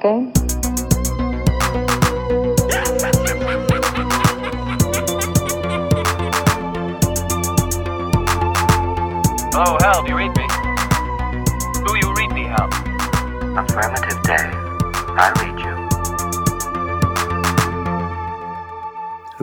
Such a game? Hello, Hal, do you read me? Do you read me, Hal? Affirmative day. I read you.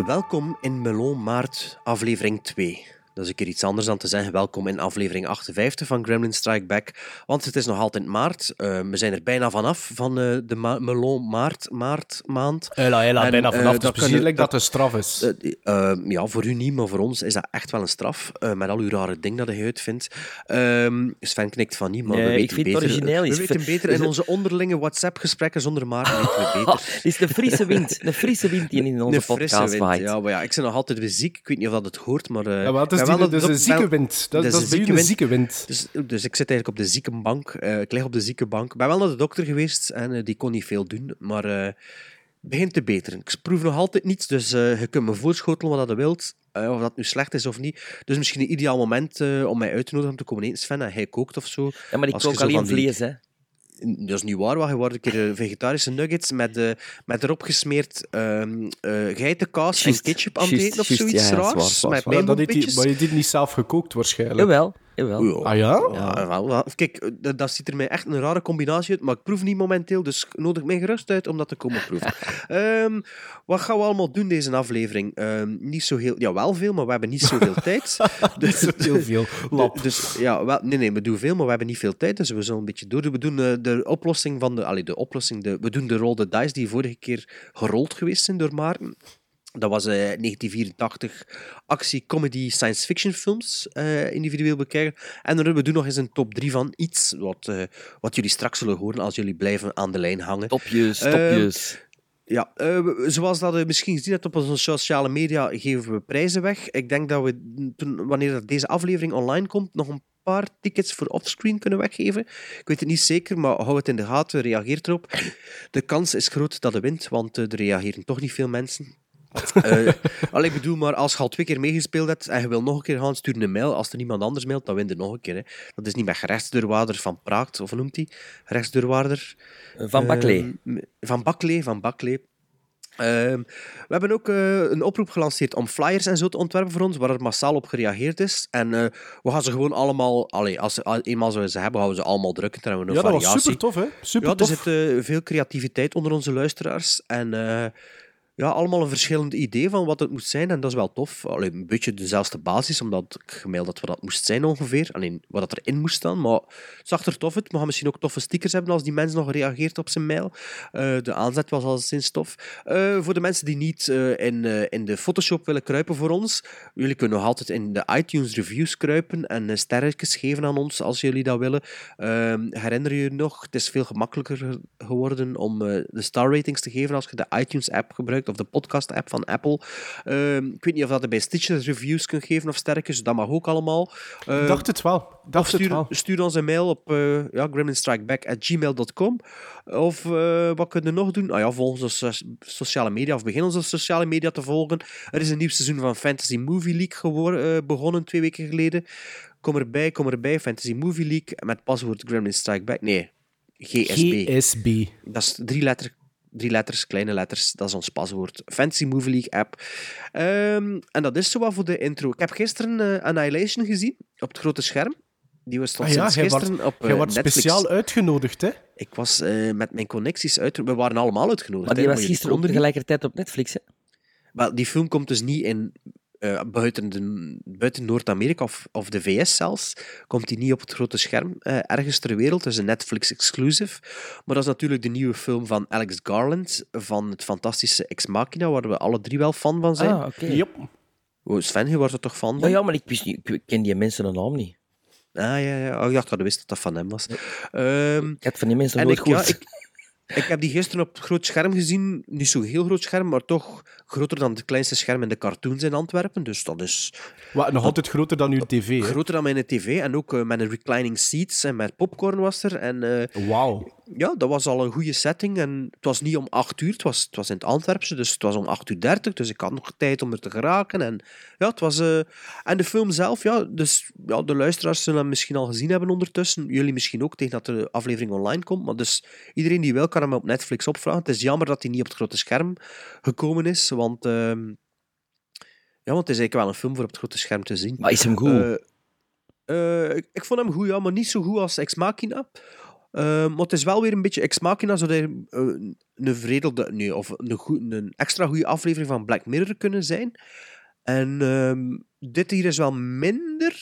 Welkom in Melon Maart, aflevering 2. Dat is een keer iets anders dan te zeggen welkom in aflevering 58 van Gremlin Strike Back. Want het is nog altijd maart. Uh, we zijn er bijna vanaf van uh, de ma Melon Maart, maart maand. Hela, hela, En, bijna eh, vanaf. dat dat kan- precies dat, dat- een straf is. Eh, eh, ja, voor u niet, maar voor ons is dat echt wel een straf. eh, met al uw rare dingen dat je uitvindt. Ehm Sven knikt van niet, maar Nee, we ik weten beter. origineel We weten beter in onze onderlinge WhatsApp-gesprekken zonder Maarten weten we beter. Het is de frisse wind. De frisse wind die in onze frisse podcast wind, waait. Ja, maar ja, ik ben nog altijd weer ziek. Ik weet niet of dat het hoort, maar... eh, ja, het is, ben wel dat is op- een zieke wel- wind. Dat, dat is dat zieke wind. zieke wind. Dus, dus ik zit eigenlijk op de ziekenbank. eh ik lig op de ziekenbank. Ik ben wel naar de dokter geweest en eh, die kon niet veel doen, maar eh, het begint te beteren. Ik proef nog altijd niets, dus eh, je kunt me voorschotelen wat je wilt. eh, of dat nu slecht is of niet. Dus misschien een ideaal moment eh, om mij uit te nodigen om te komen eten, Sven. En hij kookt of zo. Ja, maar ik Als je kook zo alleen die- vlees, hè. Dat is niet waar, want je wordt een keer eh, vegetarische nuggets met, eh, met erop gesmeerd ehm eh geitenkaas en ketchup aan het eten of zoiets ja, ja, raars. zwaar, zwaar, met Maar, dat pijnboompjes. maar je dit niet zelf gekookt, waarschijnlijk. Jawel, jawel. Ja. Ah ja? Ja, wel, wel. Kijk, eh, dat, dat ziet er mij echt een rare combinatie uit, maar ik proef niet momenteel, dus nodig mij gerust uit om dat te komen proeven. Ehm, wat gaan we allemaal doen deze aflevering? Ehm, niet zo heel... Ja, wel veel, maar we hebben niet zoveel tijd. Dus, Heel veel. Lap. de- dus ja, wel, nee, nee, we doen veel, maar we hebben niet veel tijd, dus we zullen een beetje door. We doen eh, de oplossing van de... Allee, de oplossing, de, we doen de roll the dice die vorige keer gerold geweest zijn door Maarten. Dat was eh 1984 actie, comedy, science fiction films eh, individueel bekijken. En dan we doen nog eens een top 3 van iets wat, eh, wat jullie straks zullen horen als jullie blijven aan de lijn hangen. Topjes, Ehm, topjes. Ja, eh, we- zoals dat je misschien gezien hebt op onze sociale media, geven we prijzen weg. Ik denk dat we, toen, wanneer deze aflevering online komt, nog een paar tickets voor offscreen kunnen weggeven. Ik weet het niet zeker, maar hou het in de gaten, reageer erop. De kans is groot dat je wint, want eh, er reageren toch niet veel mensen. Eh allee, ik bedoel, maar als je al twee keer meegespeeld hebt en je wil nog een keer gaan, stuur een mail. Als er niemand anders mailt, dan win je nog een keer. Hè. Dat is niet met rechtsdeurwaarder van Praagt, of hoe noemt hij? Rechtsdeurwaarder. Van Baklee. Ehm, van Baklee, van Baklee. Ehm, we hebben ook eh, een oproep gelanceerd om flyers en zo te ontwerpen voor ons, waar er massaal op gereageerd is. En eh, we gaan ze gewoon allemaal, allee, als ze eenmaal zouden ze hebben, gaan we ze allemaal drukken. Dan hebben we Ja, een dat was variatie. super tof, hè? Super Ja, er tof. zit eh, veel creativiteit onder onze luisteraars. En eh, ja, allemaal een verschillend idee van wat het moet zijn. En dat is wel tof. Allee, een beetje dezelfde basis, omdat ik gemeld dat wat dat moest zijn ongeveer. Alleen wat dat erin moest staan. Maar het zag er tof uit. We gaan misschien ook toffe stickers hebben als die mens nog reageert op zijn mail. Eh, de aanzet was al sinds tof. Eh, voor de mensen die niet eh, in, in de Photoshop willen kruipen voor ons, jullie kunnen nog altijd in de iTunes reviews kruipen en sterretjes geven aan ons als jullie dat willen. Ehm, herinner je nog, het is veel gemakkelijker ge- geworden om de star ratings te geven als je de iTunes app gebruikt of de podcast app van Apple. Ehm, ik weet niet of dat je bij Stitcher reviews kunt geven of sterretjes, dat mag ook allemaal. Ik dacht het wel. Dacht stuur, wel. stuur ons een mail op uh, ja, gremlinstrikeback.gmail.com. Of eh, wat kunnen we nog doen? Ah ja, volg onze so- sociale media of begin onze sociale media te volgen. Er is een nieuw seizoen van Fantasy Movie League gewor- eh, begonnen twee weken geleden. Kom erbij, kom erbij. Fantasy Movie League met paswoord Gremlin Strike Back. Nee, GSB. GSB. Dat is drie, letter, drie letters, kleine letters. Dat is ons paswoord. Fantasy Movie League app. Ehm, en dat is zo wat voor de intro. Ik heb gisteren eh, Annihilation gezien op het grote scherm. Die was tot Ah ja, sinds jij gisteren wordt- op eh, Jij wordt Netflix. speciaal uitgenodigd, hè? Ik was eh, met mijn connecties uit. We waren allemaal uitgenodigd. Maar die hè, was gisteren ook tegelijkertijd op Netflix, hè. Wel, die film komt dus niet in, eh, buiten, de, buiten Noord-Amerika of, of de VS zelfs. Komt die niet op het grote scherm eh, ergens ter wereld. Het is een Netflix-exclusive. Maar dat is natuurlijk de nieuwe film van Alex Garland. Van het fantastische Ex Machina, waar we alle drie wel fan van zijn. Ah, oké. Yep. Oh, Sven, je was er toch fan Ja, van? ja, maar ik, wist niet, ik ken die mensen een naam niet. Ah, ja, ja. Oh, ik dacht dat je wist dat dat van hem was. Ehm, Ik had van die mensen en nooit ik, ja, gehoord. ik, ik heb die gisteren op het groot scherm gezien. Niet zo heel groot scherm, maar toch groter dan het kleinste scherm in de cartoons in Antwerpen. Dus dat is Wat, nog altijd groter dan uw tv, hè? groter dan mijn tv. En ook eh, met een reclining seats en met popcorn was er. En eh, Wauw. Ja, dat was al een goede setting. En het was niet om 8 uur, het was, het was in het Antwerpse, dus het was om 8 uur 30. Dus ik had nog tijd om er te geraken. En, ja, het was, eh, en de film zelf, ja, dus ja, de luisteraars zullen hem misschien al gezien hebben ondertussen. Jullie misschien ook, tegen dat de aflevering online komt. Maar dus iedereen die wil, kan hem op Netflix opvragen. Het is jammer dat hij niet op het grote scherm gekomen is, want... ehm, ja, want het is eigenlijk wel een film voor op het grote scherm te zien. Maar is hem goed? Eh, eh, ik, ik vond hem goed, ja, maar niet zo goed als Ex Machina. Eh, maar het is wel weer een beetje Ex Machina, zou er eh, een veredelde, nee, of een, een extra goede aflevering van Black Mirror kunnen zijn. En ehm, dit hier is wel minder,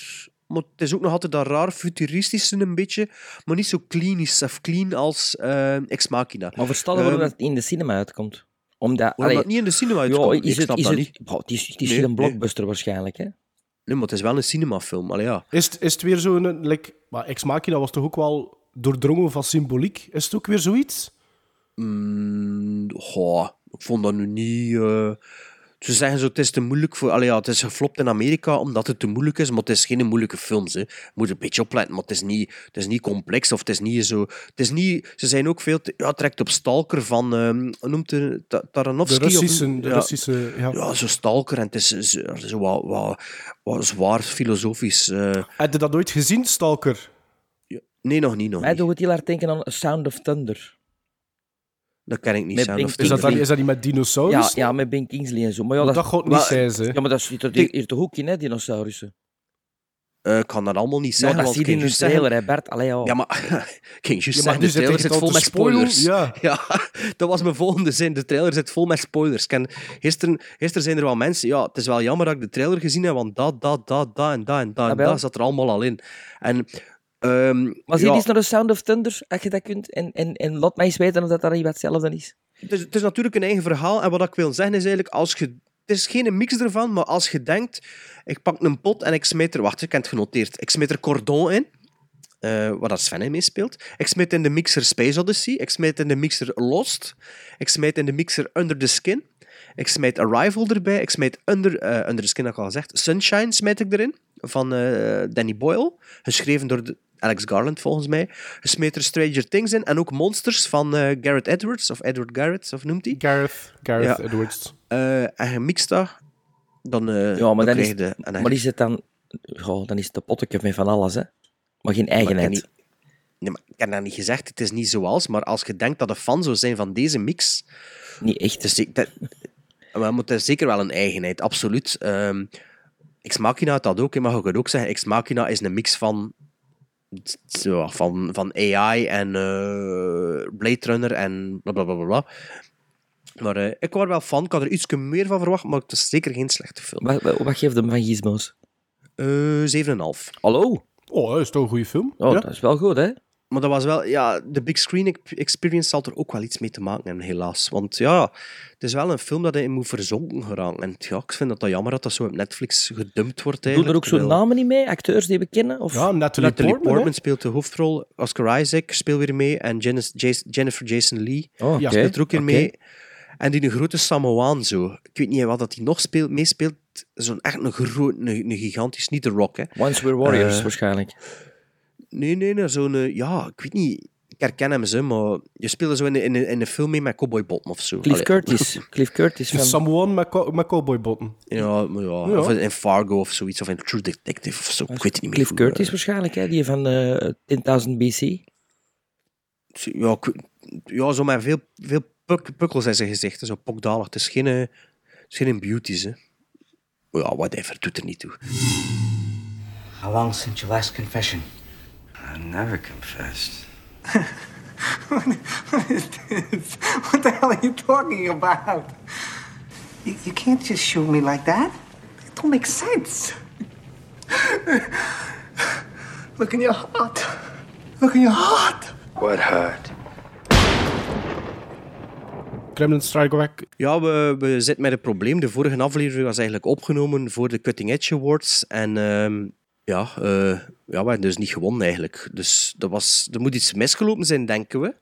maar het is ook nog altijd dat raar futuristische een beetje, maar niet zo klinisch of clean als eh, Ex Machina. maar verstaan waarom ehm, dat het in de cinema uitkomt? Omdat... Waarom allee, dat niet in de cinema ja, uitkomt, is ik het, snap is dat het, niet. Het is, het is Nee, geen nee. blockbuster waarschijnlijk, hè? Nee, maar het is wel een cinemafilm, allee ja. Is, het- is het weer zo'n... Like, maar Ex Machina was toch ook wel doordrongen van symboliek? Is het ook weer zoiets? Mm, goh, ik vond dat nu niet. eh, Ze zeggen zo, het is te moeilijk voor. Allee, ja, het is geflopt in Amerika omdat het te moeilijk is, maar het is geen moeilijke film. Hè. Je moet een beetje opletten, maar het is niet, het is niet complex of het is niet zo. Het is niet, ze zijn ook veel. Te, ja, trekt op Stalker van. hoe noemt De Taranovsky? of- Russische... De ja, Russische ja. ja, zo Stalker en het is zo, zo wat, wat, wat zwaar filosofisch. eh. Heb je dat ooit gezien, Stalker? Nee, nog niet. Nog Mij niet. doet het heel hard denken aan A Sound of Thunder. Dat ken ik niet. Met Sound Bing of Is dat, is dat niet met dinosaurus? Ja, ja, met Ben Kingsley en zo. Maar ja, dat, dat gaat niet zijn, ze. ja, maar dat zit er Die- hier ook in, hè, dinosaurussen? Eh, ik kan dat allemaal niet zeggen. dat want zie je in de trailer, hè, Bert. Allee, ja. Ja, maar ik ging juist Ja, de trailer zit vol te met spoilers. Ja. Ja, dat was mijn volgende zin. De trailer zit vol met spoilers. Ken, gisteren, gisteren zijn er wel mensen... Ja, het is wel jammer dat ik de trailer gezien heb, want dat, dat, dat, dat en dat en dat en Ah, dat zat er allemaal al in. En... ehm, Maar zie ja, je eens naar de Sound of Thunder, als je dat kunt. En, en, en laat mij eens weten of dat daar niet wat hetzelfde is. het, is, het is natuurlijk een eigen verhaal. En wat ik wil zeggen is eigenlijk, als je... Het is geen mix ervan, maar als je denkt... Ik pak een pot en ik smijt er... Wacht, ik heb het genoteerd. Ik smijt er Cordon in. eh waar dat Sven in meespeelt. Ik smijt in de mixer Space Odyssey. Ik smijt in de mixer Lost. Ik smijt in de mixer Under the Skin. Ik smijt Arrival erbij. Ik smijt Under, eh, under the Skin, had ik al gezegd. Sunshine smijt ik erin. Van eh, Danny Boyle. Geschreven door de- Alex Garland, volgens mij. Je smijt er Stranger Things in. En ook Monsters van eh, Garrett Edwards. Of Edward Garrett, of noemt hij. Gareth, Gareth Ja. Edwards. Eh, en je mixt dat. Dan, eh Ja, maar dan is, je de... maar is het dan... Ja, dan is het een potje met van alles, hè. Maar geen Maar eigenheid. niet- Nee, maar ik heb dat niet gezegd, het is niet zoals, maar als je denkt dat een fan zou zijn van deze mix, Niet echt. ze- dat, maar het is zeker wel een eigenheid, absoluut. Ehm Ex Machina had dat ook, mag ik het ook zeggen. Ex Machina is een mix van, zo, van, van AI en eh, Blade Runner en bla bla bla bla. Maar eh, ik was wel fan, ik had er iets meer van verwacht, maar het is zeker geen slechte film. Wat, wat, geeft hem van Gizmos? Eh 7,5. Hallo? Oh, dat is toch een goede film? Oh, ja? dat is wel goed, hè? Maar dat was wel, ja, de big screen ex- experience zal er ook wel iets mee te maken hebben, helaas. Want ja, het is wel een film dat in moet verzonken geraken. En ja, ik vind dat dat jammer dat dat zo op Netflix gedumpt wordt. Doen er ook zo'n terwijl- namen niet mee? Acteurs die we kennen? Of... Ja, Natalie, Natalie Portman. Portman, speelt de hoofdrol. Oscar Isaac speelt weer mee. En Janice- Jennifer Jason Lee Oh, speelt er ook Oké. mee. En die een grote Samoaan zo. Ik weet niet wat dat hij nog speelt, meespeelt. Zo'n echt een, groot, een, een gigantisch, niet de rock, hè. Once We're Warriors, Eh, waarschijnlijk. Nee, nee, nee. Zo'n, eh, ja, ik weet niet. Ik herken hem zo, maar je speelde zo in, een- in, een- in een film mee met Cowboy Bottom of zo. Cliff Allee. Curtis. Cliff Curtis Een van... Samoan met, co- met cowboybotten. Ja, maar ja, Ja. of in Fargo of zoiets, of in True Detective of zo. Ik weet het niet meer. Cliff hoe, Curtis eh, waarschijnlijk, hè? Die van eh 10.000 BC. ja, ik- ja, zo met veel, veel puk- pukkels in zijn gezicht. hè, Zo pokdalig. Het is geen, eh, het is geen beauties, hè. Maar Ja, whatever, doet er niet toe. How long since your last confession? I never confessed. What the hell are you talking about? You, you can't just shoot me like that. It don't make sense. Look in your heart. Look in your heart. What hurt? Kremlin Strike Back. Ja, we, we zitten met een probleem. De vorige aflevering was eigenlijk opgenomen voor de Cutting Edge Awards. En ehm, ja, eh, ja, we hebben dus niet gewonnen eigenlijk. Dus dat was, er moet iets misgelopen zijn, denken we.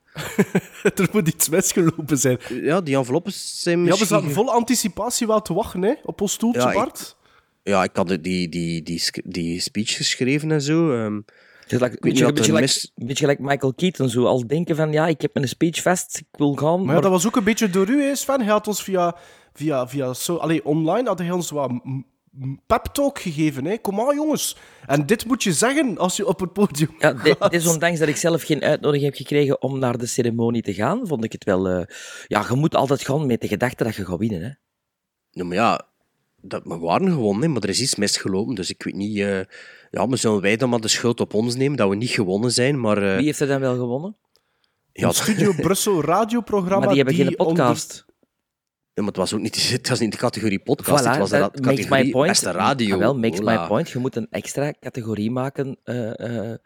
er moet iets misgelopen zijn. Ja, die enveloppen zijn Ja, we misschien... zaten vol anticipatie wel te wachten hè, op ons stoeltje, Ja, ik- Bart. Ja, ik had die, die, die, die, speech geschreven en zo. ehm. Je Het is like, een weet beetje, like, mis- een beetje like Michael Keaton, zo al denken van ja, ik heb mijn speech vast, ik wil gaan. Maar Maar, ja, dat was ook een beetje door u, hè, Sven. Hij had ons via, via, via zo, allee, online had hij ons wat m- pep-talk gegeven. Hè. Kom aan, jongens. En dit moet je zeggen als je op het podium ja, gaat. desondanks dat ik zelf geen uitnodiging heb gekregen om naar de ceremonie te gaan, vond ik het wel... eh, ja, je moet altijd gaan met de gedachte dat je gaat winnen. Hè. Ja, maar ja, dat, we waren gewonnen, hè, maar er is iets misgelopen. Dus ik weet niet... eh, ja, maar zullen wij dan maar de schuld op ons nemen dat we niet gewonnen zijn? Maar eh, Wie heeft er dan wel gewonnen? ja, Studio Brussel radioprogramma maar die hebben geen onder- podcast. Ja, maar het was ook niet, het was niet de categorie podcast, Voilà, het was de makes my categorie point. beste radio. Ah, wel, makes my point. Je moet een extra categorie maken eh, eh,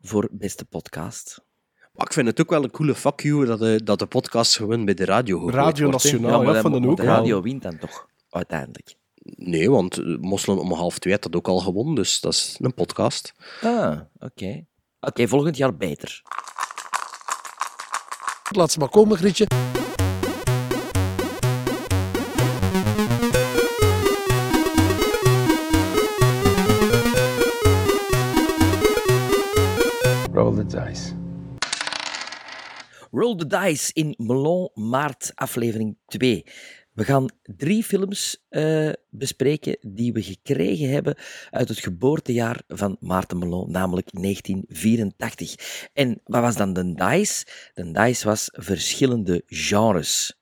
voor beste podcast. Maar ik vind het ook wel een coole fuck you dat de, dat de podcast gewoon bij de radio Radio. Nationaal, ja, van de, ook de radio wint dan toch, uiteindelijk. Nee, want eh, Moslem om half twee had dat ook al gewonnen, dus dat is een podcast. Ah, oké. Oké, volgend jaar beter. Laat ze maar komen, Grietje. The dice. Roll the Dice in Melon Maart, aflevering 2. We gaan drie films eh, bespreken die we gekregen hebben uit het geboortejaar van Maarten Melon, namelijk 1984. En wat was dan de Dice? De Dice was verschillende genres.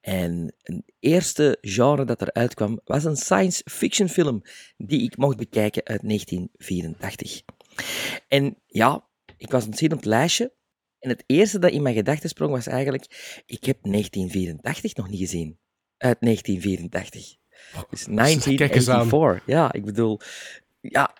En een eerste genre dat eruit kwam was een science fiction film die ik mocht bekijken uit 1984. En ja, ik was zien op het lijstje en het eerste dat in mijn gedachten sprong was eigenlijk, ik heb 1984 nog niet gezien. Uit 1984. Dus Kijk eens aan. 1984. Ja, ik bedoel, ja,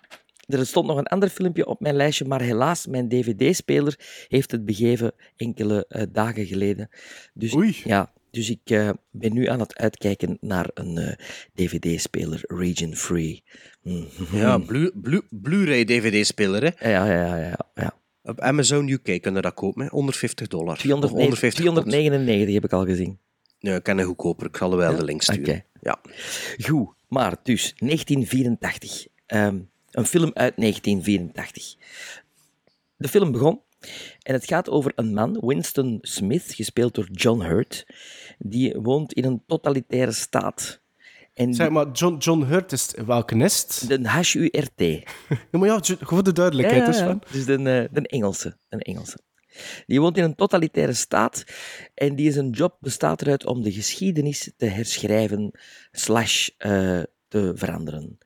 er stond nog een ander filmpje op mijn lijstje, maar helaas, mijn dvd-speler heeft het begeven enkele eh, dagen geleden. Dus, Oei. Ja, dus ik eh, ben nu aan het uitkijken naar een eh, dvd-speler, region free. Mhm. Ja, Blu- Blu- Blu-ray DVD-speler, hè. Ja, ja, ja, ja. ja. Op Amazon UK kunnen dat kopen, hè. 150 dollar. Of 209 150 pond. 299 heb ik al gezien. Nee, ik ken een goedkoper. Ik zal er wel de link sturen. Ja. Goed, maar dus 1984. Ehm, een film uit 1984. De film begon en het gaat over een man, Winston Smith, gespeeld door John Hurt, die woont in een totalitaire staat. En Zeg maar, John, John Hurt is welke nest? de HURT. Ja, maar ja, voor de duidelijkheid, Ja, Sven. ja. Dus de, eh, de Engelse. Een Engelse. Die woont in een totalitaire staat en die zijn job bestaat eruit om de geschiedenis te herschrijven slash eh, te veranderen.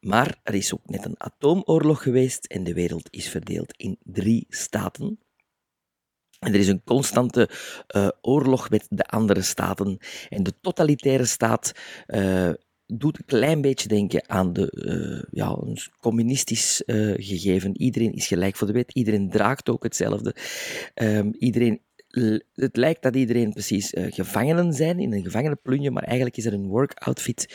Maar er is ook net een atoomoorlog geweest en de wereld is verdeeld in drie staten. En er is een constante eh, oorlog met de andere staten. En de totalitaire staat eh, doet een klein beetje denken aan de, eh, ja, een communistisch gegeven. Iedereen is gelijk voor de wet, iedereen draagt ook hetzelfde. Ehm, iedereen, het lijkt dat iedereen precies gevangenen zijn in een gevangenenplunje, maar eigenlijk is er een work outfit.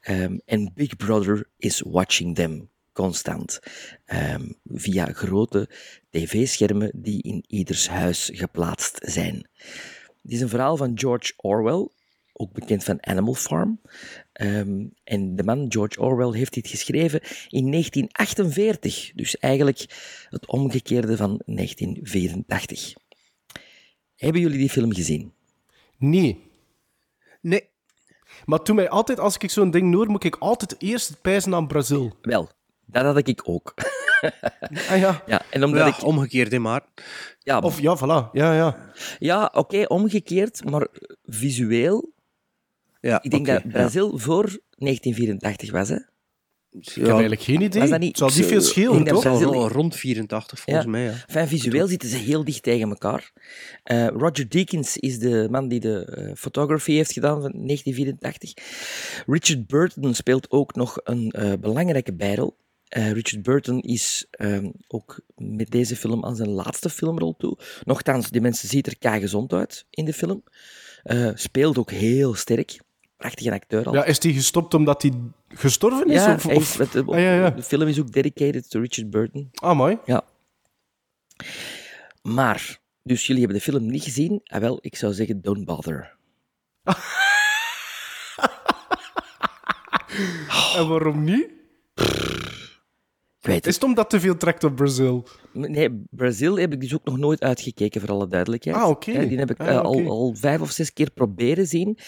Ehm, en Big Brother is watching them constant. Ehm, via grote tv-schermen die in ieders huis geplaatst zijn. Het is een verhaal van George Orwell, ook bekend van Animal Farm. Ehm, en de man George Orwell heeft dit geschreven in 1948, dus eigenlijk het omgekeerde van 1984. Hebben jullie die film gezien? Nee. Nee. Maar toen mij altijd, als ik zo'n ding hoor, moet ik altijd eerst pijzen aan Brazil. Wel, dat had ik ook. Ah ja. ja, en omdat Ja, ik... omgekeerd, hè, maar. Ja, Of ja, voilà. Ja, ja. ja oké, omgekeerd, maar visueel... Ja, Ik denk dat Brazil voor 1984 was, hè? Ik heb eigenlijk geen idee. Was dat niet- Het zal niet ik- veel schelen, toch? Brazil- rond 84, volgens Ja. mij. Ja. Enfin, visueel zitten ze heel dicht tegen elkaar. Eh, Roger Deakins is de man die de eh, photography heeft gedaan van 1984. Richard Burton speelt ook nog een eh, belangrijke bijrol. Eh, Richard Burton is ehm, ook met deze film aan zijn laatste filmrol toe. Nochtans, die mensen ziet er kei gezond uit in de film. Eh, speelt ook heel sterk. Prachtige acteur al. Ja, is die gestopt omdat hij gestorven is? Ja, of, hij of... is- het- Ah, ja, ja. de film is ook dedicated to Richard Burton. Ah, mooi. Ja. Maar, dus jullie hebben de film niet gezien? Ah, wel, ik zou zeggen, don't bother. En waarom niet? Weet Is het. het omdat te veel trekt op Brazil? Nee, Brazil heb ik dus ook nog nooit uitgekeken, voor alle duidelijkheid. Ah, oké. Die heb ik Ah, eh, al, al vijf of zes keer proberen zien.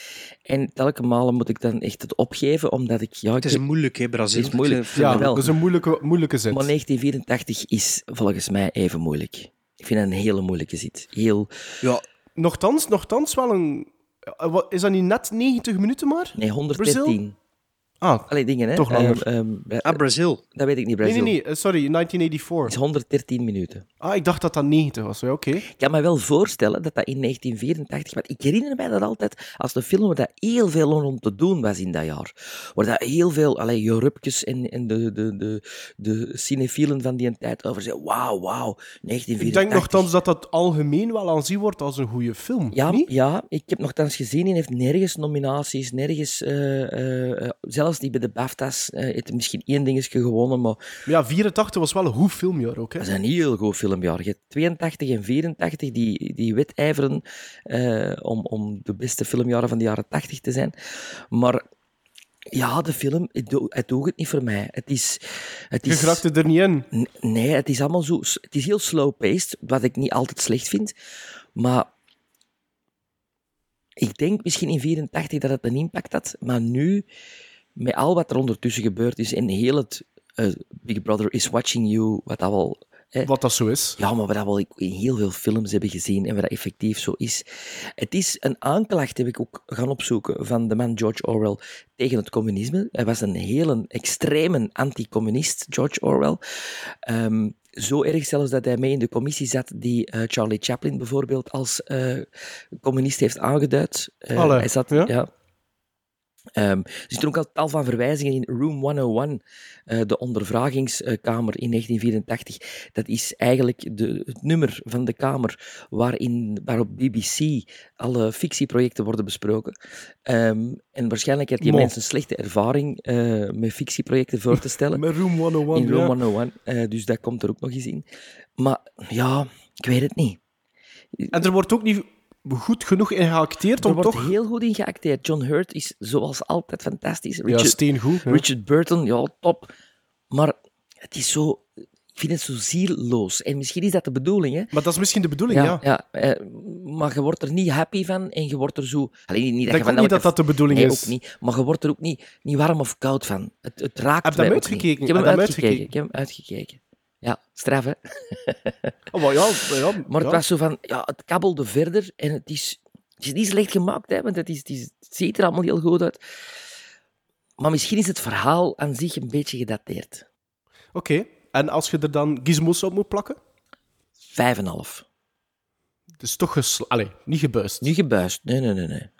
En telke malen moet ik dan echt het opgeven, omdat ik... Ja, Het is moeilijk, hè, Brazil. Het is moeilijk. Vind Ja, het wel. dat is een moeilijke, moeilijke zet. Maar 1984 is volgens mij even moeilijk. Ik vind het een hele moeilijke zit. Heel... Ja, Nochtans, nochtans wel een... eh, Is dat niet net 90 minuten maar? Nee, 113. Ah, Allee, dingen, hè. Toch langer. Ehm, ehm, Bra- ah, Brazil. dat weet ik niet, Brazil. nee, nee. eh, Sorry, 1984. Het is 113 minuten. Ah, ik dacht dat dat 90 was. Ja, oké. Ik kan me wel voorstellen dat dat in 1984... Want ik herinner mij dat altijd als een film waar dat heel veel om te doen was in dat jaar. Waar dat heel veel... Allee, Jorupkes en, en de, de, de, de cinefielen van die tijd over zeggen... Wauw, wauw, 1984. Ik denk nogthans dat dat algemeen wel aanzien wordt als een goede film. Ja, niet? ja, ik heb nogthans gezien, hij heeft nergens nominaties, nergens... eh, eh, eh, zelfs die bij de BAFTA's eh heeft misschien één dingetje gewonnen, maar ja, 84 was wel een goed filmjaar ook. Hè? dat is een heel goed filmjaar. Je hebt 82 en 84 die, die wedijveren eh, om, om de beste filmjaren van de jaren 80 te zijn. Maar ja, de film, het, doe- het doet het niet voor mij. Het is... Het Je is raakte er niet in. Nee, het is allemaal zo... Het is heel slow-paced, wat ik niet altijd slecht vind. Maar ik denk misschien in 84 dat het een impact had. Maar nu, met al wat er ondertussen gebeurd is en heel het eh, Big Brother is watching you, wat dat wel... hè, Wat dat zo is. ja, maar wat dat wel in heel veel films hebben gezien en wat dat effectief zo is. Het is een aanklacht, heb ik ook gaan opzoeken, van de man George Orwell tegen het communisme. Hij was een hele extreme anticommunist, George Orwell. Ehm, zo erg zelfs dat hij mee in de commissie zat die eh, Charlie Chaplin bijvoorbeeld als eh, communist heeft aangeduid. Allee, hij zat, ja? ja. Ehm, er zitten ook al tal van verwijzingen in Room 101, eh, de ondervragingskamer in 1984. Dat is eigenlijk de, het nummer van de kamer waarin, waarop BBC alle fictieprojecten worden besproken. Ehm, en waarschijnlijk had die Mo. mensen een slechte ervaring eh, met fictieprojecten voor te stellen. Met Room 101. in ja. Room 101, eh, dus dat komt er ook nog eens in. Maar ja, ik weet het niet. En er wordt ook niet goed genoeg in geacteerd Er om wordt toch... heel goed in geacteerd. John Hurt is zoals altijd fantastisch. Ja, Richard, steengoed. ja. Richard Burton, ja, top. Maar het is zo... Ik vind het zo zielloos. En misschien is dat de bedoeling, hè. Maar dat is misschien de bedoeling, ja. ja. eh, maar je wordt er niet happy van en je wordt er zo... Alleen niet Ik dat je van ook niet dat dat de bedoeling Nee, is. ook niet. Maar je wordt er ook niet, niet warm of koud van. Het, het raakt Heb je mij ook niet. uitgekeken? Ik heb je hem uitgekeken. uitgekeken? Ik heb hem uitgekeken. Ja, straf, hè. Oh, maar ja, ja, Maar ja. het was zo van... Ja, het kabbelde verder en het is... Het is niet slecht gemaakt, hè, want het, is, het, is, het ziet er allemaal heel goed uit. Maar misschien is het verhaal aan zich een beetje gedateerd. Oké. En als je er dan gizmos op moet plakken? Vijf en half. Het is toch. Allee, niet gebuist. Nu gebuist. Nee, nee, nee, nee.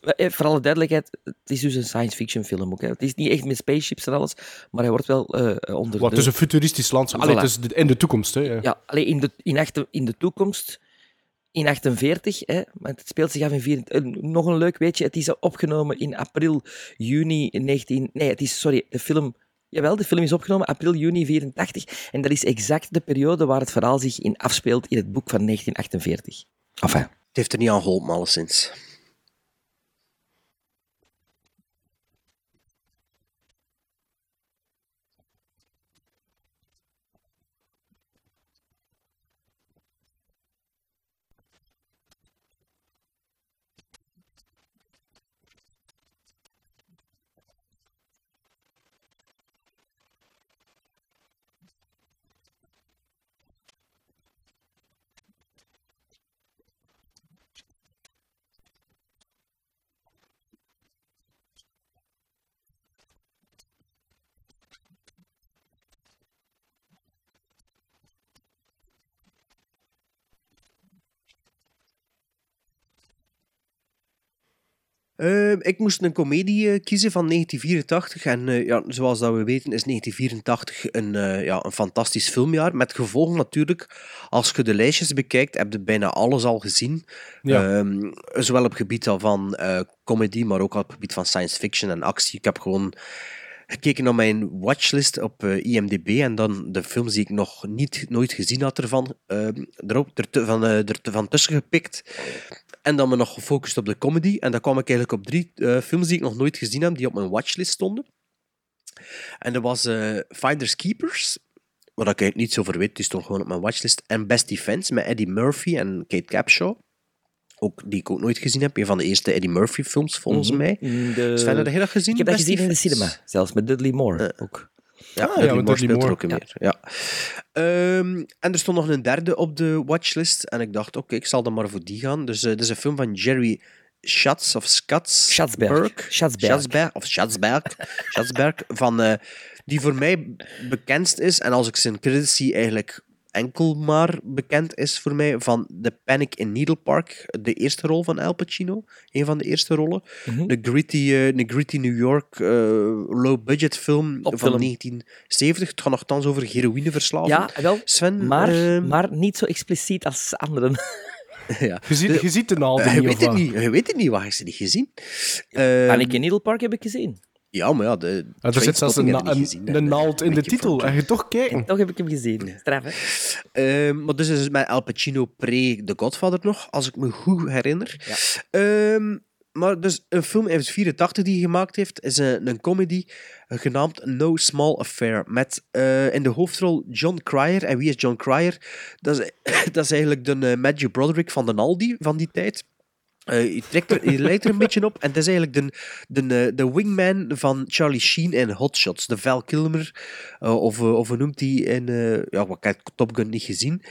Eh, Voor alle duidelijkheid, het is dus een science fiction film ook. Hè. Het is niet echt met spaceships en alles, maar hij wordt wel eh, onder Wat, de... het is een futuristisch land. Allee, Voilà. het is de- in de toekomst, hè. Ja. Ja, alleen in de, in, achter, in de toekomst, in 48, hè, want het speelt zich af in 24. eh, Nog een leuk weetje, het is opgenomen in april, juni 19... Nee, het is, sorry, de film... Jawel, de film is opgenomen april, juni 84. En dat is exact de periode waar het verhaal zich in afspeelt in het boek van 1948. Enfin, Het heeft er niet aan geholpen, alleszins. Eh, ik moest een komedie eh, kiezen van 1984. En eh, ja, zoals dat we weten is 1984 een, eh, ja, een fantastisch filmjaar. Met gevolgen natuurlijk, als je de lijstjes bekijkt, heb je bijna alles al gezien. Ja. Ehm, zowel op gebied van comedy, maar ook op het gebied van science fiction en actie. Ik heb gewoon gekeken naar mijn watchlist op IMDb en dan de films die ik nog niet, nooit gezien had ervan, ehm, erop, er, van, er van tussen gepikt. En dan me nog gefocust op de comedy. En dan kwam ik eigenlijk op drie eh, films die ik nog nooit gezien heb, die op mijn watchlist stonden. En er was eh, Finders Keepers, waar ik eigenlijk niets over weet, die stond gewoon op mijn watchlist. En Best Defense met Eddie Murphy en Kate Capshaw. Ook, die ik ook nooit gezien heb. Een van de eerste Eddie Murphy films, volgens mij. In de... Sven, heb je dat gezien? Ik heb dat Best gezien in de Defense? cinema, zelfs met Dudley Moore ook. Ja, Ah, ja, speelt er Moore, ook in meer. Ja. Ehm, en er stond nog een derde op de watchlist. En ik dacht, oké, ik zal dan maar voor die gaan. Dus eh dit is een film van Jerry Schatz of Schatz. Schatzberg. Schatzberg. Schatzberg. Of Schatzberg. Schatzberg. Van, eh, die voor mij bekendst is. En als ik zijn credits zie, eigenlijk enkel maar bekend is voor mij van The Panic in Needle Park. De eerste rol van Al Pacino. Een van de eerste rollen. Mhm. De gritty, eh, de gritty New York eh, low-budget film van 1970. Het gaat nogthans over heroïneverslaving. Ja, wel. Sven, Maar, ehm, maar niet zo expliciet als anderen. ja. Je ziet, je ziet de naald Eh, niet, je of weet het niet. Je weet het niet. Waar heb je ze niet gezien? Ehm, Panic in Needle Park heb ik gezien. Ja, maar ja, de Ja, er zit zelfs een, na- een, gezien, naald in de titel. En je toch kijken. Toch heb ik hem gezien. Straf, hè? Ehm, maar dus is het met Al Pacino pre The Godfather nog, als ik me goed herinner. Ehm, maar dus een film uit 84 die hij gemaakt heeft, is een, een comedy genaamd No Small Affair. Met eh, in de hoofdrol John Cryer. En wie is John Cryer? Dat is, dat is eigenlijk de eh, Matthew Broderick van de Aldi van die tijd. Eh, je, trekt er, je lijkt er een beetje op. En het is eigenlijk de, de, eh, de wingman van Charlie Sheen in Hot Shots. De Val Kilmer. eh, of, of hoe noemt hij in... eh, ja, wat ik heb Top Gun niet gezien.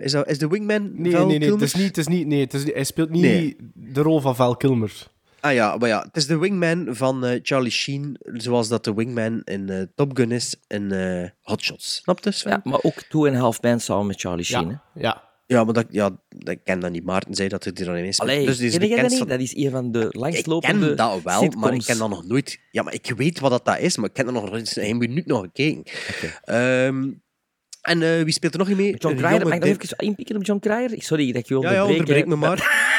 Is, dat, is de wingman Nee, Val nee, nee. Kilmer? Het is niet, het is niet, nee het is hij speelt niet Nee. de rol van Val Kilmer. Ah ja, maar ja, het is de wingman van eh, Charlie Sheen. Zoals dat de wingman in eh, Top Gun is in eh, Hot Shots. Snap je, Sven? Ja, maar ook Two and a Half Men samen met Charlie Sheen. ja. Ja, maar dat, ja, dat ik ken dat niet. Maarten zei dat hij er dan in is. Allee, dus die is ken dat niet? van- Dat is een van de Ik langstlopende ken dat wel, maar ik ken dat nog nooit. Ja, maar ik weet wat dat, dat is, maar ik ken dat nog nooit. Een minuut nog gekeken. Ehm, en eh, wie speelt er nog in mee? John Cryer, mag ik nog even inpikken op John Cryer? Sorry dat ik je Ja, ja, onderbreek. onderbreek me maar.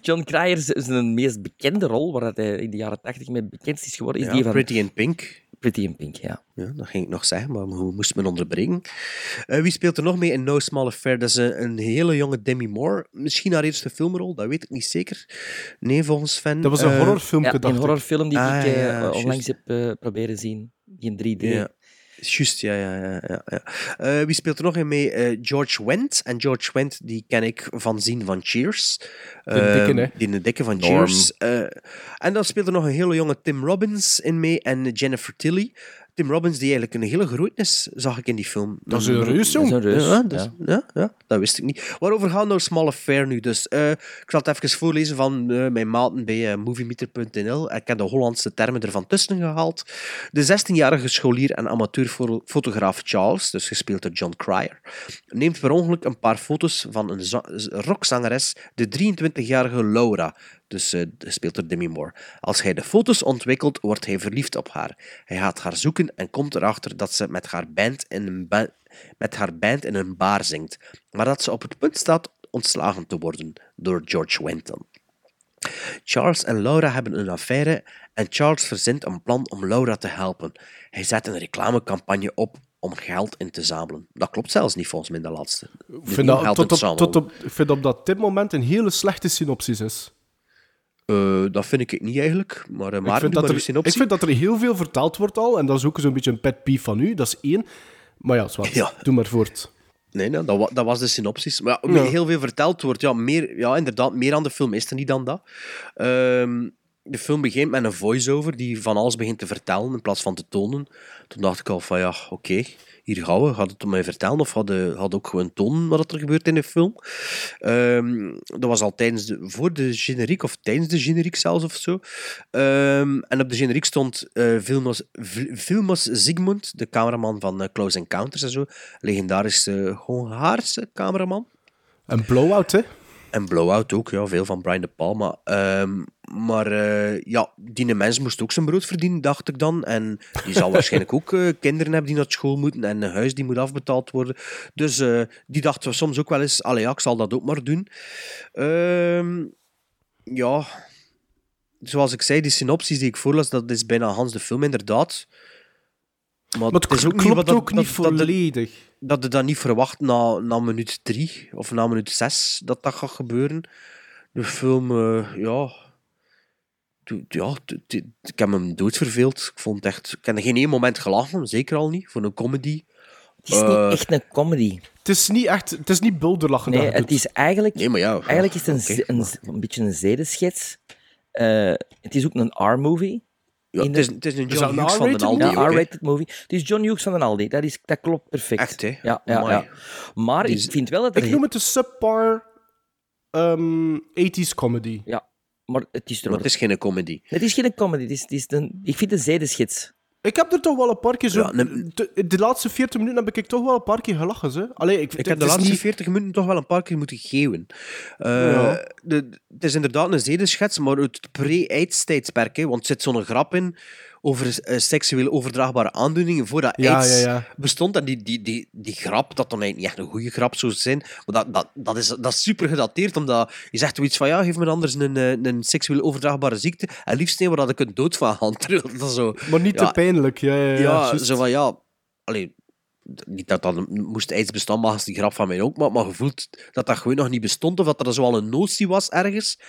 John Cryer is zijn meest bekende rol, waar dat hij in de jaren tachtig mee bekend is geworden, is Ja, die van Pretty in Pink. Pretty in Pink. Ja. Ja, dat ging ik nog zeggen, maar hoe moest men onderbreken? Eh, wie speelt er nog mee in No Small Affair? Dat is een, een hele jonge Demi Moore. Misschien haar eerste filmrol, dat weet ik niet zeker. Nee, volgens Sven. Dat was een Eh, horrorfilmpje, Ja, dacht een ik. horrorfilm die Ah, ik eh, ja, onlangs heb eh, proberen zien. Die in 3D. Juist, ja, ja, ja. ja, ja. Eh, wie speelt er nog in mee? Eh, George Wendt. En George Wendt, die ken ik van zien van Cheers. De dikke, Eh, hè? Die de dikke van Norm. Cheers. Eh, en dan speelt er nog een hele jonge Tim Robbins in mee en Jennifer Tilly. Tim Robbins, die eigenlijk een hele grootnis zag ik in die film. Dat is een reus, Dat is jong. een reus. Ja, dat, is- ja. ja, ja, dat wist ik niet. Waarover gaat nou Small Affair nu? Dus, eh, ik zal het even voorlezen van eh, mijn maten bij eh, moviemeter.nl. Ik heb de Hollandse termen ervan tussen gehaald. De 16-jarige scholier en amateurfotograaf Charles, dus gespeeld door John Cryer, neemt per ongeluk een paar foto's van een za- rockzangeres, de 23-jarige Laura, dus eh, gespeeld door Demi Moore. Als hij de foto's ontwikkelt, wordt hij verliefd op haar. Hij gaat haar zoeken en komt erachter dat ze met haar band in een, ba- met haar band in een bar zingt, maar dat ze op het punt staat ontslagen te worden door George Wenton. Charles en Laura hebben een affaire en Charles verzint een plan om Laura te helpen. Hij zet een reclamecampagne op om geld in te zamelen. Dat klopt zelfs niet volgens mij, de laatste. Ik vind, dat, tot in te op, tot zamelen. op, ik vind op dat dit moment een hele slechte synopsis is. Eh, dat vind ik niet eigenlijk, maar uh, ik, maar vind doe dat er, ik vind dat er heel veel verteld wordt al. En dat is ook zo'n beetje een pet peeve van u. Dat is één. Maar ja, zwart. Ja. Doe maar voort. Nee, nee dat, wa- dat was de synopsis. Maar ja, Ja. heel veel verteld wordt. Ja, meer, ja, inderdaad, meer aan de film is er niet dan dat. Ehm, de film begint met een voice-over die van alles begint te vertellen in plaats van te tonen. Toen dacht ik al van ja, oké, hier gaan. Gaat het om mij vertellen of had het had ook gewoon tonen wat er gebeurt in de film? Ehm, dat was al tijdens de, voor de generiek of tijdens de generiek zelfs of zo. Ehm, en op de generiek stond eh Vilmos, Zygmunt, de cameraman van eh, Close Encounters en zo. Legendarische Hongaarse cameraman. En blowout, hè? En Blowout ook, ja, veel van Brian De Palma. Ehm, maar eh, ja, die mens moest ook zijn brood verdienen, dacht ik dan. En die zal waarschijnlijk ook eh, kinderen hebben die naar school moeten en een huis die moet afbetaald worden. Dus eh, die dacht soms ook wel eens, allee ja, ik zal dat ook maar doen. Ehm, ja, zoals ik zei, die synopsis die ik voorlas, dat is bijna Hans de film, inderdaad. Maar, Maar het is ook niet klopt dat- ook niet dat- dat- volledig. dat je dat niet verwacht na, na minuut drie of na minuut zes dat dat gaat gebeuren. De film, eh, ja. ja, ik heb hem doodverveeld. Ik vond het echt... Ik heb er geen één moment gelachen, zeker al niet, voor een comedy. Het is Eh, niet echt een comedy. Het is niet echt... Het is niet bulderlachen. Nee, dat het doet. is eigenlijk... Nee, maar ja. Eigenlijk is het een, een, een beetje een zedeschets. Eh, het is ook een R-movie. Ja, het, de- is, het is een Is John een Hughes van de Aldi. Ja. R-rated movie. Het is John Hughes van den Aldi. Dat, is, dat klopt perfect. Echt, hè? Ja, ja, Amai. ja. Maar ik vind wel dat. Ik noem het de subpar ehm 80s comedy. Ja, maar het is er Maar het is geen comedy. Het is geen comedy. Het is, het is een, ik vind het een zedeschets. Ik heb er toch wel een paar keer zo... Ja, de, de laatste 40 minuten heb ik toch wel een paar keer gelachen. Ze. Allee, ik, Ik heb de laatste niet- 40 minuten toch wel een paar keer moeten geven. Eh, Ja. de, het is inderdaad een zedeschets, maar uit het pre-AIDS-tijdsperk. hè, Want er zit zo'n grap in over eh, seksueel overdraagbare aandoeningen voordat Ja, AIDS ja, ja. bestond. En die, die, die, die grap, dat dan eigenlijk niet echt een goede grap zou zijn, maar dat, dat, dat, is, dat is super gedateerd, omdat je zegt zoiets van, ja, geef me anders een, eh, een seksueel overdraagbare ziekte, en liefst een waar dat ik een dood van ga. Terwijl dat zo... Maar niet Ja. te pijnlijk. Ja, ja, ja, zo van ja. Allee, niet dat dat moest aids bestaan, maar als die grap van mij ook, maar, maar gevoeld dat dat gewoon nog niet bestond of dat er zo al een notie was ergens.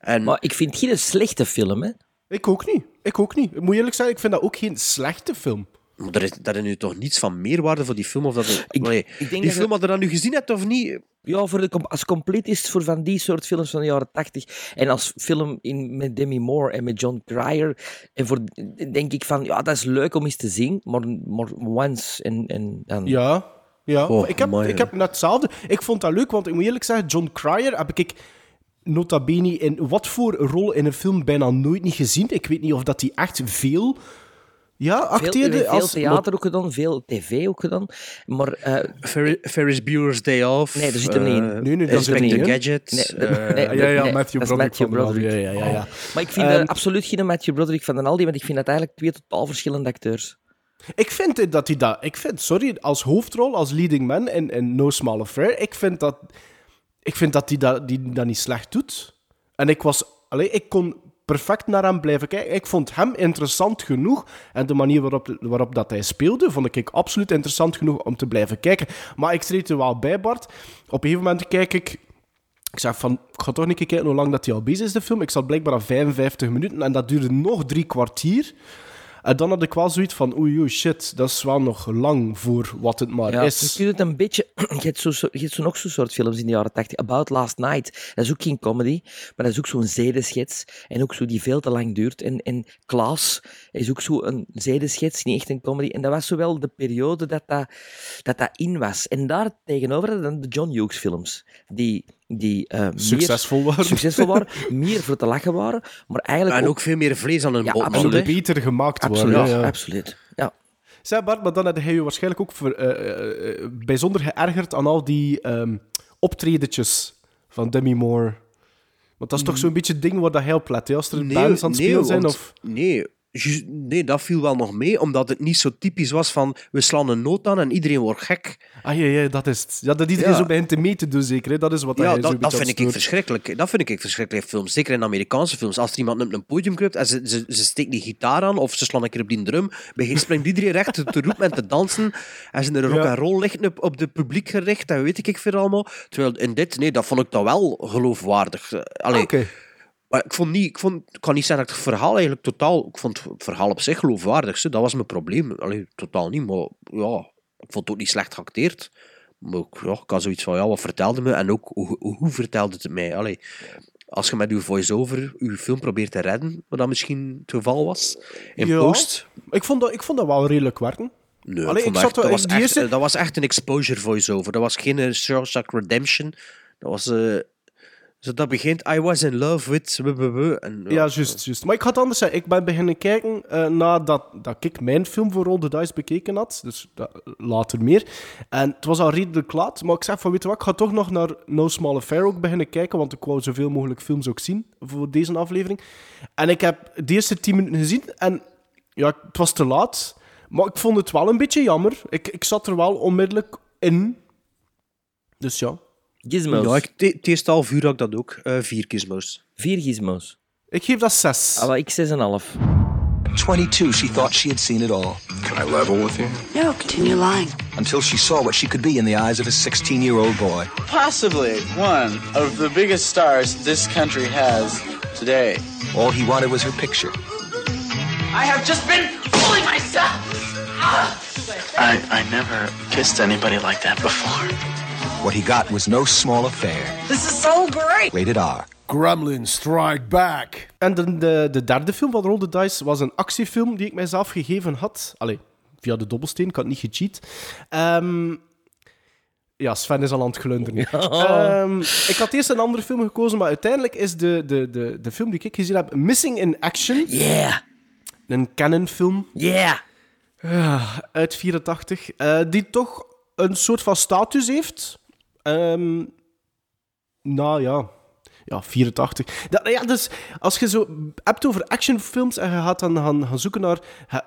En Maar ik vind het geen slechte film, hè. Ik ook niet. Ik ook niet. Ik moet eerlijk zeggen, ik vind dat ook geen slechte film. maar er is, daar is nu toch niets van meerwaarde voor die film. Of dat er- Ik- denk die dat film, je- had je dat nu gezien hebt of niet? Ja, voor de, als completist voor van die soort films van de jaren tachtig. En als film in, met Demi Moore en met John Cryer. En voor, denk ik van, ja, dat is leuk om eens te zien. Maar, maar once en, en dan... Ja. Ja, Oh, ik, heb, amai, ik heb net hetzelfde. Ik vond dat leuk, want ik moet eerlijk zeggen, John Cryer heb ik nota bene in wat voor rol in een film bijna nooit niet gezien. Ik weet niet of dat hij echt veel ja, Veel, acteerde. veel als, theater ook gedaan, veel tv ook gedaan. Maar eh, Ferris, Ferris Bueller's Day Off. Nee, daar zit hem niet in. eh, Nee, nee, dat zit er niet in. Gadget. Nee, eh, nee, Ah, ja, ja, nee, Matthew Broderick. Matthew. Ja, ja, ja, ja. Maar ik vind eh, Ehm, absoluut geen Matthew Broderick van den Aldi, want ik vind dat eigenlijk twee totaal verschillende acteurs. Ik vind dat hij dat... Ik vind, sorry, als hoofdrol, als leading man in, in No Small Affair, ik vind dat... Ik vind dat hij dat, die, dat niet slecht doet. En ik was... Allee, ik kon perfect naar hem blijven kijken. Ik vond hem interessant genoeg. En de manier waarop, waarop dat hij speelde, vond ik absoluut interessant genoeg om te blijven kijken. Maar ik treed er wel bij, Bart. Op een gegeven moment kijk ik... Ik zeg van, ik ga toch een keer kijken hoe lang dat hij al bezig is, de film. Ik zat blijkbaar aan 55 minuten en dat duurde nog drie kwartier. En dan had ik wel zoiets van, oei, oei, shit, dat is wel nog lang voor wat het maar Ja, is. je kunt het een beetje... Je hebt, zo, je hebt zo nog zo'n soort films in de jaren 80. About Last Night. Dat is ook geen comedy, maar dat is ook zo'n zedeschets. En ook zo die veel te lang duurt. En, en Klaas is ook zo een zedeschets, niet echt een comedy. En dat was zowel de periode dat dat, dat, dat in was. En daar tegenover hadden dan de John Hughes films. Die, die eh, meer Succesvol waren. succesvol waren, meer voor te lachen waren, maar eigenlijk en ook veel meer vlees aan een Ja, bot. absoluut. beter gemaakt Absoluut, worden. Ja, ja. absoluut. Ja. Zeg Bart, maar dan had hij je waarschijnlijk ook voor, eh, eh, bijzonder geërgerd aan al die ehm optredetjes van Demi Moore. Want dat is toch zo'n beetje het ding waar dat hij op let, hè? als er bands aan het spelen zijn? want- Of... nee, nee, dat viel wel nog mee, omdat het niet zo typisch was van we slaan een noot aan en iedereen wordt gek. Ah ja, ja, dat is het. Ja, dat iedereen Ja. zo te mee te doen, zeker. Hè? Dat is wat Ja, dat, dat vind ik verschrikkelijk. Dat vind ik verschrikkelijk in films. Zeker in Amerikaanse films. Als er iemand op een podium kruipt en ze, ze, ze steekt die gitaar aan of ze slaan een keer op die drum, begint springt iedereen recht te, te roepen en te dansen. En ze een rock en roll liggen op, op de publiek gericht en weet ik veel allemaal. Terwijl in dit, nee, dat vond ik dan wel geloofwaardig. Eh, Allee, Oké. Maar ik vond niet, ik, vond, ik kan niet zeggen dat ik het verhaal eigenlijk totaal, ik vond het verhaal op zich geloofwaardig. Dat was mijn probleem. Allee, totaal niet, maar ja, ik vond het ook niet slecht geacteerd. Maar ik, ja, ik had zoiets van, ja, wat vertelde me en ook hoe, vertelde het mij? Allee, als je met je voice-over je film probeert te redden, wat dat misschien het geval was, in Ja. post... Ik vond, dat, ik vond dat wel redelijk werken. Nee, Allee, ik dat, zat echt- dat, was echt, eerste- dat was echt een exposure voice-over. Dat was geen eh, Shawshank Redemption. Dat was... eh, zo dat begint, I was in love with... En, Ja, juist, juist. Maar ik had anders zeggen, ik ben beginnen kijken eh, nadat dat ik mijn film voor the Dice bekeken had. Dus later meer. En het was al redelijk laat, maar ik zeg van, weet je wat, ik ga toch nog naar No Small Affair ook beginnen kijken, want ik wou zoveel mogelijk films ook zien voor deze aflevering. En ik heb de eerste tien minuten gezien en ja, het was te laat. Maar ik vond het wel een beetje jammer. Ik, ik zat er wel onmiddellijk in. Dus ja. Gizmos. Ja, ik, te- het eerste half uur had ik dat ook. eh vier gizmos. Vier gizmos. Ik geef dat zes. Ah, wel, ik 6,5. 22, she thought she had seen it all. Can I level with you? No, continue lying. Until she saw what she could be in the eyes of a 16 year old boy. Possibly one of the biggest stars this country has Today. All he wanted was her picture. I have just been fooling myself. I, I never kissed anybody like that before. What he got was no small affair. This is so great. Rated R. Gremlins Strike Back. En de, de, de derde film van Roll the Dice was een actiefilm die ik mijzelf gegeven had. Allee, via de dobbelsteen, ik had niet gecheat. Ehm, ja, Sven is al aan het glunderen. Ehm, ik had eerst een andere film gekozen, maar uiteindelijk is de, de, de, de film die ik gezien heb Missing in Action. Yeah, Een Canon-film yeah. uit 84, eh, die toch een soort van status heeft. Ehm, nou ja, ja, 84. Dat, ja, dus als je zo hebt over actionfilms en je gaat dan gaan, gaan zoeken naar...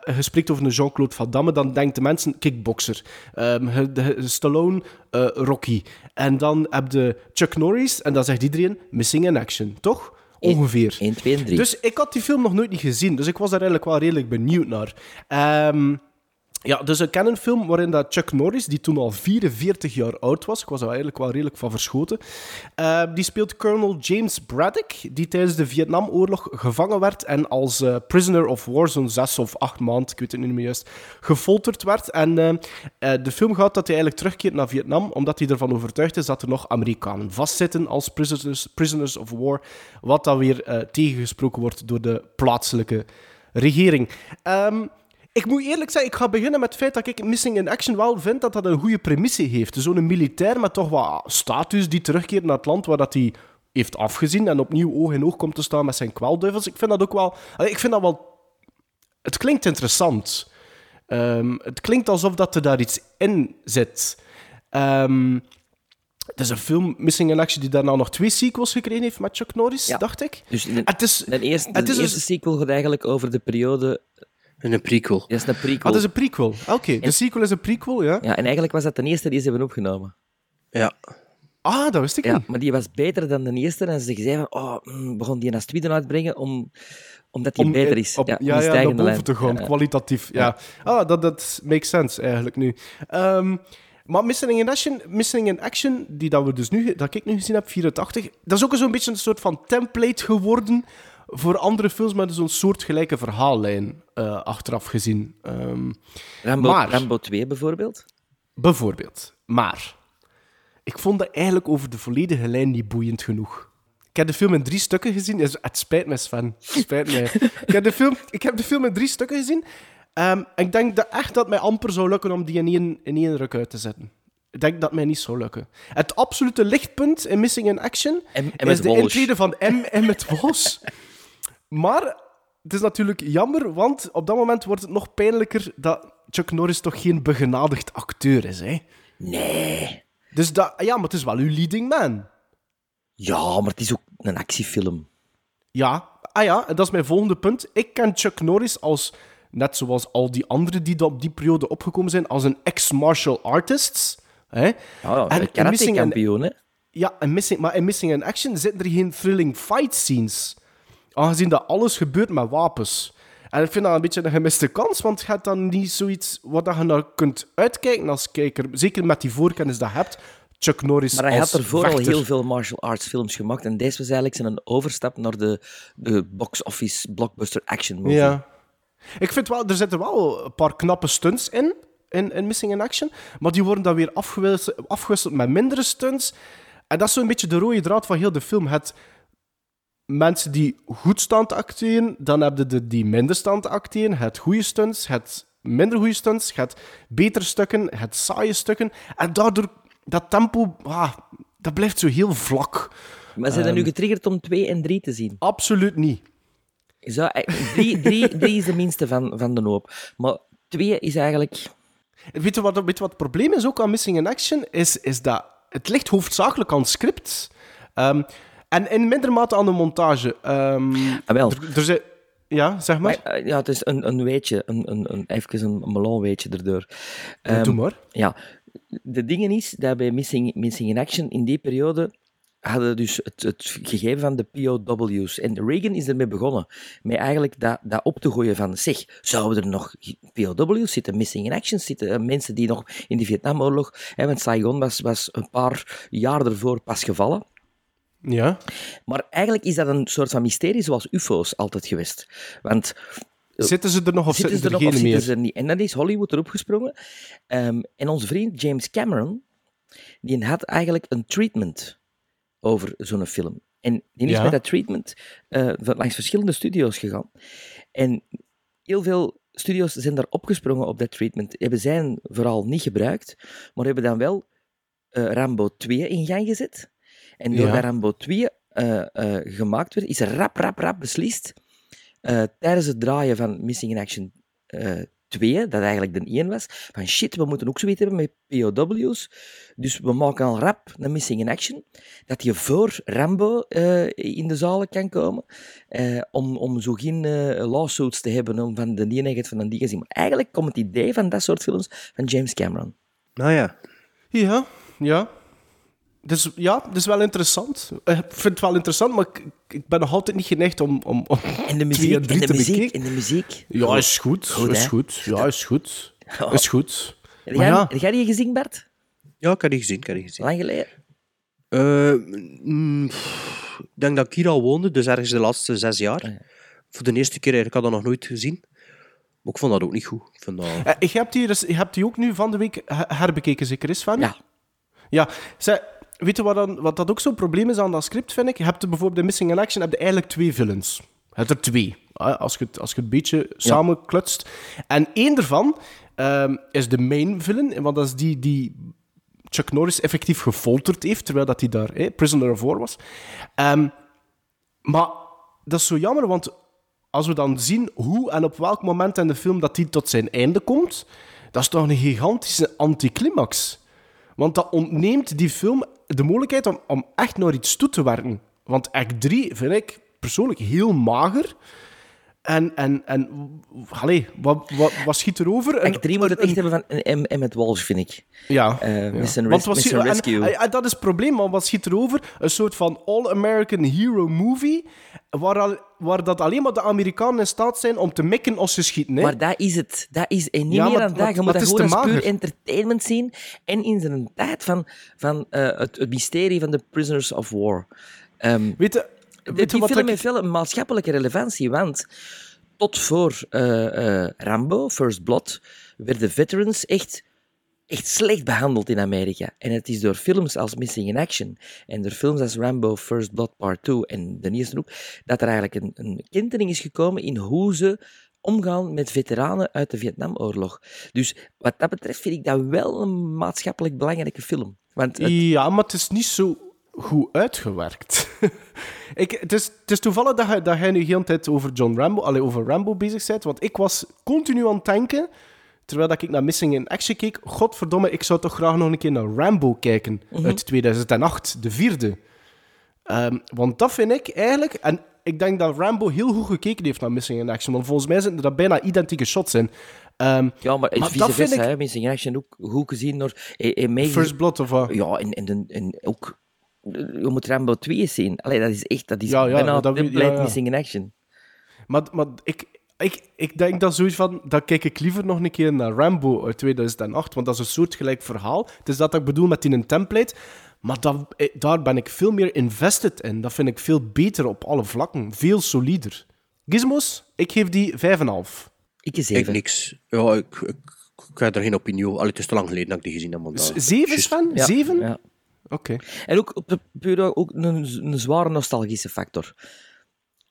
Je, spreekt over een Jean-Claude Van Damme, dan denkt de mensen kickboxer. Ehm, de- Stallone, eh, Rocky. En dan heb je Chuck Norris, en dan zegt iedereen Missing in Action, toch? Ongeveer. 1, 2 en 3. Dus ik had die film nog nooit niet gezien, dus ik was daar eigenlijk wel redelijk benieuwd naar. Ehm, ja, dus een Canon-film waarin dat Chuck Norris, die toen al 44 jaar oud was, ik was er eigenlijk wel redelijk van verschoten, ehm, die speelt Colonel James Braddock, die tijdens de Vietnamoorlog gevangen werd en als eh, prisoner of war zo'n zes of acht maanden, ik weet het niet meer juist, gefolterd werd. En eh, de film gaat dat hij eigenlijk terugkeert naar Vietnam, omdat hij ervan overtuigd is dat er nog Amerikanen vastzitten als prisoners, prisoners of war, wat dan weer eh, tegengesproken wordt door de plaatselijke regering. Ehm, ik moet eerlijk zeggen, ik ga beginnen met het feit dat ik Missing in Action wel vind dat dat een goede premisse heeft. Zo'n militair met toch wat status die terugkeert naar het land waar dat hij heeft afgezien en opnieuw oog in oog komt te staan met zijn kwelduivels. Ik vind dat ook wel... Ik vind dat wel... Het klinkt interessant. Ehm, het klinkt alsof dat er daar iets in zit. Ehm, het is een film, Missing in Action, die daarna nog twee sequels gekregen heeft met Chuck Norris, Ja. dacht ik. Dus de, Het is, de eerste, het de is eerste een- sequel gaat eigenlijk over de periode... En een prequel. Dat is een prequel. Ah, dat is een prequel. Oké, de En- sequel is een prequel, ja. Ja, en eigenlijk was dat de eerste die ze hebben opgenomen. Ja. Ah, dat wist ik Ja, niet. maar die was beter dan de eerste. En ze zeiden van, oh, mm, begon die een tweede uitbrengen om, omdat die Om, beter is. Op, ja, ja, om ja, de naar boven te gaan, Ja, ja. kwalitatief. Ja. Ah, dat, dat makes sense eigenlijk nu. Ehm, maar Missing in, Action, Missing in Action, die dat, we dus nu, dat ik nu gezien heb, 84, dat is ook zo'n beetje een soort van template geworden voor andere films met zo'n soortgelijke verhaallijn eh, achteraf gezien. Ehm, Rambo, Maar- Rambo 2 bijvoorbeeld. bijvoorbeeld. Maar ik vond dat eigenlijk over de volledige lijn niet boeiend genoeg. Ik heb de film in drie stukken gezien. Het het spijt me, Sven. Het spijt ik, heb de film, ik heb de film in drie stukken gezien. Ehm, en ik denk dat echt dat het mij amper zou lukken om die in één, in één ruk uit te zetten. Ik denk dat het mij niet zou lukken. Het absolute lichtpunt in Missing in Action En- en is de Walsh. intrede van M. en met Walsh. Maar het is natuurlijk jammer, want op dat moment wordt het nog pijnlijker dat Chuck Norris toch geen begenadigd acteur is. Hè? Nee. Dus dat, ja, maar het is wel uw leading man. Ja, maar het is ook een actiefilm. Ja, ah ja, en dat is mijn volgende punt. Ik ken Chuck Norris als, net zoals al die anderen die op die periode opgekomen zijn, als een ex-martial artist. Hè? Ja, En een karate-kampioen, hè. Ja, en missing, maar in Missing in Action zitten er geen thrilling fight scenes. Aangezien dat alles gebeurt met wapens. En ik vind dat een beetje een gemiste kans, want je hebt dan niet zoiets wat dat je naar kunt uitkijken als kijker. Zeker met die voorkennis dat je hebt. Chuck Norris Maar hij had ervoor al vechter. heel veel martial arts films gemaakt. En deze was eigenlijk zijn overstap naar de, de box-office blockbuster action movie. Ja. Ik vind wel, er zitten wel een paar knappe stunts in, in, in Missing in Action. Maar die worden dan weer afgewisseld, afgewisseld met mindere stunts. En dat is zo'n beetje de rode draad van heel de film. Het mensen die goed staan te acteren, dan heb je de die minder staan te acteren. Het goede stunts, het minder goede stunts, het betere stukken, het saaie stukken. En daardoor, dat tempo, ah, dat blijft zo heel vlak. Maar zijn er Ehm. nu getriggerd om 2 en 3 te zien? Absoluut niet. Drie, drie, drie is de minste van, van de hoop. Maar 2 is eigenlijk... Weet je wat, weet je wat het probleem is ook aan Missing in Action? Is, is dat het ligt hoofdzakelijk aan het script. Ehm, en in minder mate aan de montage. Ehm, Ah, wel. er, zijn- ja, zeg maar. Maar, eh, ja, het is een, een weetje, een, een, een, even een melonweetje erdoor. Ja, Ehm, doe maar. Ja, de dingen is dat bij Missing, Missing in Action in die periode hadden dus het, het gegeven van de POW's. En Reagan is ermee begonnen. Met eigenlijk dat, dat op te gooien van, zeg, zouden er nog POW's zitten, Missing in Action zitten, eh, mensen die nog in de Vietnamoorlog... Hè, want Saigon was, was een paar jaar ervoor pas gevallen. Ja. Maar eigenlijk is dat een soort van mysterie zoals UFO's altijd geweest. Want Zitten ze er nog of zitten zitten, ze er nog of zitten ze er niet? En dan is Hollywood erop gesprongen. Ehm, en onze vriend James Cameron, die had eigenlijk een treatment over zo'n film. En die is Ja. met dat treatment eh, langs verschillende studio's gegaan. En heel veel studio's zijn daar opgesprongen op dat treatment. Hebben zij vooral niet gebruikt, maar hebben dan wel eh, Rambo 2 in gang gezet. En Ja. doordat Rambo 2 eh, eh, gemaakt werd, is er rap, rap, rap beslist eh, tijdens het draaien van Missing in Action eh 2, dat eigenlijk de 1 was, van shit, we moeten ook zoiets hebben met POW's. Dus we maken al rap een Missing in Action, dat je voor Rambo eh, in de zalen kan komen, eh, om, om zo geen eh, lawsuits te hebben om van de ene van de die gezien. Maar eigenlijk komt het idee van dat soort films van James Cameron. Nou ja. Ja, ja. Dus ja, dat is wel interessant. Eh, Ik vind het wel interessant, maar ik, ik ben nog altijd niet geneigd om, om, om En de muziek, en drie en de te muziek, en de muziek. Ja, is goed. Goed, is hè? goed. Ja, is goed. Ja. Is goed. Heb jij, ja. heb jij die gezien, Bart? Ja, ik heb die gezien, ik heb die gezien. Lang geleden? Eh, mm, pff, ik denk dat ik hier al woonde, dus ergens de laatste zes jaar. Ja. Voor de eerste keer, eigenlijk had ik dat nog nooit gezien. Maar ik vond dat ook niet goed. Ik vind dat... Eh, je, hebt die, dus, je hebt die ook nu van de week he- herbekeken, zeker is van? Ja. Ja. Zij, weet je wat, dan, wat dat ook zo'n probleem is aan dat script, vind ik? Je hebt er bijvoorbeeld in Missing in Action heb je eigenlijk twee villains. Je hebt er twee, als je het, als je het een beetje samenklutst. En één daarvan ehm, is de main villain, want dat is die die Chuck Norris effectief gefolterd heeft, terwijl dat hij daar prisoner of war was. Ehm, maar dat is zo jammer, want als we dan zien hoe en op welk moment in de film dat hij tot zijn einde komt, dat is toch een gigantische anticlimax. Want dat ontneemt die film de mogelijkheid om, om echt naar iets toe te werken. Want act 3 vind ik persoonlijk heel mager. En, en, en allee, wat, wat, wat schiet erover? Act 3 moet het echt hebben van een M- Emmet Walsh, vind ik. ja. Ja. Mission, Want wat Mission Rescue. en- en dat is het probleem, want wat schiet erover? Een soort van all-American hero movie, waar, al, waar dat alleen maar de Amerikanen in staat zijn om te mikken als ze schieten. Hè? Maar dat is het. Dat is, en niet Ja, meer maar- dan dat. Je maar- moet maar dat gewoon als puur entertainment zien. En in zijn tijd van, van eh, het, het mysterie van de Prisoners of War. Ehm, Weet je, de- die film ik- heeft wel een maatschappelijke relevantie, want tot voor eh, eh, Rambo, First Blood, werden veterans echt, echt slecht behandeld in Amerika. En het is door films als Missing in Action en door films als Rambo, First Blood Part 2 en de eerste ook, dat er eigenlijk een, een kentering is gekomen in hoe ze omgaan met veteranen uit de Vietnamoorlog. Dus wat dat betreft vind ik dat wel een maatschappelijk belangrijke film. Want het- Ja, maar het is niet zo goed uitgewerkt. ik, het, is, het is toevallig dat jij, dat jij nu heel de tijd over John Rambo, allee, over Rambo bezig bent, want ik was continu aan het denken, terwijl dat ik naar Missing in Action keek, godverdomme, ik zou toch graag nog een keer naar Rambo kijken, uit 2008, de vierde. Ehm, want dat vind ik eigenlijk, en ik denk dat Rambo heel goed gekeken heeft naar Missing in Action, want volgens mij zitten er bijna identieke shots in. Ehm, ja, maar, maar vice versa, ik- hè. Missing in Action ook goed gezien door... eh, eh, meege- First Blood of wat? Ja, en, en, en ook... Je moet Rambo 2 zien. Allee, dat is echt... Dat is Ja, ja, bijna dat ja. Missing in Action. Maar, maar ik, ik, ik denk dat zoiets van, dan kijk ik liever nog een keer naar Rambo uit 2008, want dat is een soortgelijk verhaal. Het is dat ik bedoel met die een template, maar dat, eh, daar ben ik veel meer invested in. Dat vind ik veel beter op alle vlakken, veel solider. Gizmos, ik geef die 5,5. Ik is Ik even. niks. Ja, ik, ik, ik heb er geen opinie over. Allee, het is te lang geleden dat ik die gezien heb. want dat- 7 juist. Sven? Ja, 7? Ja. Oké. En ook, op de, puur ook een, een zware nostalgische factor.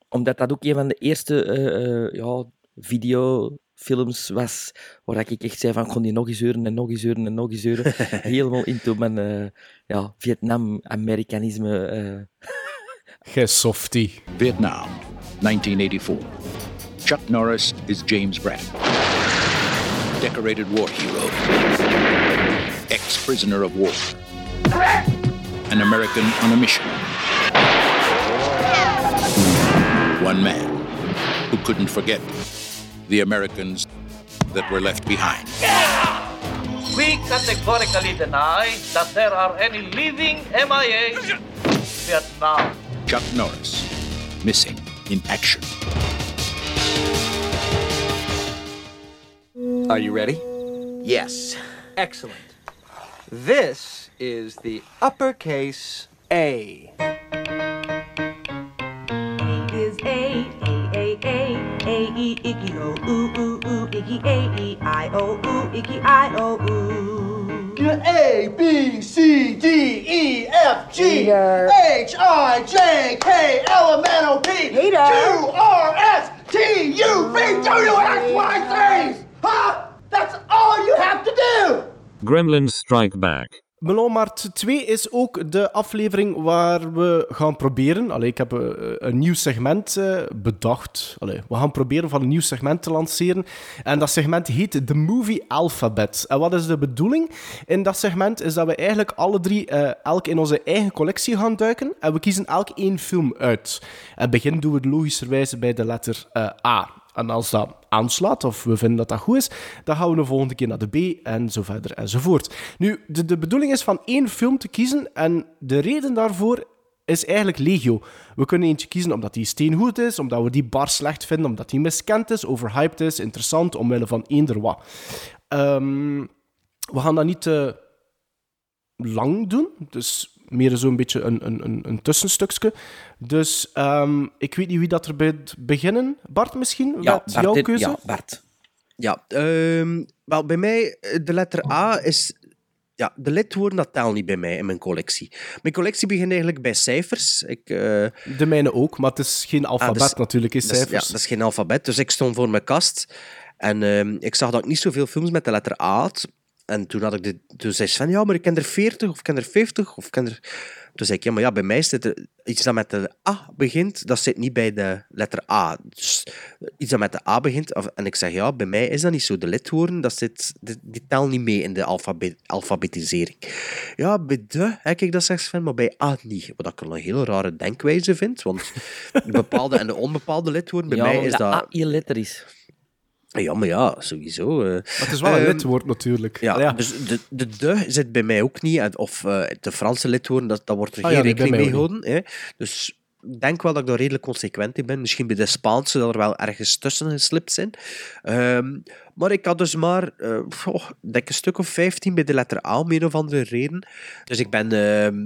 Omdat dat ook een van de eerste eh, eh, ja, videofilms was waar ik echt zei van, ik kon die nog eens huren en nog eens huren en nog eens huren. Helemaal into mijn eh, ja, Vietnam-Amerikanisme. eh. Softie. Vietnam, 1984. Chuck Norris is James Brand. Decorated war hero. Ex-prisoner of war. An American on a mission. One man who couldn't forget the Americans that were left behind. We categorically deny that there are any living MIAs in Vietnam. Chuck Norris, missing in action. Are you ready? Yes. Excellent. This is the uppercase A. Eight is eight, Huh? That's all you have to do! Gremlins Strike Back Melon Mart 2 is ook de aflevering waar we gaan proberen. Allee, ik heb eh, een nieuw segment eh, bedacht. Allee, we gaan proberen van een nieuw segment te lanceren. En dat segment heet The Movie Alphabet. En wat is de bedoeling in dat segment? Is dat we eigenlijk alle drie eh, elk in onze eigen collectie gaan duiken. En we kiezen elk één film uit. En begin doen we logischerwijze bij de letter A. En als dat aanslaat, of we vinden dat dat goed is, dan gaan we de volgende keer naar de B, en zo verder enzovoort. Nu, de, de bedoeling is van één film te kiezen, en de reden daarvoor is eigenlijk legio. We kunnen eentje kiezen omdat die steengoed is, omdat we die bar slecht vinden, omdat die miskend is, overhyped is, interessant, omwille van eender wat. Ehm, we gaan dat niet te lang doen, dus meer zo'n beetje een, een, een, een tussenstukje. Dus ehm, ik weet niet wie dat er bij het beginnen. Bart misschien? Ja, Wat Bart, jouw keuze? ja, Bart. Ja, ehm, wel, bij mij, eh, de letter A is... Ja, de lidwoorden, dat telt niet bij mij in mijn collectie. Mijn collectie begint eigenlijk bij cijfers. Ik, eh, De mijne ook, maar het is geen alfabet Ah, dus- natuurlijk, is is- cijfers. Ja, dat is geen alfabet. Dus ik stond voor mijn kast en ehm, ik zag dat ik niet zoveel films met de letter A had. En toen, had ik de, toen zei Sven, ja, maar ik ken er 40 of ik ken er 50 of ik ken er... Toen zei ik, ja, maar ja, bij mij zit er iets dat met de A begint, dat zit niet bij de letter A. Dus iets dat met de A begint, of- en ik zeg, ja, bij mij is dat niet zo. De lidwoorden, dat zit, die, die tellen niet mee in de alfabe- alfabetisering. Ja, bij de heb ik dat zegt Sven, maar bij A niet. Wat ik een hele rare denkwijze vind, want de bepaalde en de onbepaalde lidwoorden, bij ja, mij is dat... A je letter is. Ja, maar ja, sowieso. eh. Maar het is wel een Ehm, lidwoord natuurlijk. Ja, Ja. dus de, de de zit bij mij ook niet. Of eh, de Franse lidwoorden, dat, dat wordt er Ah geen ja, rekening mee gehouden. Hè. Dus ik denk wel dat ik daar redelijk consequent in ben. Misschien bij de Spaanse dat er wel ergens tussen geslipt zijn. Ehm, maar ik had dus maar ik denk een stuk of 15 bij de letter A om een of andere reden. Dus ik ben ehm,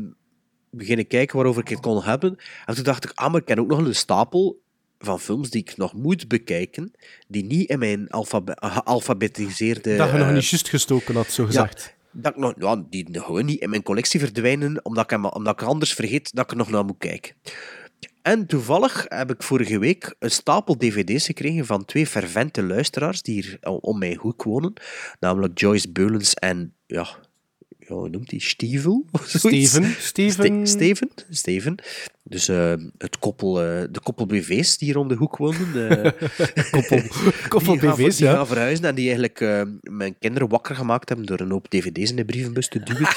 beginnen kijken waarover ik het kon hebben. En toen dacht ik, ah, maar ik ken ook nog een stapel van films die ik nog moet bekijken, die niet in mijn alfabe- gealfabetiseerde... dat je nog eh, niet juist gestoken had, zo gezegd. ja, dat ik nog, ja, die gewoon niet in mijn collectie verdwijnen, omdat ik, hem- omdat ik anders vergeet dat ik er nog naar moet kijken. En toevallig heb ik vorige week een stapel dvd's gekregen van twee fervente luisteraars die hier om- mijn hoek wonen. Namelijk Joyce Beulens en, ja hoe noemt die? Zoiets? Steven, Steven. Ste- Steven. Steven. Dus eh, het koppel, eh, de koppel BV's die hier om de hoek wonen. eh, Koppel, koppel die gaan, BV's, die ja. gaan verhuizen en die eigenlijk eh, mijn kinderen wakker gemaakt hebben door een hoop dvd's in de brievenbus te duwen.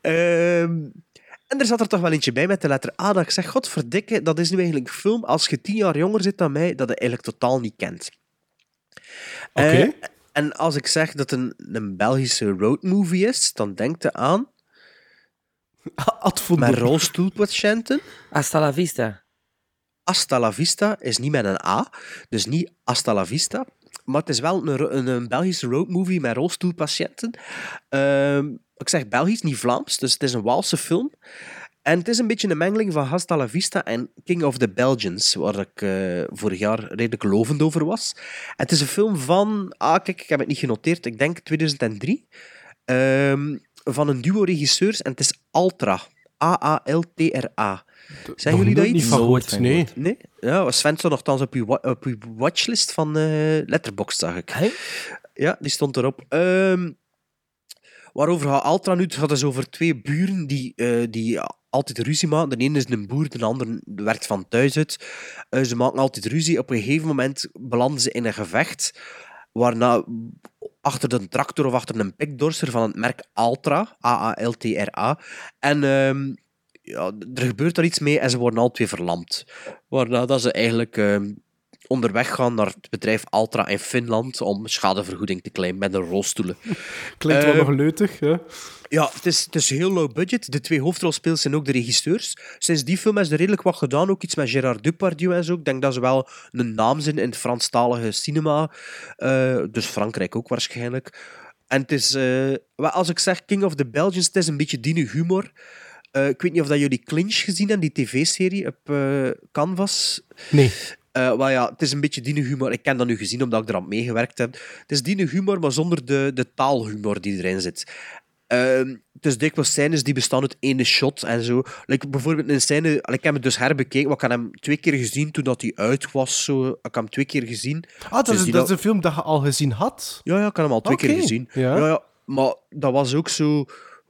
Ehm, en er zat er toch wel eentje bij met de letter A dat ik zeg, godverdikke, dat is nu eigenlijk een film als je tien jaar jonger zit dan mij, dat je eigenlijk totaal niet kent. Oké. Eh, en als ik zeg dat het een, een Belgische roadmovie is, dan denkt je aan met rolstoelpatiënten. Hasta la vista. Hasta la vista is niet met een A, dus niet hasta la vista. Maar het is wel een, een, een Belgische roadmovie met rolstoelpatiënten. Ehm, ik zeg Belgisch, niet Vlaams, dus het is een Waalse film. En het is een beetje een mengeling van Hasta la Vista en King of the Belgians, waar ik eh, vorig jaar redelijk lovend over was. En het is een film van, ah kijk, ik heb het niet genoteerd, ik denk 2003, ehm, van een duo regisseurs en het is Altra. A-A-L-T-R-A. Zijn nog jullie dat iets? niet van gehoord, nee. gehoord. Nee? Ja, Sven stond nogthans op uw, wa- op uw watchlist van eh Letterboxd, zag ik. Ja, die stond erop. Ehm, waarover gaat Altra nu? Het gaat dus over twee buren die, eh, die altijd ruzie maken. De ene is een boer, de andere werkt van thuis uit. Eh, ze maken altijd ruzie. Op een gegeven moment belanden ze in een gevecht, waarna achter de tractor of achter een pikdorser van het merk Altra, A-A-L-T-R-A. En ehm, ja, er gebeurt daar iets mee en ze worden al twee verlamd. Waarna dat ze eigenlijk ehm, onderweg gaan naar het bedrijf Altra in Finland om schadevergoeding te claimen met een rolstoelen. Klinkt wel Eh, nog leutig, hè? ja, het is, het is heel low budget. De twee hoofdrolspelers zijn ook de regisseurs. Sinds die film is er redelijk wat gedaan. Ook iets met Gérard Depardieu en zo. Ik denk dat ze wel een naam zijn in het Franstalige cinema. Eh, dus Frankrijk ook waarschijnlijk. En het is, eh, als ik zeg King of the Belgians, het is een beetje die humor. Ik weet niet of dat jullie Clinch gezien hebben, die tv-serie op Canvas. Nee. Eh, wel ja, het is een beetje die humor. Ik ken dat nu gezien omdat ik eraan meegewerkt heb. Het is die humor, maar zonder de, de taalhumor die erin zit. Ehm, het is dikwijls scènes die bestaan uit ene shot en zo. Like bijvoorbeeld een scène, ik heb hem dus herbekeken, maar ik heb hem twee keer gezien toen dat hij uit was. Zo. Ik heb hem twee keer gezien. Ah, dat, Dus is, dat is een film dat je al gezien had? Ja, ja, ik heb hem al twee keer gezien. ja. Ja. Ja, maar dat was ook zo...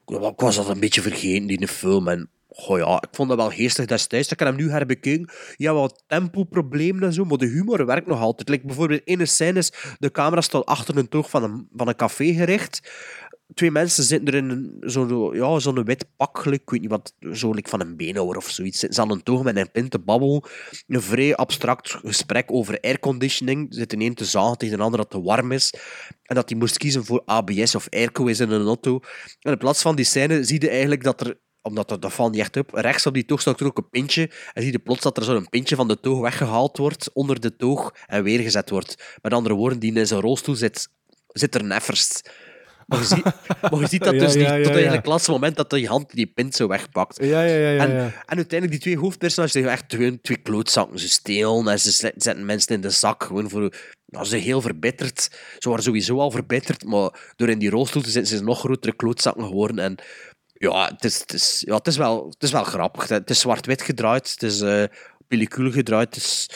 Ik was dat een beetje vergeten, die film. En goh ja, ik vond dat wel geestig destijds. Ik heb hem nu herbekeken. Ja, wat tempoproblemen en zo, maar de humor werkt nog altijd. Like bijvoorbeeld ene scène is, de camera staat achter een toog van een, van een café gericht. Twee mensen zitten er in een- zo'n ja, zo'n wit pak, ik weet niet wat, zo like van een beenhouwer of zoiets. Zitten ze aan een toog met een pint te babbelen. Een vrij abstract gesprek over airconditioning. Zit een een te zagen tegen een ander dat te warm is. En dat hij moest kiezen voor ABS of airco is in een auto. En in plaats van die scène zie je eigenlijk dat er omdat dat, dat valt niet echt op. Rechts op die toog staat er ook een pintje. En zie je plots dat er zo'n pintje van de toog weggehaald wordt, onder de toog, en weer gezet wordt. Met andere woorden, die in zijn rolstoel zit, zit er nefferst. Maar je, ziet, maar je ziet dat dus niet ja, ja, tot ja. het laatste moment dat je hand die pint zo wegpakt. Ja, ja, ja. ja, En, en uiteindelijk, die twee hoofdpersonages zijn echt twee, twee klootzakken. Ze stelen en ze zet- zetten mensen in de zak. Gewoon voor, ja, ze zijn heel verbitterd. Ze waren sowieso al verbitterd, maar door in die rolstoel te zitten, zijn ze nog grotere klootzakken geworden. En ja, het is, het is, ja, het is, wel, het is wel grappig. Het is zwart-wit gedraaid, het is eh pellicule gedraaid. Het is...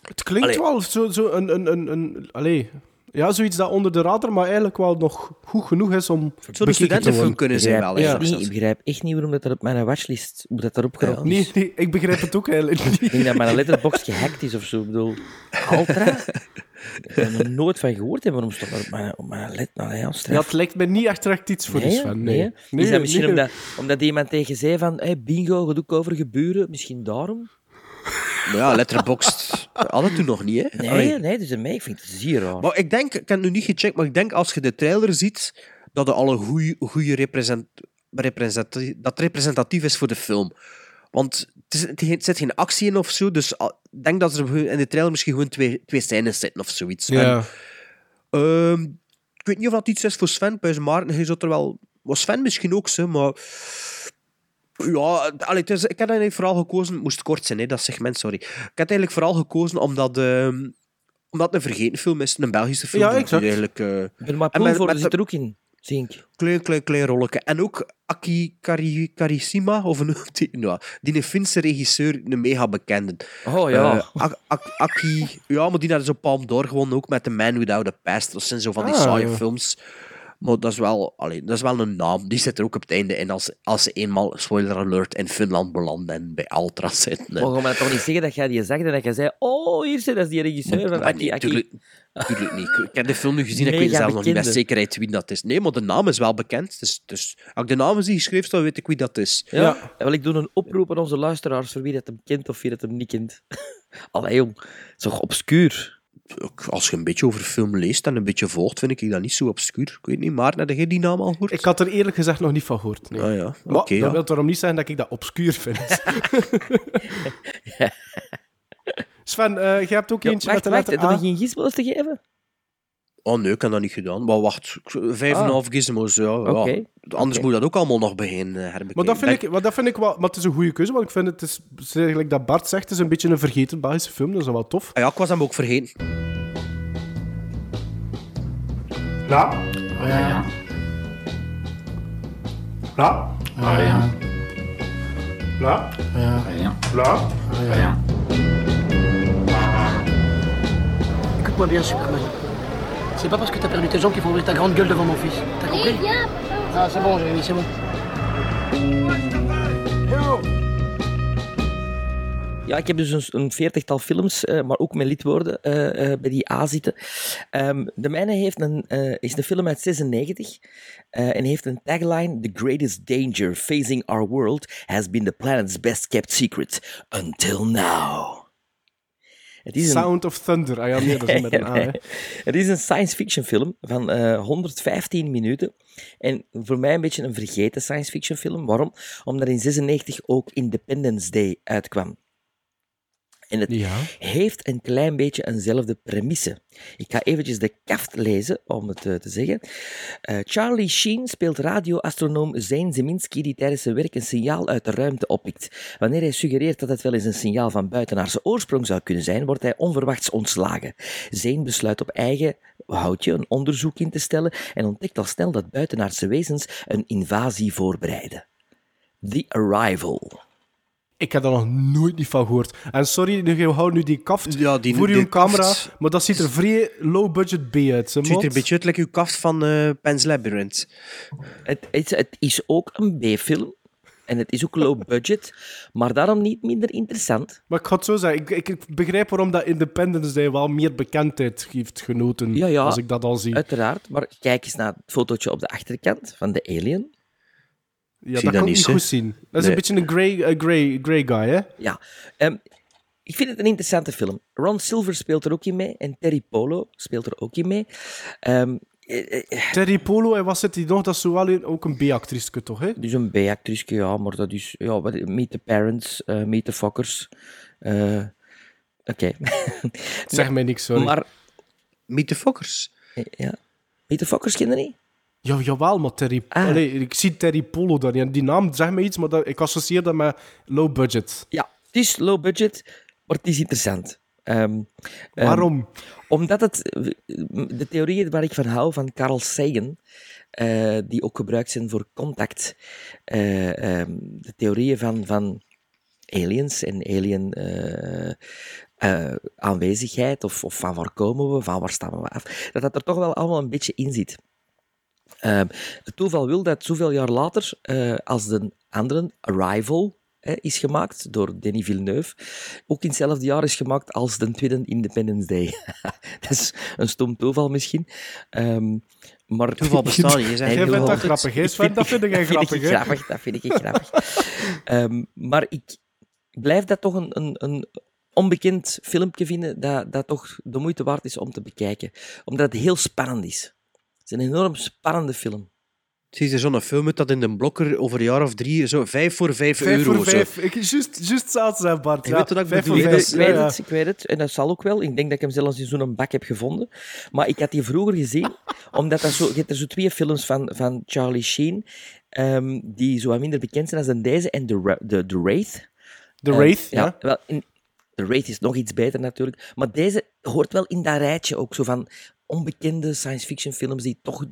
Het klinkt Allee. wel zo, zo een, een, een, een... Allee. Ja, zoiets dat onder de radar, maar eigenlijk wel nog goed genoeg is om te worden. kunnen zijn wel. Ik niet, ik begrijp echt niet waarom dat, er op mijn watchlist hoe dat erop Ja, gerold is. nee, nee, ik begrijp het ook eigenlijk Ik niet. denk dat mijn letterbox gehackt is of zo. Ik bedoel, Altra? Ik heb er nooit van gehoord. En waarom stond dat op mijn, op mijn let? Nou, ja, Ja, het lijkt me niet echt iets voor nee? Sven. nee. Is dat misschien nee. omdat, omdat iemand tegen zei van hey, bingo, gaat ook over gebeuren? Misschien daarom? Maar ja, Letterboxd had het toen nog niet, hè? Nee, Allee. nee, dus mij, ik vind het zeer raar. Maar ik denk, ik heb het nu niet gecheckt, maar ik denk als je de trailer ziet, dat het al een goede, goede represent, representatief, dat representatief is voor de film. Want het, is, het het zit geen actie in of zo, dus ik denk dat er in de trailer misschien gewoon twee, twee scènes zitten of zoiets. Ja. En, ehm, ik weet niet of dat iets is voor Sven, bij Maarten, hij zat er wel... Was Sven misschien ook, zo, maar... Ja, allee, ik heb eigenlijk vooral gekozen... Het moest kort zijn, hè, dat segment, sorry. Ik heb eigenlijk vooral gekozen omdat... ehm, omdat het een vergeten film is, een Belgische film. Ja, die exact. Eigenlijk, eh, maar en poel met- voor, met die de- zit er ook in, zie ik. klein, klein, klein rolletje. En ook Aki Kari, Karissima, of een, die, nou, die een Finse regisseur, een mega bekende. Oh ja. Ak- Ak- Aki, ja, maar die had zo Palm d'Or gewonnen, ook met The Man Without a Past. Dat zijn zo van die Ah, saaie ja. films. Maar dat is, wel, allee, dat is wel een naam. Die zit er ook op het einde in als, als ze eenmaal, spoiler alert, in Finland belanden en bij Altra zitten. Maar ga maar toch niet zeggen dat jij die zag en dat jij zei oh, hier zit, dat is die regisseur van Aki nee, Aki. tuurlijk, tuurlijk niet. Ik heb de film nu gezien en ik weet zelf nog niet met zekerheid wie dat is. Nee, maar de naam is wel bekend. Dus, dus als ik de namen zie geschreven staan, weet ik wie dat is. Ja, Ja. Wel, ik doe een oproep aan onze luisteraars voor wie dat hem kent of wie dat hem niet kent. Allee, jong. Het is toch obscuur? Ook Als je een beetje over film leest en een beetje volgt, vind ik dat niet zo obscuur. Ik weet niet, maar heb jij die naam al gehoord? Ik had er eerlijk gezegd nog niet van gehoord. Nee. Ah ja, oké. Maar dat ja. wil daarom niet zeggen dat ik dat obscuur vind. Sven, eh jij hebt ook Ja, eentje wacht, met de wacht, letter heb je A. geen gizmos te geven? Oh nee, ik heb dat niet gedaan. Maar wacht, vijf en een Ah. half gizmos, ja. ja. Anders oké. moet dat ook allemaal nog beginnen uh, herbekijken. Maar dat, vind ik, maar dat vind ik wel... Maar het is een goede keuze, want ik vind het, is, het is eigenlijk dat Bart zegt, het is een beetje een vergeten Belgische film. Dat is wel tof. Ah ja, ik was hem ook vergeten. Là Rien. Là Rien. Là Rien. Là Rien. Écoute-moi bien, Superman. C'est pas parce que t'as perdu tes jambes qu'il faut ouvrir ta grande gueule devant mon fils. T'as compris Ah, c'est bon, Jérémy, c'est bon. Ja, ik heb dus een, een veertigtal films, eh, maar ook met lidwoorden eh, eh, bij die A zitten. Ehm, de mijne heeft een, eh, is een film uit 96 eh, en heeft een tagline: The greatest danger facing our world has been the planet's best kept secret until now. Het is een- Sound of Thunder. Ah ja, nee, dat is met een A. hè. Het is een science fiction film van eh, 115 minuten. En voor mij een beetje een vergeten science fiction film. Waarom? Omdat in 96 ook Independence Day uitkwam. En het Ja. heeft een klein beetje eenzelfde premisse. Ik ga eventjes de kaft lezen, om het eh, te zeggen. Eh, Charlie Sheen speelt radioastronoom Zane Zeminski die tijdens zijn werk een signaal uit de ruimte oppikt. Wanneer hij suggereert dat het wel eens een signaal van buitenaardse oorsprong zou kunnen zijn, wordt hij onverwachts ontslagen. Zane besluit op eigen houtje een onderzoek in te stellen en ontdekt al snel dat buitenaardse wezens een invasie voorbereiden. The Arrival. Ik heb daar nog nooit niet van gehoord. En sorry, nu je houdt nu die kaft Ja, die- voor die je camera, kaft- maar dat ziet er vrij low-budget B uit. Het ziet er een beetje uit like uw kaft van eh Pan's Labyrinth. Het, het, het is ook een B-film. En het is ook low budget, maar daarom niet minder interessant. Maar ik ga het zo zeggen, ik, ik, ik begrijp waarom dat Independence Day wel meer bekendheid heeft genoten, Ja, ja. als ik dat al zie. Uiteraard, maar kijk eens naar het fotootje op de achterkant van de alien. Ja, dat kan ik niet, goed zien. Dat is een beetje een grey, een grey, grey guy, hè? Ja, ehm, ik vind het een interessante film. Ron Silver speelt er ook in mee en Terry Polo speelt er ook in mee. Ehm, eh, eh, Terry Polo, en wat zit hij nog? Dat is zo wel een- ook een B-actrice, toch? Hè? dus een B-actrice, ja, maar dat is... Ja, Meet the Parents, eh Meet the Fockers. eh, Oké. Zeg mij niks, sorry. Maar, Meet the Fockers. ja. Meet the Fockers, ken je niet? Ja, jawel, maar Terry... Ah. Allee, ik zie Terry Polo daar Die naam zegt me iets, maar dat, ik associeer dat met low budget. Ja, het is low budget, maar het is interessant. Ehm, ehm, Waarom? Omdat het, de theorieën waar ik van hou, van Carl Sagan, eh, die ook gebruikt zijn voor contact, eh, ehm, de theorieën van, van aliens en alien eh, aanwezigheid, of, of van waar komen we, van waar stammen we af, dat dat er toch wel allemaal een beetje in zit. Ehm, het toeval wil dat zoveel jaar later, eh, als de andere Arrival is gemaakt door Denis Villeneuve, ook in hetzelfde jaar is gemaakt als de tweede Independence Day. dat is een stom toeval misschien. Ehm, maar Toeval bestaat niet, Jij vindt dat grappig, hè, Sven? Dat vind grappig, ik hè? grappig, Dat vind ik grappig. Ehm, maar ik blijf dat toch een, een, een onbekend filmpje vinden dat, dat toch de moeite waard is om te bekijken. Omdat het heel spannend is. Het is een enorm spannende film. Zie je zo'n film uit dat in de blokker over een jaar of drie, zo vijf voor vijf, Vijf euro. voor zo. vijf. Ik juist, juist hetzelfde zijn, Bart. Je Ja, weet wat ik vijf bedoel, vijf. Ik weet Ja, ja. het, ik weet het. En dat zal ook wel. Ik denk dat ik hem zelfs in zo'n bak heb gevonden. Maar ik had die vroeger gezien, omdat dat zo, je hebt er zo twee films van, van Charlie Sheen, ehm, die zo wat minder bekend zijn als deze en The, Ra- The, The Wraith. The Eh, Wraith, ja. Wel, in, The Wraith is nog iets beter natuurlijk. Maar deze hoort wel in dat rijtje ook zo van onbekende science fiction films die toch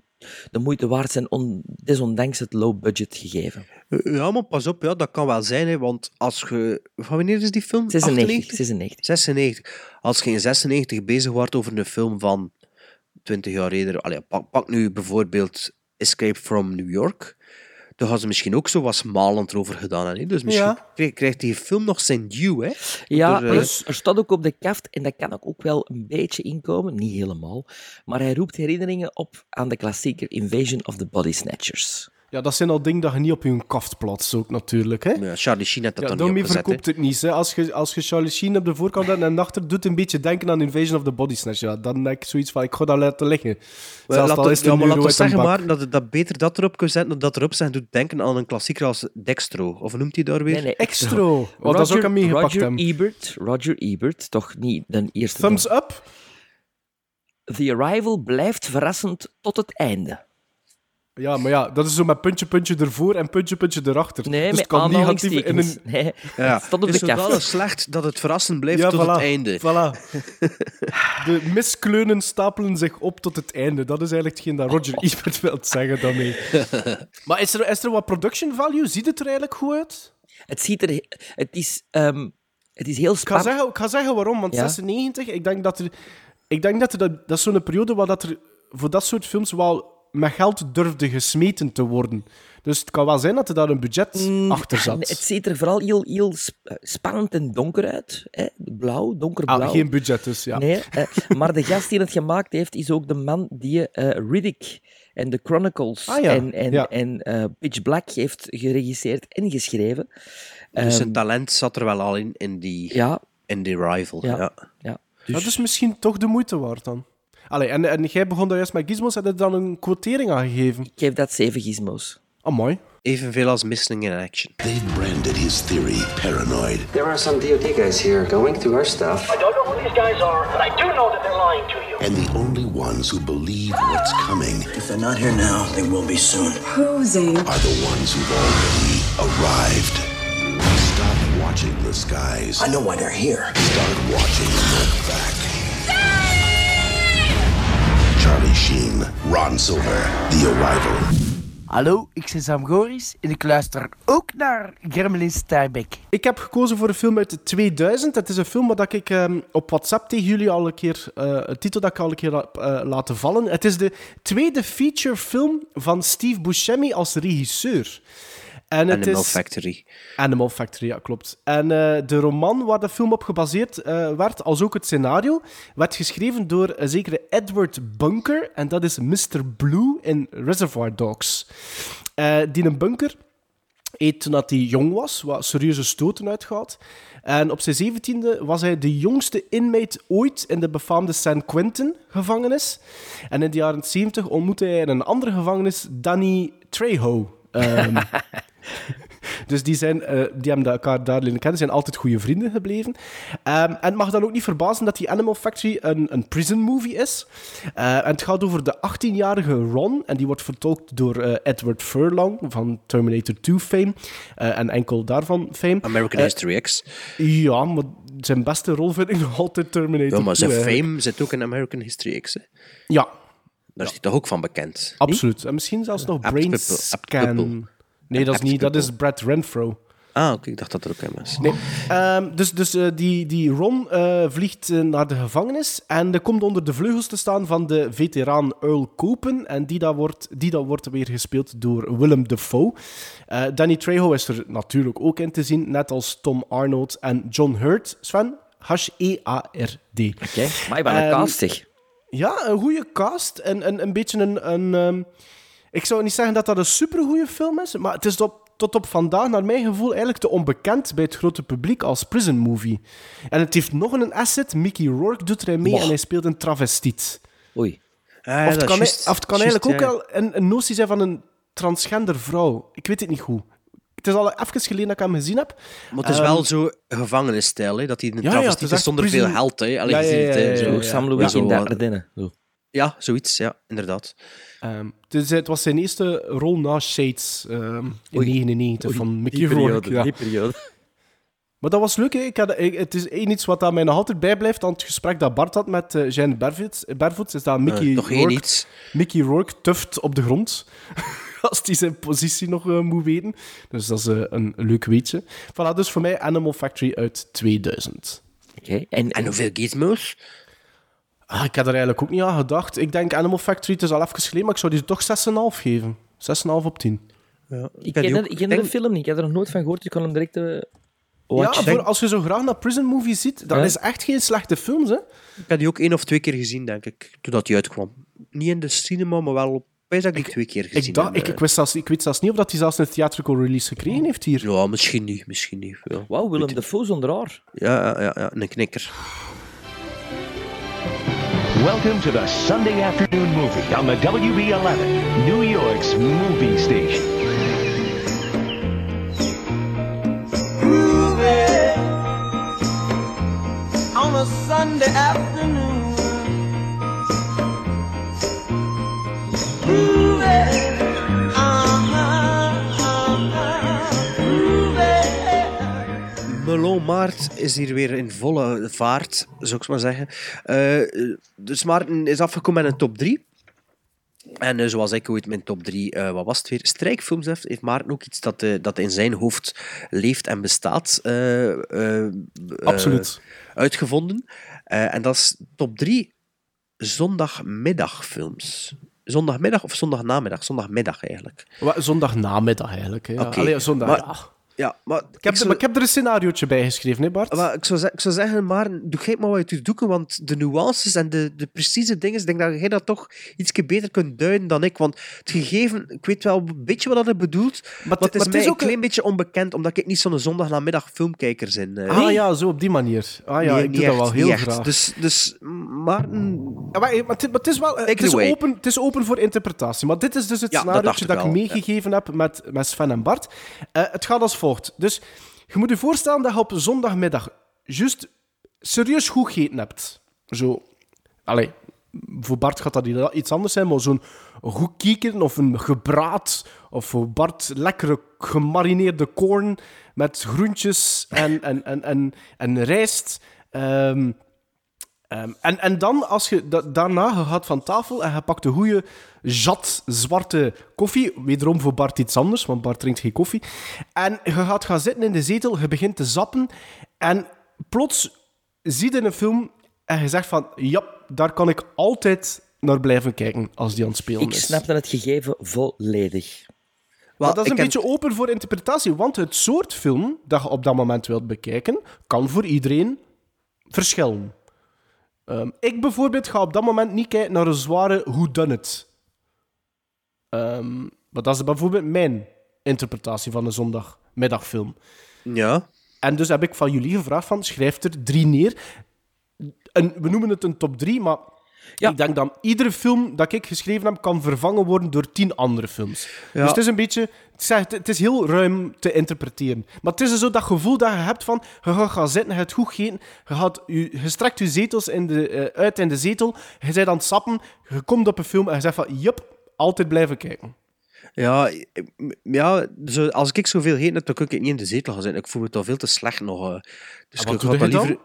de moeite waard zijn, on, desondanks het low budget gegeven. Ja, maar pas op, ja, dat kan wel zijn, hè, want als je... Van wanneer is die film? 96. 98? 96. 96. Als je in 96 bezig wordt over een film van 20 jaar eerder, allee, pak, pak nu bijvoorbeeld Escape from New York, dan gaan ze misschien ook zo wat smalend erover gedaan hè. Dus misschien Ja. krijgt, krijgt die film nog zijn due, hè? Ja, Door, eh, er, er staat ook op de kaft, en dat kan ook, ook wel een beetje inkomen, niet helemaal, maar hij roept herinneringen op aan de klassieker Invasion of the Body Snatchers. Ja, dat zijn al dingen dat je niet op je kaft plaatst, ook natuurlijk. Hè? Ja, Charlie Sheen had dat Ja, dan niet opgezet, verkoopt het niet. Hè. Als, je, als je Charlie Sheen op de voorkant hebt en achter doet een beetje denken aan Invasion of the Body Snatch, ja, dan heb ik zoiets van, ik ga dat laten liggen. Zelfs laat al het- is het ja, een maar euro laten we zeggen maar dat, dat beter dat erop kan zetten dan dat erop zijn doet denken aan een klassieker als Dextro. Of noemt hij daar weer? Nee, nee, Extro. Wat dat is ook aan meegepakt Roger hem. Ebert, Roger Ebert, toch niet de eerste. Thumbs up? The Arrival blijft verrassend tot het einde. Ja, maar ja, dat is zo met puntje, puntje ervoor en puntje, puntje erachter. Nee, dus het kan negatief in aanhalingstekens. een... Nee, Ja, het op is de zodanig slecht dat het verrassend blijft Ja, tot voilà, het einde. Voilà. De miskleunen stapelen zich op tot het einde. Dat is eigenlijk hetgeen dat Roger Ebert wil zeggen daarmee. maar is er, is er wat production value? Ziet het er eigenlijk goed uit? Het ziet er... Het is, ehm, het is heel Ik ga, spannend. zeggen, ik ga zeggen waarom, want Ja. 96, ik denk dat er... Ik denk dat er, dat, dat is zo'n periode waar dat er voor dat soort films wel met geld durfde gesmeten te worden. Dus het kan wel zijn dat er daar een budget achter zat. Mm, Het ziet er vooral heel, heel eh, spannend en donker uit. Hè? Blauw, donkerblauw. Ah, geen budget dus, ja. Nee, eh, maar de gast die het gemaakt heeft, is ook de man die eh, Riddick en The Chronicles Ah, ja. en, en, Ja. en eh, Pitch Black heeft geregisseerd en geschreven. Dus Ehm, zijn talent zat er wel al in, in die, ja, in die rival. Ja. Ja. ja. Dat is misschien toch de moeite waard dan. Allee, en, en jij begon daar juist met gizmos, heb je dan een quotering aangegeven? Ik geef dat zeven gizmos. Amai. Evenveel als Missing in Action. They've branded his theory paranoid. There are some DoD guys here going through our stuff. I don't know who these guys are, but I do know that they're lying to you. And the only ones who believe what's coming If they're not here now, they will be soon. Who's in? are the ones who've already arrived. Stop watching the skies. I know why they're here. Start watching and look back. Charlie Sheen, Ron Silver, The Arrival. Hallo, ik ben Sam Goris en ik luister ook naar Gremlin Steinbeck. Ik heb gekozen voor een film uit 2000. Het is een film dat ik ehm, op WhatsApp tegen jullie al een keer... eh een titel dat ik al een keer heb eh, laten vallen. Het is de tweede featurefilm van Steve Buscemi als regisseur. En het Animal is... Factory. Animal Factory, ja, klopt. En eh, de roman waar de film op gebaseerd eh, werd, als ook het scenario, werd geschreven door een zekere Edward Bunker. En dat is Mr. Blue in Reservoir Dogs. Eh, die een bunker eet toen hij jong was, wat serieuze stoten uitgaat. En op zijn zeventiende was hij de jongste inmate ooit in de befaamde San Quentin-gevangenis. En in de jaren 70 ontmoette hij in een andere gevangenis Danny Trejo. Ehm, dus die, zijn, eh, die hebben elkaar daar leren kennen, zijn altijd goede vrienden gebleven. Ehm, en het mag dan ook niet verbazen dat die Animal Factory een, een prison movie is. Eh, en het gaat over de 18-jarige Ron, en die wordt vertolkt door eh, Edward Furlong van Terminator 2 fame, en enkel daarvan fame. American History X. Ja, maar zijn beste rol vind ik nog altijd Terminator Ja, maar 2. zijn eigenlijk. fame zit ook in American History X. Hè. Ja, Daar is hij toch ook van bekend? absoluut. En misschien zelfs nog Brain Scan. Nee, dat is niet. Dat is Brad Renfro. Ah, oké, ik dacht dat er ook in was. Nee. Ehm, dus dus eh, die, die Ron eh, vliegt eh, naar de gevangenis en komt onder de vleugels te staan van de veteraan Earl Copen. En die dat wordt, die dat wordt weer gespeeld door Willem Dafoe. Danny Trejo is er natuurlijk ook in te zien, net als Tom Arnold en John Hurt. Sven, H-E-A-R-D. Oké, maar ik ben een Ehm, cast, zeg. Ja, een goede cast. En een, een beetje een... een ehm, ik zou niet zeggen dat dat een supergoeie film is, maar het is op, tot op vandaag, naar mijn gevoel, eigenlijk te onbekend bij het grote publiek als prison movie. En het heeft nog een asset. Mickey Rourke doet erin mee en hij speelt een travestiet. Oei. Ah, ja, of het dat kan, of het eigenlijk ook ja. wel een, een notie zijn van een transgender vrouw. Ik weet het niet goed. Het is al even geleden dat ik hem gezien heb. Maar het is Ehm, wel zo gevangenisstijl, hè, dat hij een ja, travestiet is zonder prison- veel geld. Hè. Allee, Ja, ja, ja, hè, ja, zo. ja, ja. Sam Louis Ja, in de zo, Ardennen. Zo. Ja, zoiets, ja, inderdaad. Ehm, dus het was zijn eerste rol na Shades ehm, in Oei. 99 Oei, van Mickey die Rourke. ja. die periode. Maar dat was leuk. Hè. Ik had, ik- het is één iets wat aan mij nog altijd bijblijft aan het gesprek dat Bart had met uh, Jeanne Barvoets, Barvoets, is dat Mickey, Eh, één Rourke, iets. Mickey Rourke tuft op de grond. Als hij zijn positie nog eh, moet weten. Dus dat is eh, een leuk weetje. Voilà, dus voor mij Animal Factory uit 2000. Oké, en, En hoeveel gizmos? Ah, ik had er eigenlijk ook niet aan gedacht. Ik denk Animal Factory, het is al even geleden, maar ik zou die toch 6,5 geven. 6,5 op 10. Ja, ik ken, ook- ik ken denk- de film niet. Ik heb er nog nooit van gehoord. Je kan hem direct eh Ja, voor, als je zo graag naar prison movies ziet, dat Ja. is echt geen slechte films, hè. Ik heb die ook één of twee keer gezien, denk ik, toen dat die uitkwam. Niet in de cinema, maar wel op... Ik dat ik twee keer gezien Ik, dacht, heb, ik, ik, wist zelfs, ik weet zelfs niet of dat hij zelfs een theatrical release gekregen heeft hier. Ja, misschien niet, misschien niet. Ja, Wauw, Willem Dafoe zonder haar. ja, ja, ja, ja, een knikker. Welcome to the Sunday afternoon movie on the WB11, New York's movie station. on a Sunday afternoon. Groovy, Maart is hier weer in volle vaart, zou ik maar zeggen. Eh, dus Maarten is afgekomen met een top 3. En eh, zoals ik ooit mijn top 3, wat was het weer? Strijkfilms heeft, heeft Maarten ook iets dat, eh, dat in zijn hoofd leeft en bestaat. eh, eh, eh, Absoluut. uitgevonden. Eh, en dat is top 3 zondagmiddagfilms. Zondagmiddag of zondagnamiddag? Zondagmiddag eigenlijk. Zondagnamiddag eigenlijk. Ja. Allee, zondag, maar- ja. Maar Ik heb, zou- maar ik heb er een scenariootje bij geschreven, hè Bart? Maar ik zou, ik zou zeggen, maar doe jij het maar wat je doet, want de nuances en de, de precieze dingen, ik denk dat jij dat toch iets beter kunt duiden dan ik. Want het gegeven, ik weet wel een beetje wat dat bedoelt, maar, het is maar het is een ook klein beetje onbekend, omdat ik niet zo'n zondagnamiddag filmkijker ben. eh. Ah ja, zo op die manier. Ah ja, Nee, ik doe dat wel heel graag. Dus, dus maar, Ja, maar, maar, het, maar het is wel het Take it is open, het is open voor interpretatie. Maar dit is dus het Ja, dat dacht dat, ik meegegeven heb met, met Sven en Bart. Eh, het gaat als Dus je moet je voorstellen dat je op zondagmiddag juist serieus goed gegeten hebt. Zo, allee, voor Bart gaat dat iets anders zijn, maar zo'n goed kieken of een gebraad. Of voor Bart lekkere gemarineerde koorn met groentjes en, en, en, en, en rijst. Ehm, Ehm, en, en dan, als je da- daarna gaat van tafel en je pakt een goede zat zwarte koffie. Wederom voor Bart iets anders, want Bart drinkt geen koffie. En je gaat gaan zitten in de zetel, je begint te zappen. En plots zie je een film en je zegt van... Ja, daar kan ik altijd naar blijven kijken als die aan het spelen Ik is. snapte het gegeven volledig. Maar dat is een beetje open voor interpretatie, want het soort film dat je op dat moment wilt bekijken, kan voor iedereen verschillen. Ehm, ik bijvoorbeeld ga op dat moment niet kijken naar een zware whodunit. Ehm maar dat is bijvoorbeeld mijn interpretatie van een zondagmiddagfilm. ja. En dus heb ik van jullie gevraagd van, schrijf er drie neer. En we noemen het een top drie, maar ik denk dat iedere film dat ik geschreven heb, kan vervangen worden door tien andere films. Ja. Dus het is een beetje... Het is, echt- het is heel ruim te interpreteren. Maar het is dus zo dat gevoel dat je hebt van... Je gaat gaan zitten, je hebt goed gegeten, je, gaat, je, je strekt je zetels in de, eh, uit in de zetel, je bent aan het sappen, je komt op een film en je zegt van... Jup, altijd blijven kijken. Ja, ja zo, als ik zoveel heb, dan kan ik niet in de zetel gaan zitten. Ik voel me toch veel te slecht nog. eh. Dus En wat ik doe je liever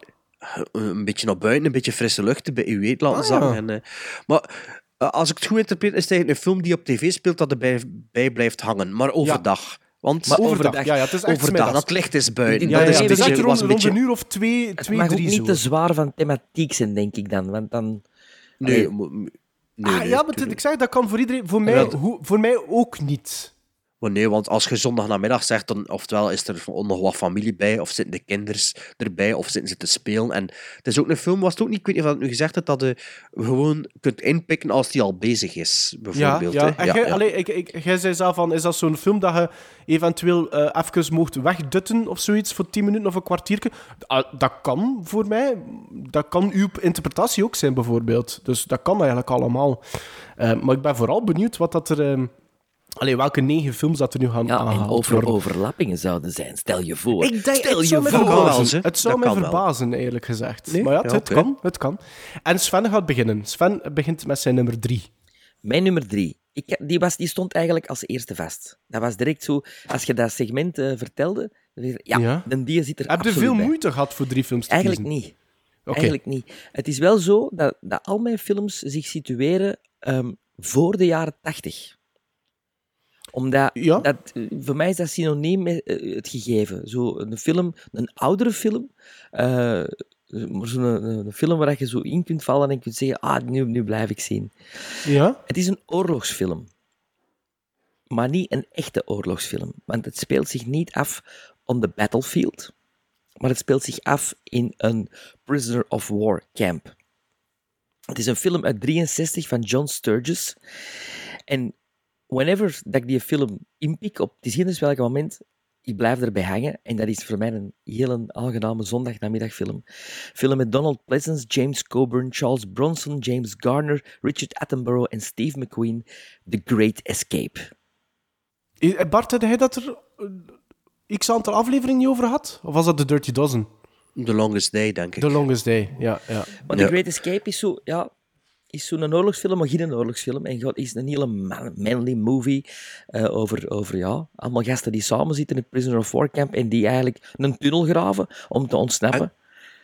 een beetje naar buiten, een beetje frisse lucht bij uw weet laten Ah, zakken. ja. En, eh, maar eh, als ik het goed interpreteer, is het eigenlijk een film die op tv speelt dat erbij bij blijft hangen. Maar overdag. Want Maar overdag, ja, ja, het is echt overdag, dat licht is buiten. Ja, dat ja, is het echt was rond, een rond beetje... een uur of twee, Het twee mag ook drie niet zo. te zwaar van thematiek zijn, denk ik dan. Want dan... Nee, mo- nee, ah, nee, ja, maar ik zeg, dat kan voor iedereen. Voor mij, Ja, dat- hoe- voor mij ook niet. Maar nee, want als je zondagnamiddag zegt, dan oftewel is er nog wat familie bij, of zitten de kinders erbij, of zitten ze te spelen. En het is ook een film, was het ook niet, ik weet niet of het nu gezegd heb, dat je gewoon kunt inpikken als die al bezig is, Ja, bijvoorbeeld. ja. hè. En jij, allee, ik, ik, jij zei zelf van, is dat zo'n film dat je eventueel eh even mocht wegdutten of zoiets voor 10 minuten of een kwartiertje? Ah, dat kan voor mij. Dat kan uw interpretatie ook zijn, bijvoorbeeld. Dus dat kan eigenlijk allemaal. Eh, maar ik ben vooral benieuwd wat dat er... allee, welke negen films dat er nu gaan Ja, en over worden. overlappingen zouden zijn. Stel je voor. Ik denk, Stel het je zou voor. verbazen. Het zou Dat wel. verbazen, eerlijk gezegd. Nee? Maar ja, Ja, het, kan, het kan. En Sven gaat beginnen. Sven begint met zijn nummer drie. Mijn nummer drie. Ik, die, was, die stond eigenlijk als eerste vast. Dat was direct zo, als je dat segment eh, vertelde, dan ja, Ja. de die zit er Heb je veel bij. moeite gehad voor drie films te Eigenlijk kiezen? niet. Eigenlijk niet. Het is wel zo dat, dat al mijn films zich situeren ehm, voor de jaren tachtig. Omdat, Ja. dat, eh, voor mij is dat synoniem met eh, het gegeven. Zo een film, een oudere film, eh, maar zo'n een, een film waar je zo in kunt vallen en kunt zeggen, ah, nu, nu blijf ik zien. Ja? Het is een oorlogsfilm. Maar niet een echte oorlogsfilm. Want het speelt zich niet af on the battlefield. Maar het speelt zich af in een prisoner of war camp. Het is een film uit 63 van John Sturges. En whenever dat ik die film inpik, op het is welk moment, ik blijf erbij hangen. En dat is voor mij een heel aangename zondagnamiddagfilm. Film met Donald Pleasence, James Coburn, Charles Bronson, James Garner, Richard Attenborough en Steve McQueen. The Great Escape. Eh, Bart, had hij dat er eh, x aantal afleveringen niet over had? Of was dat The Dirty Dozen? The Longest Day, denk ik. The Longest Day, ja. ja. Maar The Great Escape is zo, ja, is zo'n oorlogsfilm, maar geen oorlogsfilm. En God, is een hele man- manly movie eh, over, over ja, allemaal gasten die samen zitten in het Prisoner of War camp en die eigenlijk een tunnel graven om te ontsnappen.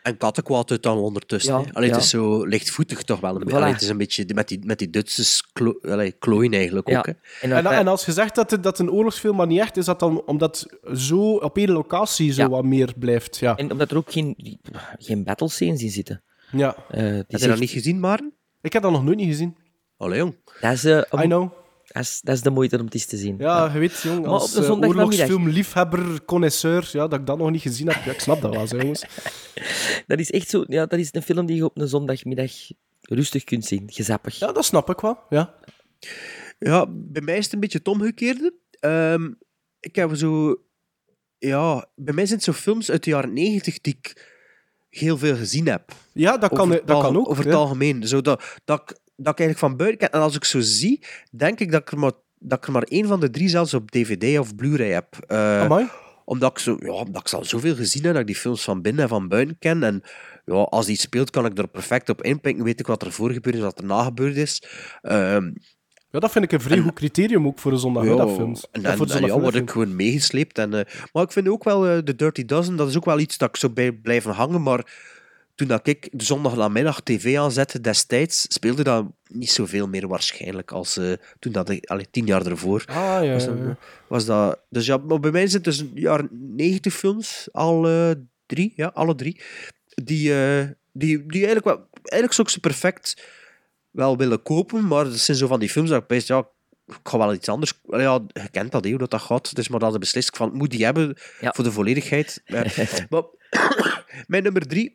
En kattenkwaad uit dan ondertussen. Ja, Het is zo lichtvoetig toch wel. Voilà. Allee, het is een beetje met die, met die Duitsers klo allee, klooien eigenlijk Ja. ook. Hè. En, En, en als je zegt dat het dat een oorlogsfilm maar niet echt is, dat dan omdat zo op één locatie zo Ja. wat meer blijft? Ja. en omdat er ook geen, geen battle scenes in zitten. ja. Eh, het Heb is je dat echt- niet gezien, Maren? Ik heb dat nog nooit niet gezien. Allee, jong. dat is, eh, I know. Dat is, dat is de moeite om het eens te zien. Ja, je weet, jong, Maar als uh, oorlogsfilmliefhebber, connoisseur, ja, dat ik dat nog niet gezien heb. Ja, ik snap dat wel, zo, jongens. Dat is echt zo... Ja, dat is een film die je op een zondagmiddag rustig kunt zien. Gezappig. Ja, dat snap ik wel, ja. Ja, bij mij is het een beetje het omgekeerde. Ehm, ik heb zo... Ja, bij mij zijn het zo films uit de jaren negentig die ik heel veel gezien heb. Ja, dat kan, dat kan ook. Over het ja. algemeen. Zo dat, dat, ik, dat ik eigenlijk van buiten ken. En als ik zo zie, denk ik dat ik er maar, dat ik er maar één van de drie zelfs op DVD of Blu-ray heb. Amai. omdat ik, zo, ja, omdat ik ze al zoveel gezien heb, dat ik die films van binnen en van buiten ken. En ja, als die speelt, kan ik er perfect op inpikken. Weet ik wat er voor gebeurd is, wat er na gebeurd is. Ehm, Ja, dat vind ik een vrij goed criterium ook voor de zondagmiddagfilms. ja, en, en, voor de en ja, word ik gewoon meegesleept. En, eh, maar ik vind ook wel eh, de Dirty Dozen, dat is ook wel iets dat ik zo bij blijven hangen. Maar toen dat ik de zondagnamiddag tv aanzette destijds, speelde dat niet zoveel meer waarschijnlijk als eh, toen dat ik, allee, tien jaar ervoor. Ah, ja, was, dat, ja. was dat, dus ja, maar bij mij zijn het dus jaren 90 films, al eh, drie, ja, alle drie, die, die, die eigenlijk, wel, eigenlijk ze perfect wel willen kopen, maar het zijn zo van die films dat ik best, ja, ik ga wel iets anders. Ja, je kent dat, hoe dat, dat gaat. Dus maar dat beslist ik van, moet die hebben voor de volledigheid. Maar, mijn nummer drie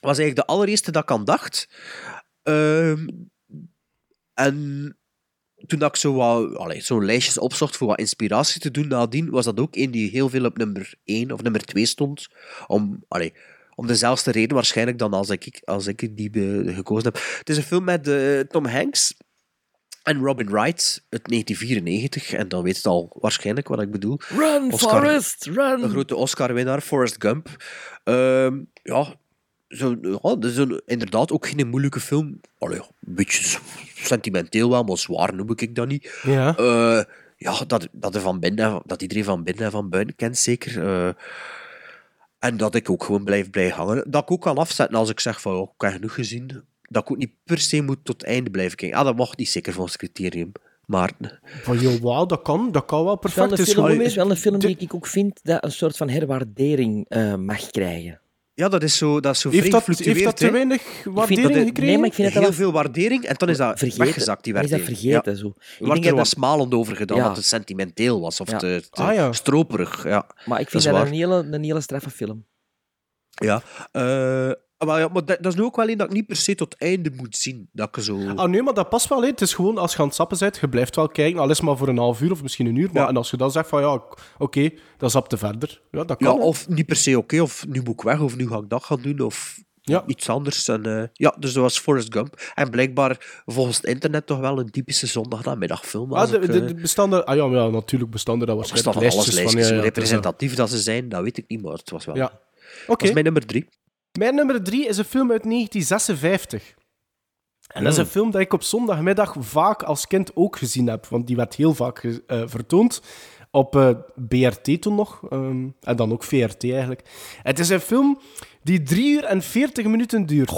was eigenlijk de allereerste dat ik aan dacht. Ehm, en toen dat ik zo wat, zo'n lijstjes opzocht voor wat inspiratie te doen nadien, was dat ook een die heel veel op nummer 1 of nummer 2 stond. Om, om dezelfde reden waarschijnlijk dan als ik, als ik die be- gekozen heb. Het is een film met eh, Tom Hanks en Robin Wright uit 1994. En dan weet het al waarschijnlijk wat ik bedoel. Run, Forrest, run! Een grote Oscar-winnaar, Forrest Gump. Ehm, ja, zo, ja, dat is een, inderdaad ook geen moeilijke film. Allee, een beetje sentimenteel wel, maar zwaar noem ik dat niet. Ja. Eh, ja, dat, dat, er van binnen, dat iedereen van binnen en van buiten kent, zeker. Eh, en dat ik ook gewoon blijf, blijf hangen. Dat ik ook kan afzetten als ik zeg van, oh, ik heb genoeg gezien. Dat ik ook niet per se moet tot het einde blijven kijken. Ah, dat mag niet zeker volgens het criterium. Maar Van, joh, wauw, dat kan, dat kan wel Het is wel perfect. een film, wel een film die ik ook vind dat een soort van herwaardering eh, mag krijgen. Ja, dat is zo, dat is zo Heeft dat, heeft dat te weinig waardering dat- gekregen? Nee, maar ik vind het heel wel veel waardering en dan is dat vergeten. weggezakt, die Dan is dat waardering. vergeten, Ja. zo. Ik Er denk dat er wat dat- smalend over gedaan, Ja. dat het sentimenteel was of Ja. te, te Ah, ja. stroperig. Ja. Maar ik Dat vind dat, waar. een, hele, een hele straffe film. Ja. Eh, maar ja, maar dat, dat is nu ook wel een dat ik niet per se tot einde moet zien. Dat ik zo... Ah, nee, maar dat past wel. Hè. Het is gewoon, als je aan het sappen bent, je blijft wel kijken, al is maar voor een half uur of misschien een uur. Maar, Ja. En als je dan zegt van, ja, oké, dan zapte verder. Ja, dat ja, kan. hè. of niet per se oké, of nu moet ik weg, of nu ga ik dat gaan doen, of Ja. iets anders. En, eh, ja, dus dat was Forrest Gump. En blijkbaar, volgens het internet, toch wel een typische zondagnamiddagfilm. Ah, de, ik, de, eh, de bestanden... Ah ja, ja, natuurlijk bestanden dat waarschijnlijk van alles lijstjes lijstjes. van... Ja, ja, is, eh, representatief dat ze zijn, dat weet ik niet, maar het was wel... Ja. Dat Oké. is mijn nummer drie. Mijn nummer drie is een film uit 1956. En dat is een film dat ik op zondagmiddag vaak als kind ook gezien heb. Want die werd heel vaak eh, vertoond. Op eh, BRT toen nog. ehm, en dan ook VRT eigenlijk. Het is een film die 3 uur en 40 minuten duurt.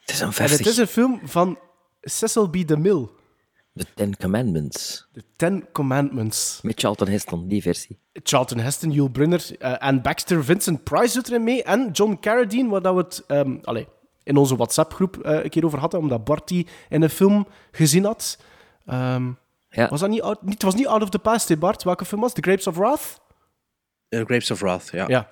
Het is een En het is een film van Cecil B. DeMille. The Ten Commandments. The Ten Commandments. Met Charlton Heston, die versie. Charlton Heston, Yul Brynner en Anne Baxter, Vincent Price doet erin mee. En John Carradine, waar dat we het ehm, allee, in onze WhatsApp-groep eh, een keer over hadden, omdat Bart die in een film gezien had. Ehm, Ja. was dat niet, out- niet, het was niet Out of the Past, hè, Bart? Welke film was het? The Grapes of Wrath? Eh, Grapes of Wrath, ja. Ja.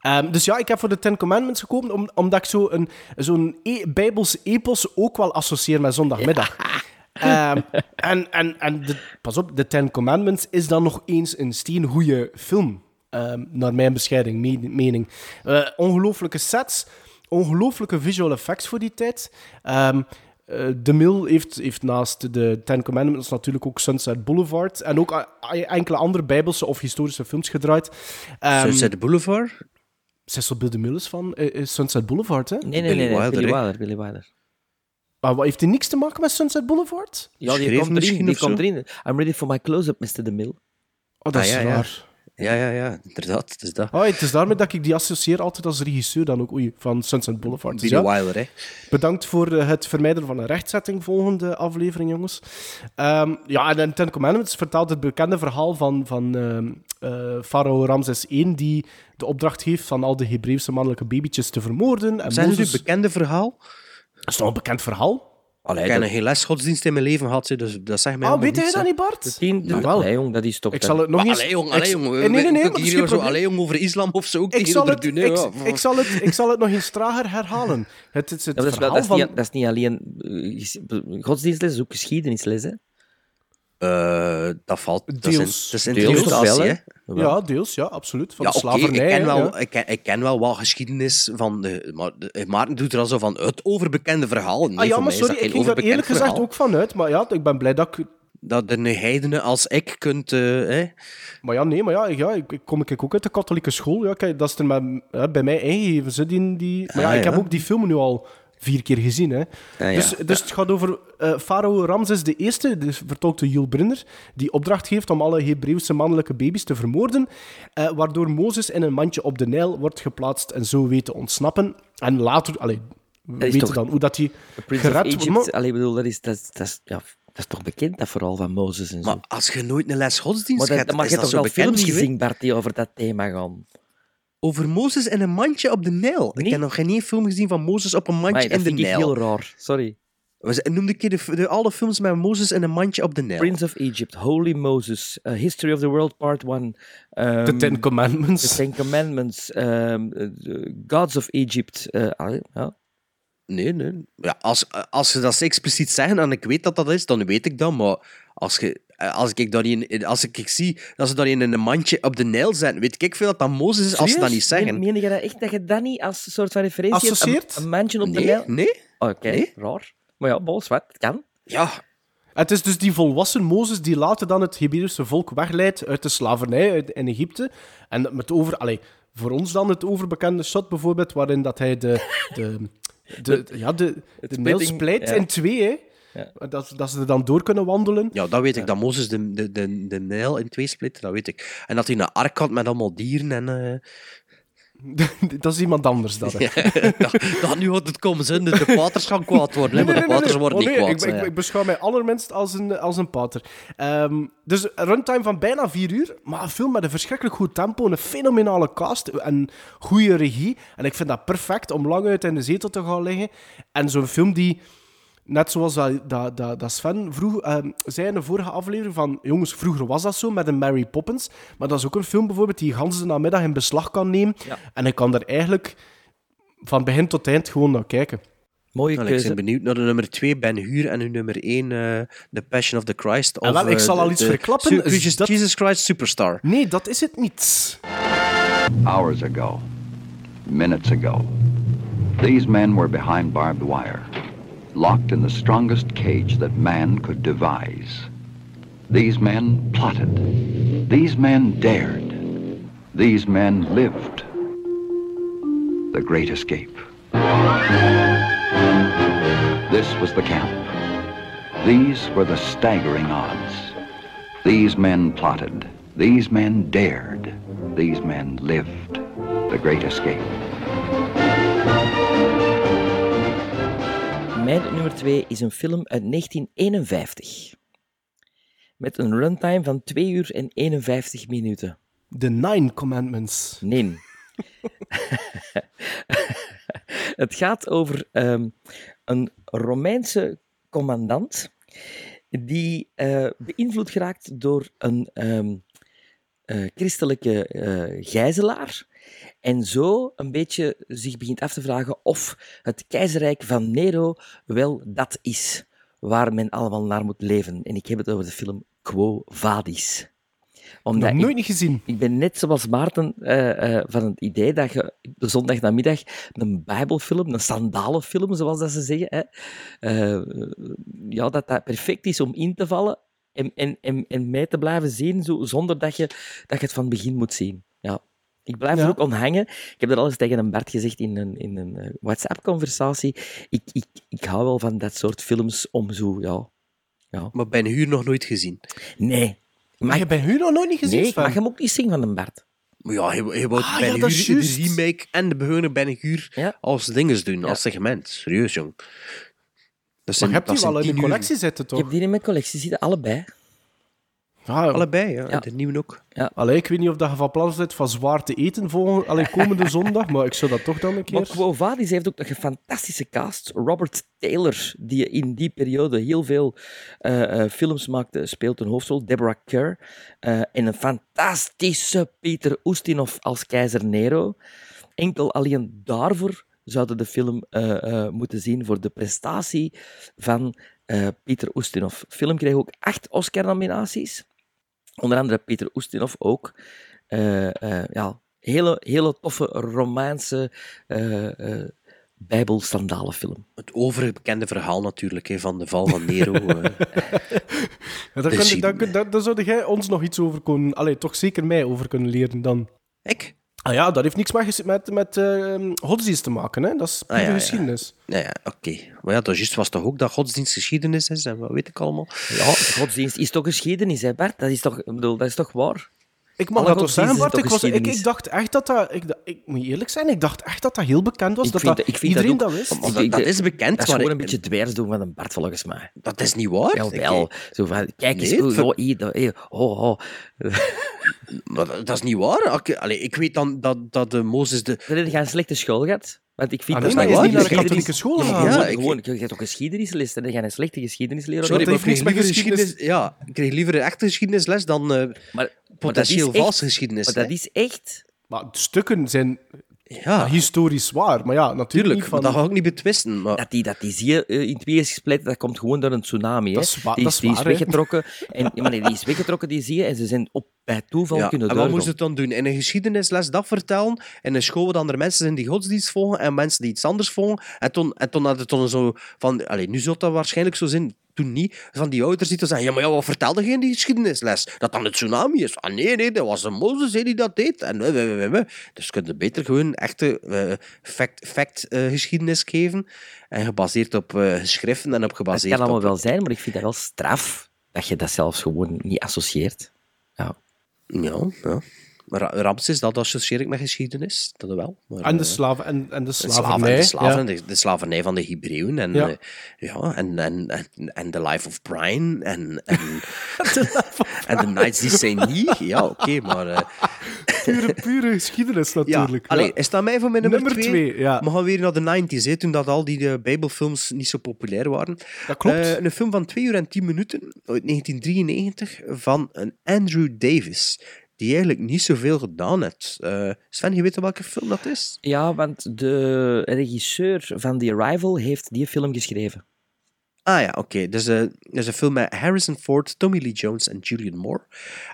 Ehm, dus ja, ik heb voor de Ten Commandments gekomen, om, omdat ik zo een, zo'n e bijbels epos ook wel associeer met zondagmiddag. Ehm, en en, en de, pas op, de Ten Commandments is dan nog eens een steengoeie film. ehm, naar mijn bescheiden me- mening. Eh, ongelooflijke sets, ongelooflijke visual effects voor die tijd. Ehm eh, de Mill heeft, heeft naast de Ten Commandments natuurlijk ook Sunset Boulevard en ook enkele andere bijbelse of historische films gedraaid. Ehm, Sunset Boulevard? Cecil B. DeMille is van eh, is Sunset Boulevard, hè? Nee, nee, Billy nee. nee, Wilder, Billy hè? Wilder. Billy Wilder. Maar wat, heeft hij niks te maken met Sunset Boulevard? Ja, die komt erin. Die komt erin. I'm ready for my close-up, Mr. DeMille. Oh, dat Ah, is ja, ja. raar. Ja, ja, ja, inderdaad. Het is dat. Oh, het is daarmee dat ik die associeer altijd als regisseur dan ook oei, van Sunset Boulevard. Dus ja, Wilder, hè. bedankt voor eh, het vermijden van een rechtzetting volgende aflevering, jongens. Ehm, ja, en Ten Commandments vertelt het bekende verhaal van, van ehm, eh, Farao Ramses I, die de opdracht heeft van al de Hebreeuwse mannelijke babytjes te vermoorden. En Zijn het Mozes... uw bekende verhaal? Dat is toch een bekend verhaal? Allee, ik heb dat- nog geen les godsdienst in mijn leven gehad, dus dat zegt mij Ah, allemaal weet jij dat niet, Bart? De tien, de, jong, dat is toch... Ik zal het nog Maar eens... allee, jong, allee, jong. Nee, nee, hier zo, allee, jong, over islam of zo ook Ik zal, het, doen. ik, ja. ik, zal het, ik zal het nog eens trager herhalen. Het het Ja, dat, is verhaal dat, is van... niet, dat is niet alleen eh, godsdienstles, is ook geschiedenisles. Hè? Eh, dat valt. Dat is, in- Deels. dat is Deels wel, hè. Ja, deels, ja, absoluut. Van Ja, de oké, slavernij. ik, ken wel, ja. ik, ken, ik ken wel wat geschiedenis van de... Maar de, Maarten doet er al zo van het overbekende verhaal. Nee, ah ja, maar sorry, ik ging daar eerlijk gezegd ook vanuit. Maar ja, ik ben blij dat ik... Dat de heidenen als ik kunt... eh, hè. Maar ja, nee, maar ja, ja ik, ik kom ik ook uit de katholieke school. Ja, kijk, dat is er met, hè, bij mij ingegeven. Die, die... Maar ja, Ah, ik heb ook die film nu al vier keer gezien. Hè. ja. Dus, dus het gaat over eh Farao Ramses de Eerste, dus vertolkt door Jules Brunner, die opdracht geeft om alle Hebreeuwse mannelijke baby's te vermoorden, eh, waardoor Mozes in een mandje op de Nijl wordt geplaatst en zo weet te ontsnappen. En later, allee, we weten toch- dan hoe dat hij gered wordt. Maar- allee, bedoel, dat is, dat, is- dat, is, ja, dat is toch bekend, dat verhaal van Mozes en zo. Maar als je nooit een les godsdienst Maar dat, hebt, dan mag is je dat toch zo wel bekend films gezien, Bart, die over dat thema gaan. Over Mozes en een mandje op de Nijl. Ik heb nog geen één film gezien van Mozes op een mandje dat in de vind ik Nijl. heel raar, sorry. We Noem een keer de, de, alle films met Mozes en een mandje op de Nijl. Prince of Egypt, Holy Moses, uh, History of the World Part 1. The Ten Commandments. The Ten Commandments, um, uh, the Gods of Egypt. uh, ja. Nee, nee. Ja, als, als ze dat expliciet zeggen en ik weet dat dat is, dan weet ik dat. Maar als, je, als, ik, dat in, als ik, ik zie dat ze dat in een mandje op de Nijl zetten, weet ik veel dat dat Mozes is als ze dat niet zeggen. Meen, meen je dat echt, dat je dat niet als een soort van referentie hebt? Associeert? Een, een mandje op de Nee, Nijl? nee. Oké, Nee. raar. Maar ja, bols, wat? Het kan. Ja, Het is dus die volwassen Mozes die later dan het Hebreeuwse volk wegleidt uit de slavernij uit, in Egypte. En met over, allee, voor ons dan het overbekende shot bijvoorbeeld, waarin dat hij de, de, de, ja, de, Het de Nijl splijt ja. in twee. Hè. Ja. Dat, dat ze er dan door kunnen wandelen. ja, dat weet ik. Dat Mozes de, de, de, de Nijl in twee split, dat weet ik. En dat hij een ark had met allemaal dieren en... eh, dat is iemand anders dan. hè. dat, dat nu gaat het komen zijn, de paters gaan kwaad worden, hè, maar de paters worden Oh, niet nee, kwaad. Ik, ik, ja. ik beschouw mij allerminst als een, als een pater. Ehm, dus een runtime van bijna vier uur, maar een film met een verschrikkelijk goed tempo, een fenomenale cast en goede regie. En ik vind dat perfect om lang uit in de zetel te gaan liggen. En zo'n film die, net zoals dat, dat, dat, dat Sven vroeg, ehm, zei in de vorige aflevering van, jongens, vroeger was dat zo met een Mary Poppins, maar dat is ook een film bijvoorbeeld die je de namiddag in beslag kan nemen. Ja. En ik kan er eigenlijk van begin tot eind gewoon naar kijken. Mooie Nou, ik keuze. ben benieuwd naar de nummer 2, Ben Huur, en uw nummer 1, eh The Passion of the Christ. Wel, ik eh, zal al de- iets verklappen, Su- dat- Jesus Christ Superstar. Nee, dat is het niet. Hours ago, minutes ago, these men were behind barbed wire, locked in the strongest cage that man could devise. These men plotted. These men dared. These men lived. The Great Escape. This was the camp. These were the staggering odds. These men plotted. These men dared. These men lived. The Great Escape. Mijn nummer 2 is een film uit 1951. Met een runtime van 2 uur en 51 minuten. The Nine Commandments. Nee. Het gaat over ehm, een Romeinse commandant die eh, beïnvloed geraakt door een ehm, eh, christelijke eh, gijzelaar en zo een beetje zich begint af te vragen of het keizerrijk van Nero wel dat is waar men allemaal naar moet leven. En ik heb het over de film Quo Vadis. Nog ik- nooit niet gezien. ik ben net zoals Maarten eh, eh, van het idee dat je de zondagnamiddag een bijbelfilm, een sandalenfilm, zoals dat ze zeggen, hè, eh, ja, dat dat perfect is om in te vallen en, en, en, en mee te blijven zien, zo, zonder dat je, dat je het van het begin moet zien. Ja. Ik blijf Ja. er ook aan hangen. Ik heb dat al eens tegen een Bart gezegd in een, in een eh, WhatsApp-conversatie. Ik, ik, ik hou wel van dat soort films om zo, ja... ja. Maar Ben Huur nog nooit gezien. Nee. Maar je bent u nog nooit niet gezien, Nee, ik Sven? mag hem ook niet zien van een Bart. Maar ja, hij, hij wou Ah, Ben ja, Huur, de remake en de gewone Ben Huur Ja. als dinges doen, Ja. als segment. Serieus, jong. Dat Maar zijn, je hebt die wel in uur. collectie zitten, Ik toch? heb die in mijn collectie zitten, allebei. Ja, Allebei, ja. Ja. De nieuwe ook. Allee, ik weet niet of dat je van plan bent van zwaar te eten volgende, allee, komende zondag, maar ik zou dat toch dan een keer... Maar Quo Vadis heeft ook nog een fantastische cast. Robert Taylor, die in die periode heel veel eh, eh, films maakte, speelt een hoofdrol. Deborah Kerr. eh, en een fantastische Peter Ustinov als keizer Nero. Enkel alleen daarvoor zouden de film eh, eh, moeten zien voor de prestatie van eh, Peter Ustinov. De film kreeg ook acht Oscar-nominaties. Onder andere Peter Ustinov ook. Eh, eh, ja, hele, hele toffe romaanse uh, uh, bijbelsandalenfilm. Het overbekende verhaal natuurlijk hè, van de val van Nero. uh, ja, daar, kan, daar, daar, daar zou jij ons nog iets over kunnen... Allee, toch zeker mij over kunnen leren dan. Ik? Ah ja, dat heeft niks met, met, met uh, godsdienst te maken, hè? Dat is pure ah, ja, geschiedenis. Ja, ja, oké. Okay. Maar ja, dat juist was toch ook dat godsdienst geschiedenis is en wat weet ik allemaal. Ja, godsdienst is toch geschiedenis, hè Bert? Dat is toch, ik bedoel, dat is toch waar? Ik mag dat toch zeggen, Bart? Ik, was, ik, ik, dacht echt dat dat... Ik, ik, moet eerlijk zijn, ik dacht echt dat dat heel bekend was. Ik dat, vind, dat ik vind iedereen dat, dat wist. Dat, dat, dat, is bekend. Dat is gewoon een beetje dwers doen van een Bart, volgens mij. Dat is niet waar. Wel, wel. Ik, Zo van, kijk eens, nee, oh, oh, oh, oh, oh. maar dat, dat, is niet waar. Allee, ik weet dan dat, dat de Mozes de... Dat je een slechte school gehad. Want ik vind ah, dat nee, is niet naar de katholieke school. Ja, ja, ik... gewoon, je hebt toch geschiedenisles en dan ga je een slechte geschiedenisleraar. Sorry, dat maar ik kreeg liever geschiedenis... geschiedenis... Ja, ik kreeg liever een echte geschiedenisles dan uh, maar, potentieel maar valse geschiedenis. Maar dat is echt... Maar stukken zijn ja. historisch waar. Maar ja, natuurlijk van... dat ga ik niet betwisten. Maar... Dat die, dat die zie uh, in twee is gespleten, dat komt gewoon door een tsunami. Dat is, wa- die, dat is, die waar, is weggetrokken. en, maar nee, die is weggetrokken, die zie je. En ze zijn op, bij toeval ja, kunnen En wat moest het dan doen? In een geschiedenisles dat vertellen. In een school waar andere mensen zijn die godsdienst volgen. En mensen die iets anders volgen. En toen, en toen had het dan zo van... Allez, nu zou dat waarschijnlijk zo zijn. Toen niet. Van die ouders die dan zeggen... Ja, maar ja, wat vertelde je in die geschiedenisles? Dat dan het tsunami is. Ah, nee, nee, dat was een Mozes die dat deed. En we, we, we, we. Dus kun je beter gewoon echte uh, fact, fact uh, geschiedenis geven. En gebaseerd op uh, geschriften en op gebaseerd Dat kan allemaal op... wel zijn, maar ik vind dat wel straf dat je dat zelfs gewoon niet associeert. Ja. Ja, ja. Maar Ramses, dat associeer ik met geschiedenis, dat wel. Maar, en de slaven en, en de slavernij. De, slaven, de, de, slavernij van de Hebreeën en, ja. uh, ja, en, en, en, en The Life of Brian en, en, en The Knights die zijn niet. Ja, oké, okay, maar... Uh, pure, pure geschiedenis natuurlijk. Ja. Allee, is dat mij voor mijn nummer, nummer twee? twee ja. We gaan weer naar de 90s, hè, toen dat al die uh, bijbelfilms niet zo populair waren. Dat klopt. Uh, een film van 2 uur en 10 minuten, uit 1993, van een Andrew Davis die eigenlijk niet zoveel gedaan heeft. Uh, Sven, je weet welke film dat is? Ja, want de regisseur van The Arrival heeft die film geschreven. Ah ja, oké. Okay. Dus uh, er is een film met Harrison Ford, Tommy Lee Jones en Julian Moore.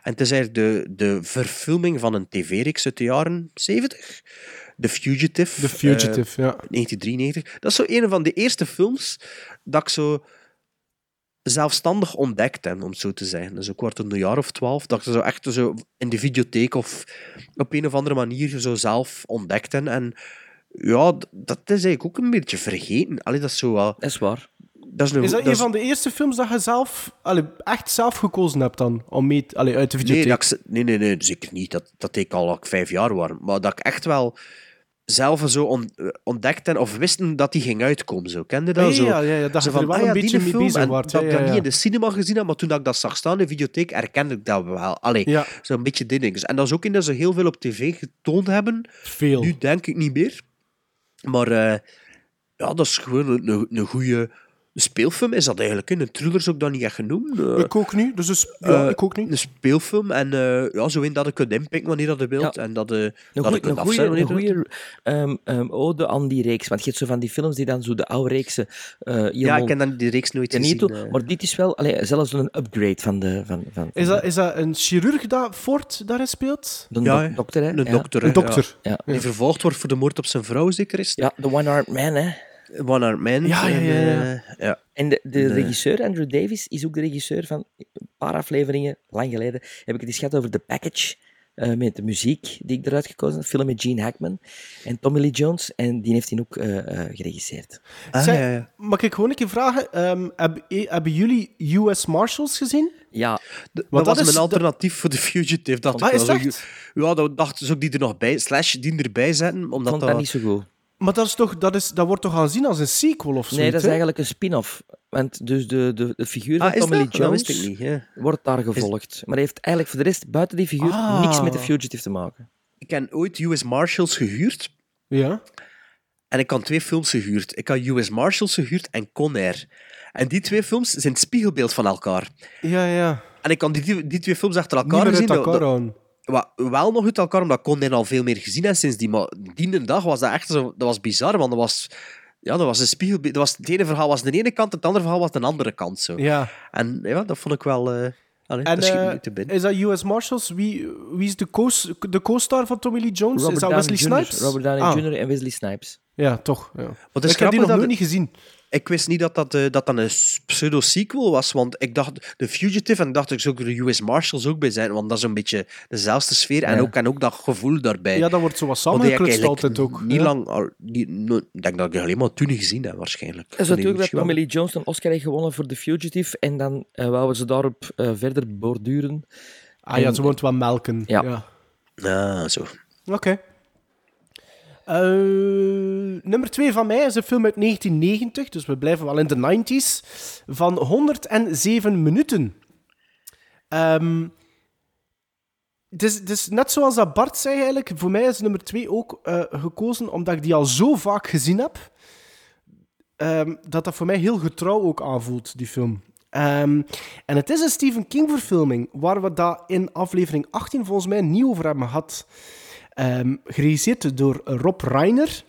En het is eigenlijk de, de verfilming van een tv-reeks uit de jaren 70. The Fugitive. The Fugitive, uh, ja. 1993. Dat is zo een van de eerste films dat ik zo zelfstandig ontdekt om het zo te zeggen. Dus ik word een jaar of twaalf, dat ik zo echt zo in de videotheek of op een of andere manier zo zelf ontdekt heb. En ja, dat is eigenlijk ook een beetje vergeten. Allee, dat is zo wel... Dat is waar. Dat is, een, is dat, dat een van de eerste films dat je zelf, allee, echt zelf gekozen hebt dan, om mee, allee, uit de videotheek? Nee, dat ik, nee, nee, nee, zeker niet. Dat, dat deed ik al ik vijf jaar was. Maar dat ik echt wel zelf zo on, ontdekt en of wisten dat die ging uitkomen. Zo. Kende dat? Ja, zo, ja, ja, dat zo je er wel ah, een ja, beetje mee bezig en wordt. Dat ja, ik ja, dat ja. niet in de cinema gezien heb, maar toen dat ik dat zag staan in de videotheek, herkende ik dat wel. Allee, Ja. zo'n beetje dingen. En dat is ook in dat ze heel veel op tv getoond hebben. Veel. Nu denk ik niet meer. Maar uh, ja, dat is gewoon een, een, een speelfilm. Is dat eigenlijk? Een thriller zou ik dat niet echt genoemd. Uh, ik ook niet. Dus is, ja, uh, ik ook niet. Een speelfilm. En uh, ja, zo in dat ik kunt inpikken wanneer dat je wilt. Ja. En dat, uh, een dat goeie, ik kunt een goeie, afzetten. Een goede um, um, ode aan die reeks. Want je hebt zo van die films die dan zo de oude reeksen... Uh, ja, ik ken dan die reeks nooit gezien. Toe, maar dit is wel allee, zelfs een upgrade van de... Van, van, is, dat, is dat een chirurg dat Ford daarin speelt? De ja, do dokter, hè? Een ja. dokter. Een dokter. Ja. Die vervolgd wordt voor de moord op zijn vrouw, zeker is Ja, de One-Armed Man, hè? One-Armed Man. Ja, ja, ja. ja. Ja. En de, de regisseur, Andrew Davis, is ook de regisseur van een paar afleveringen, lang geleden, heb ik het eens gehad over The Package, uh, met de muziek die ik eruit gekozen heb, een film met Gene Hackman en Tommy Lee Jones, en die heeft hij ook uh, uh, geregisseerd. Ah, Zij, ja, ja. Mag ik gewoon een keer vragen, um, heb, hebben jullie US Marshals gezien? Ja. De, dat was mijn alternatief de... voor The Fugitive. Dat ah, is zo, ja, dat dacht zou ik die er nog bij, slash die erbij zetten. Omdat ik vond dat, dat niet zo goed. Maar dat, is toch, dat, is, dat wordt toch aanzien als een sequel of zo? Nee, dat is eigenlijk een spin-off. Want dus de, de, de figuur van Ah, is Tommy Lee? Dat Jones wist ik niet, ja. wordt daar gevolgd. Maar hij heeft eigenlijk voor de rest, buiten die figuur, Ah. niks met de Fugitive te maken. Ik heb ooit US Marshals gehuurd. Ja. En ik had twee films gehuurd. Ik had US Marshals gehuurd en Con Air. En die twee films zijn het spiegelbeeld van elkaar. Ja, ja. En ik kan die, die, twee films achter Niet elkaar meer uit gezien. elkaar dat- dat- houden. Wa- wel nog uit elkaar, omdat Con Air al veel meer gezien heeft sindsdien. Maar die dag was dat echt zo... Dat was bizar, want dat was... Ja, dat was een spiegelbeeld. Dat was, het ene verhaal was de ene kant, het andere verhaal was de andere kant. Zo. Ja. En ja, dat vond ik wel... eh allee, En dat binnen. is dat US Marshals? Wie, wie is de co- de co-star van Tommy Lee Jones? Robert is dat Downey Wesley Jr., Snipes? Robert Downey Ah. Jr. en Wesley Snipes. Ja, toch. Ja. Wat is ik heb die nog dat nooit het- niet gezien. Ik wist niet dat dat, eh, dat, dan een pseudo-sequel was, want ik dacht The Fugitive en dacht ik zou de US Marshals ook bij zijn, want dat is een beetje dezelfde sfeer en, Ja. ook, en ook dat gevoel daarbij. Ja, dat wordt zo wat eigenlijk altijd ook. Niet ja. lang, al- niet, no- ik denk dat ik alleen maar toen gezien heb, waarschijnlijk. Is natuurlijk dat. Tommy Lee Jones een Oscar heeft gewonnen voor The Fugitive en dan uh, wouden ze daarop eh, verder borduren. Ah ja, ze wordt wel melken. Ja. ja. Ah, zo. Oké. Eh, nummer 2 van mij is een film uit 1990, dus we blijven wel in de 90s, van 107 minuten. Is, het is net zoals dat Bart zei eigenlijk, voor mij is nummer 2 ook eh, gekozen omdat ik die al zo vaak gezien heb, ehm, dat dat voor mij heel getrouw ook aanvoelt, die film. Ehm, en het is een Stephen King verfilming, waar we dat in aflevering 18 volgens mij niet over hebben gehad. Ehm, geregisseerd door Rob Reiner.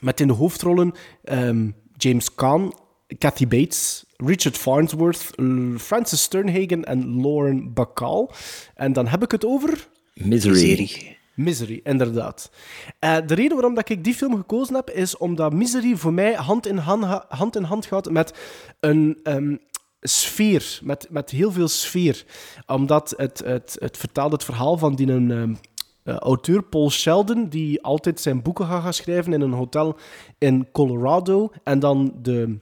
Met in de hoofdrollen ehm, James Caan, Kathy Bates, Richard Farnsworth, Francis Sternhagen en Lauren Bacall. En dan heb ik het over... Misery. Misery, inderdaad. Eh, de reden waarom dat ik die film gekozen heb, is omdat Misery voor mij hand in hand, hand, in hand gaat met een ehm, sfeer, met, met heel veel sfeer. Omdat het, het, het vertelt het verhaal van die een, eh, auteur Paul Sheldon, die altijd zijn boeken gaat schrijven in een hotel in Colorado en dan de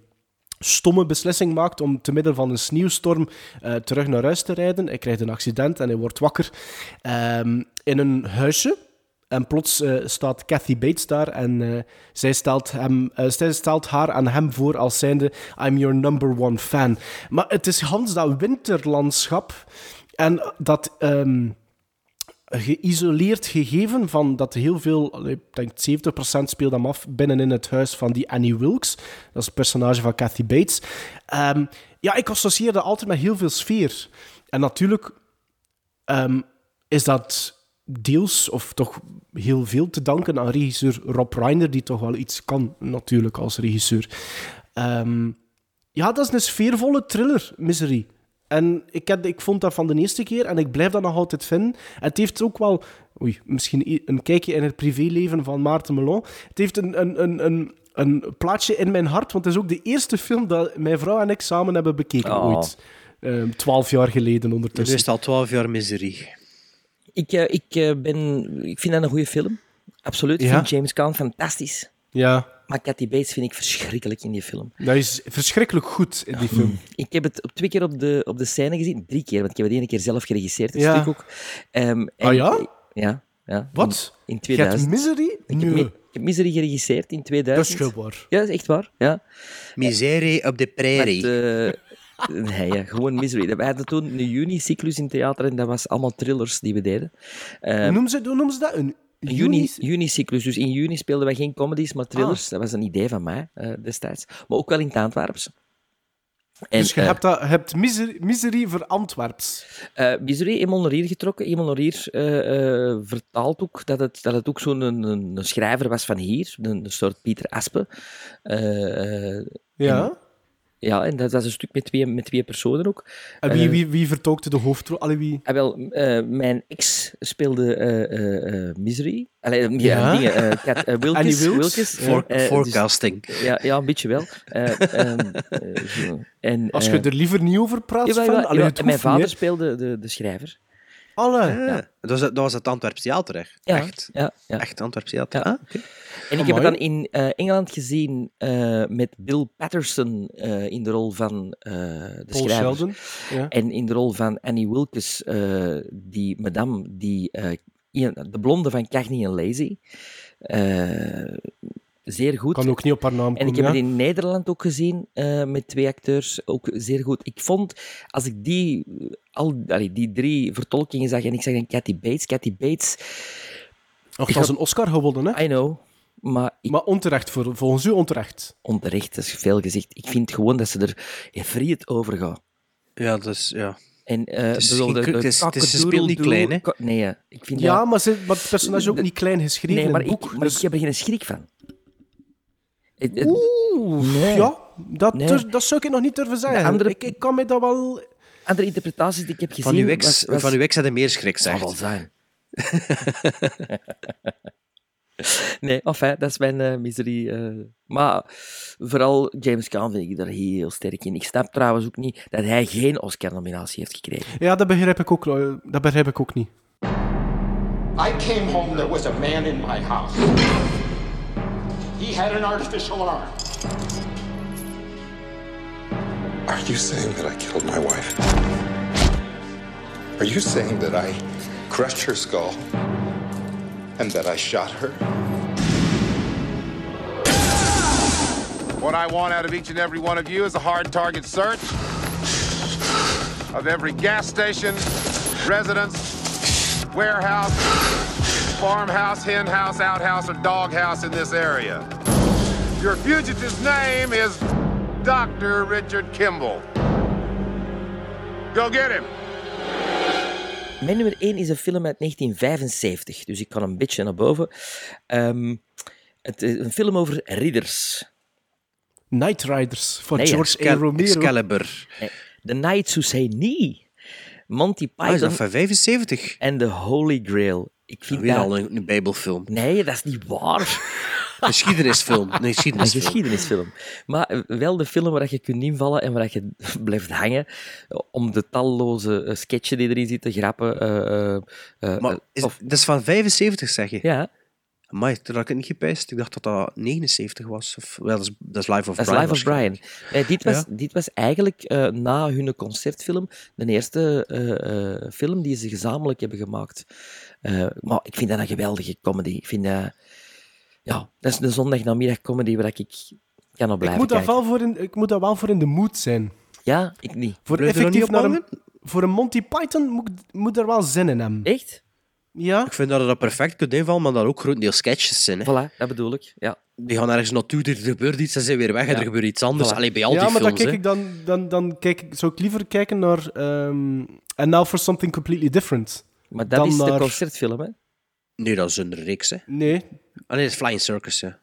stomme beslissing maakt om te midden van een sneeuwstorm eh, terug naar huis te rijden. Hij krijgt een accident en hij wordt wakker ehm, in een huisje. En plots eh, staat Kathy Bates daar en zij, stelt hem, zij stelt haar aan hem voor als zijnde I'm your number one fan. Maar het is Hans dat winterlandschap en dat... ehm, geïsoleerd gegeven van dat heel veel, ik denk 70% speelt hem af binnenin het huis van die Annie Wilkes. Dat is het personage van Kathy Bates. Ehm, ja, ik associeerde altijd met heel veel sfeer. En natuurlijk ehm, is dat deels, of toch heel veel te danken aan regisseur Rob Reiner, die toch wel iets kan, natuurlijk, als regisseur. Ehm, ja, dat is een sfeervolle thriller, Misery. En ik, heb, ik vond dat van de eerste keer en ik blijf dat nog altijd vinden. Het heeft ook wel, oei, misschien een kijkje in het privéleven van Maarten Melon. Het heeft een, een, een, een, een plaatsje in mijn hart, want het is ook de eerste film dat mijn vrouw en ik samen hebben bekeken Oh. ooit. Ehm, Twaalf jaar geleden Dus ondertussen. is het al twaalf jaar miserie. Ik, eh, ik, eh, ben, ik vind dat een goede film. Absoluut. Ik Ja? vind James Caan fantastisch. Ja, Maar Kathy Bates vind ik verschrikkelijk in die film. dat is verschrikkelijk goed in die film. Ik heb het op twee keer op de, op de scène gezien. Drie keer, want ik heb het ene keer zelf geregisseerd, het Ja. stuk ook. Ehm, en- Ah ja? Ja. ja Wat? In, in Je hebt 2000. Misery? Ik heb, Nee. Ik heb Misery geregisseerd in 2000. Dat is gewoon. Ja, dat is echt waar. Ja. Miserie op de prairie. Met, eh, nee, ja, gewoon Misery. We hadden toen een juni-cyclus in theater en dat was allemaal thrillers die we deden. Hoe Ehm, noemen ze, hoe noemen ze dat? Een een juni- juni, juni-cyclus. Dus in juni speelden wij geen comedies, maar thrillers. Dat was een idee van mij eh, destijds. Maar ook wel in het Antwerps. En, dus je eh, hebt, dat, hebt misery, misery voor Antwerps. eh Misery naar hier getrokken, hier eh, eh, vertaald ook dat het, dat het ook zo'n een, een, schrijver was van hier, een, een soort Pieter Aspe. Ja. en- ja, en dat was een stuk met twee, met twee personen ook. En wie, Eh, wie, wie vertolkte de hoofdrol? Allee, wie? Ah, wel, eh, mijn ex speelde eh, eh, eh, Misery. Allee, ja, Ja. dingen, Kat, Wilkes. Annie Wilkes. Wilkes. For- Eh, dus- forecasting. ja, ja, een beetje wel. Eh, ehm, eh, zo. en, Als je er liever niet over praat, jawel. het En mijn niet, vader speelde de, de schrijver. Alle. Ja. Dat, was, het- dat was het Antwerps Theater, hè? Ja, Echt? ja, ja. Echt Antwerps Theater. Ja. Ah. En ik heb het dan in eh, Engeland gezien eh, met Bill Patterson eh, in de rol van eh, de Paul schrijver. Sheldon. Ja. En in de rol van Annie Wilkes, eh, die madame, die, eh, de blonde van Cagney en Lazy. Zeer goed. kan ook niet op haar naam En ik komen, heb ja. het in Nederland ook gezien, eh, met twee acteurs, ook zeer goed. Ik vond, als ik die, al, allee, die drie vertolkingen zag, en ik zag dan Kathy Bates, Kathy Bates... Och, dat is een Oscar gewonnen, hè? I know, maar... Ik, Maar onterecht, voor, volgens u onterecht. onterecht, dat is veel gezegd. Ik vind gewoon dat ze er friet over gaan. Ja, dat is... Ja. En, eh Het is bedoel, de- het is- het is- ze speelt niet klein, hè? Nee, ja, ik vind Ja, dat... maar, ze, maar het personage is ook niet klein geschreven Nee, in maar, het boek. ik, maar dus- ik heb er geen schrik van. Het- Oeh, Nee. ja, dat, Nee. dus- dat zou ik nog niet durven zeggen. andere- ik, ik kan me dat wel... Andere interpretaties die ik heb gezien... Van uw ex, was- was- van uw ex had meer schrik, Zal wel zijn. nee, enfin, dat is mijn eh, miserie. eh. maar vooral James Caan vind ik daar heel sterk in. Ik snap trouwens ook niet dat hij geen Oscar-nominatie heeft gekregen. Ja, dat begrijp ik ook, eh, dat begrijp ik ook niet. I came home, there was a man in my house. He had an artificial arm. Are you saying that I killed my wife? Are you saying that I crushed her skull and that I shot her? What I want out of each and every one of you is a hard target search of every gas station, residence, warehouse, farmhouse, hen house, outhouse, or doghouse in this area. Your fugitive's name is Dr. Richard Kimball. Go get him. Mijn nummer 1 is een film uit 1975, dus ik kan een beetje naar boven. Ehm, het is een film over ridders. Night Riders van Nee, George A. Excal- Romero. Excalibur. Nee, The Knights Who Say Nee. Monty Ah, is dat Python van 75? en The Holy Grail. Ik vind Weer dat... al een, een bijbelfilm. Nee, dat is niet waar. Een geschiedenisfilm. Een geschiedenisfilm. geschiedenisfilm. Maar eh, wel de film waar je kunt invallen en waar je blijft hangen eh, om de talloze eh, sketchen die erin zitten, grappen. Maar is, of- dat is van 75, zeg je? ja, Amai, toen had ik het niet gepijst. Ik dacht dat dat 79 was. Of, wel, dat, is, dat is Life of dat is Brian. Life of Brian. Nee, dit, was, Ja. dit was eigenlijk na hun concertfilm de eerste film die ze gezamenlijk hebben gemaakt. Eh, maar ik vind dat een geweldige comedy. Ik vind dat... Ja, dat is een zondagnamiddag comedy waar ik kan op Ik blijven moet, dat kijken. wel voor in, ik moet dat wel voor in de mood zijn. Ja, ik niet. Voor, Blijf er effectief niet op naar een, voor een Monty Python moet, moet er wel zin in hebben. Echt? Ja? Ik vind dat je dat perfect kunt invallen, maar dat ook grotendeels sketches zijn. Hè. Voilà, dat bedoel ik. Ja. Die gaan ergens naartoe, er gebeurt iets, ze zijn weer weg en Ja. er gebeurt iets anders. Voilà. Allee, bij al ja, die maar dan films. kijk ik dan, dan, dan kijk ik, zou ik liever kijken naar ehm And Now for Something Completely Different. Maar dat Dan is de naar- concertfilm, hè? Nee, dat is een reeks. Hè. Nee. Dat is Flying Circus. Ja.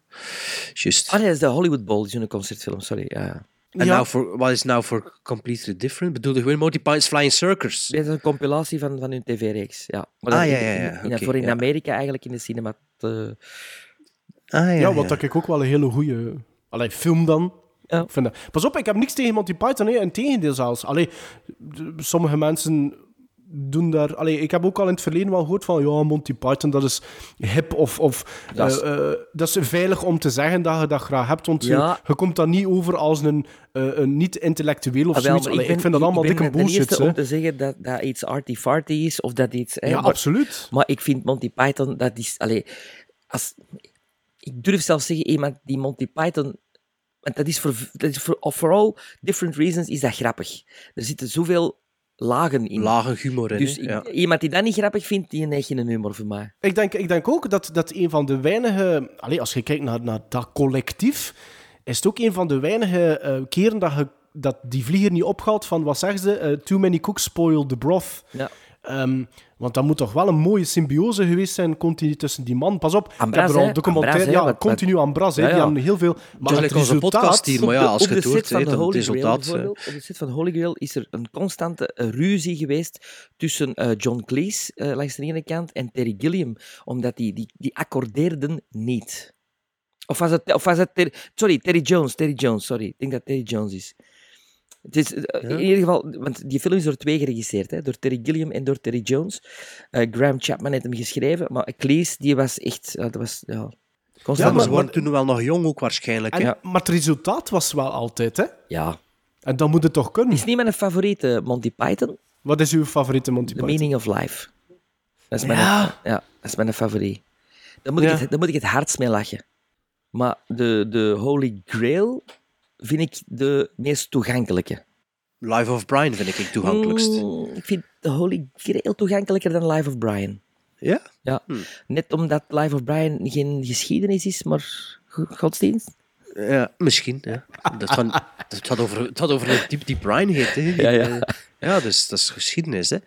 Juist. Ah nee, dat is de Hollywood Bowl, die is een concertfilm, sorry. Ja. En Ja. nou voor, wat is nou voor completely different? Bedoel je gewoon Monty Python's Flying Circus? Dit is een compilatie van, van hun tv-reeks. Ja. Maar Ah, dat- ja, in- ja, in- ja, in- oké, voor in ja. Amerika eigenlijk in de cinema. te- Ah, ja, Ja, wat ja. dat ik ook wel een hele goede Allee, film dan. Ja. Vind dat- Pas op, ik heb niks tegen Monty Python, hè. in tegendeel zelfs. Allee, d- sommige mensen doen daar... Allee, ik heb ook al in het verleden wel gehoord van ja, Monty Python, dat is hip of... of Dat is- eh, eh, dat is veilig om te zeggen dat je dat graag hebt, want je- Ja. je, komt dan niet over als een, eh, een niet-intellectueel of Ah, wel, zoiets. Allee, ik, vind dat allemaal ik ben dikke bullshit. eerste hè. om te zeggen dat, dat iets arty-farty is, of dat iets... Ja, maar- absoluut. Maar ik vind Monty Python, dat is... Allee, als, ik durf zelfs zeggen, iemand die Monty Python... Want dat is voor, dat is voor for all different reasons is dat grappig. Er zitten zoveel lagen in. Lage humor in. Dus hè. ik- ja. iemand die dat niet grappig vindt, die heeft geen humor voor mij. Ik denk, ik denk ook dat dat een van de weinige... Allee, als je kijkt naar, naar dat collectief, is het ook een van de weinige eh, keren dat, je, dat die vlieger niet opgaat van, wat zeggen ze? Eh, too many cooks spoil the broth. Ja. Ehm, want dat moet toch wel een mooie symbiose geweest zijn, continu tussen die man. Pas op, Ambras, ik heb er al documentaire... Ambras, ja, Wat- continu Ambras, hè, Ja, die hebben heel veel... Maar het onze resultaat... podcast hier, maar ja, als op je de het hoort, dan het Holy Grail, resultaat... eh, op de set van Holy Grail is er een constante ruzie geweest tussen eh, John Cleese eh, langs de ene kant en Terry Gilliam, omdat die, die, die accordeerden niet. Of was het, of was het Terry, sorry, Terry Jones, Terry Jones, sorry. Ik denk dat Terry Jones is. Het is eh, in ieder geval, want die film is door twee geregisseerd, hè, door Terry Gilliam en door Terry Jones. Eh, Graham Chapman heeft hem geschreven, maar Cleese, die was echt, ja, dat was, ja, Ja, maar- ze waren toen wel nog jong ook waarschijnlijk. En, hè. Maar het resultaat was wel altijd, hè? ja. En dan moet het toch kunnen. Is niet mijn favoriete Monty Python, Wat is uw favoriete Monty The Python? Meaning of Life. Dat is mijn, Ja. ja, dat is mijn favoriet. Daar moet, Ja. ik het, daar moet ik het hardst mee lachen. Maar de, de Holy Grail vind ik de meest toegankelijke. Life of Brian vind ik het toegankelijkst. Mm, ik vind de Holy Grail toegankelijker dan Life of Brian. Ja? Ja. Net omdat Life of Brian geen geschiedenis is, maar go- godsdienst. Ja, misschien. Ja. Dat, van, het, had over, het had over een diep die Brian heet. Hè. Ja, ja. eh, ja dus, dat is geschiedenis. Hè.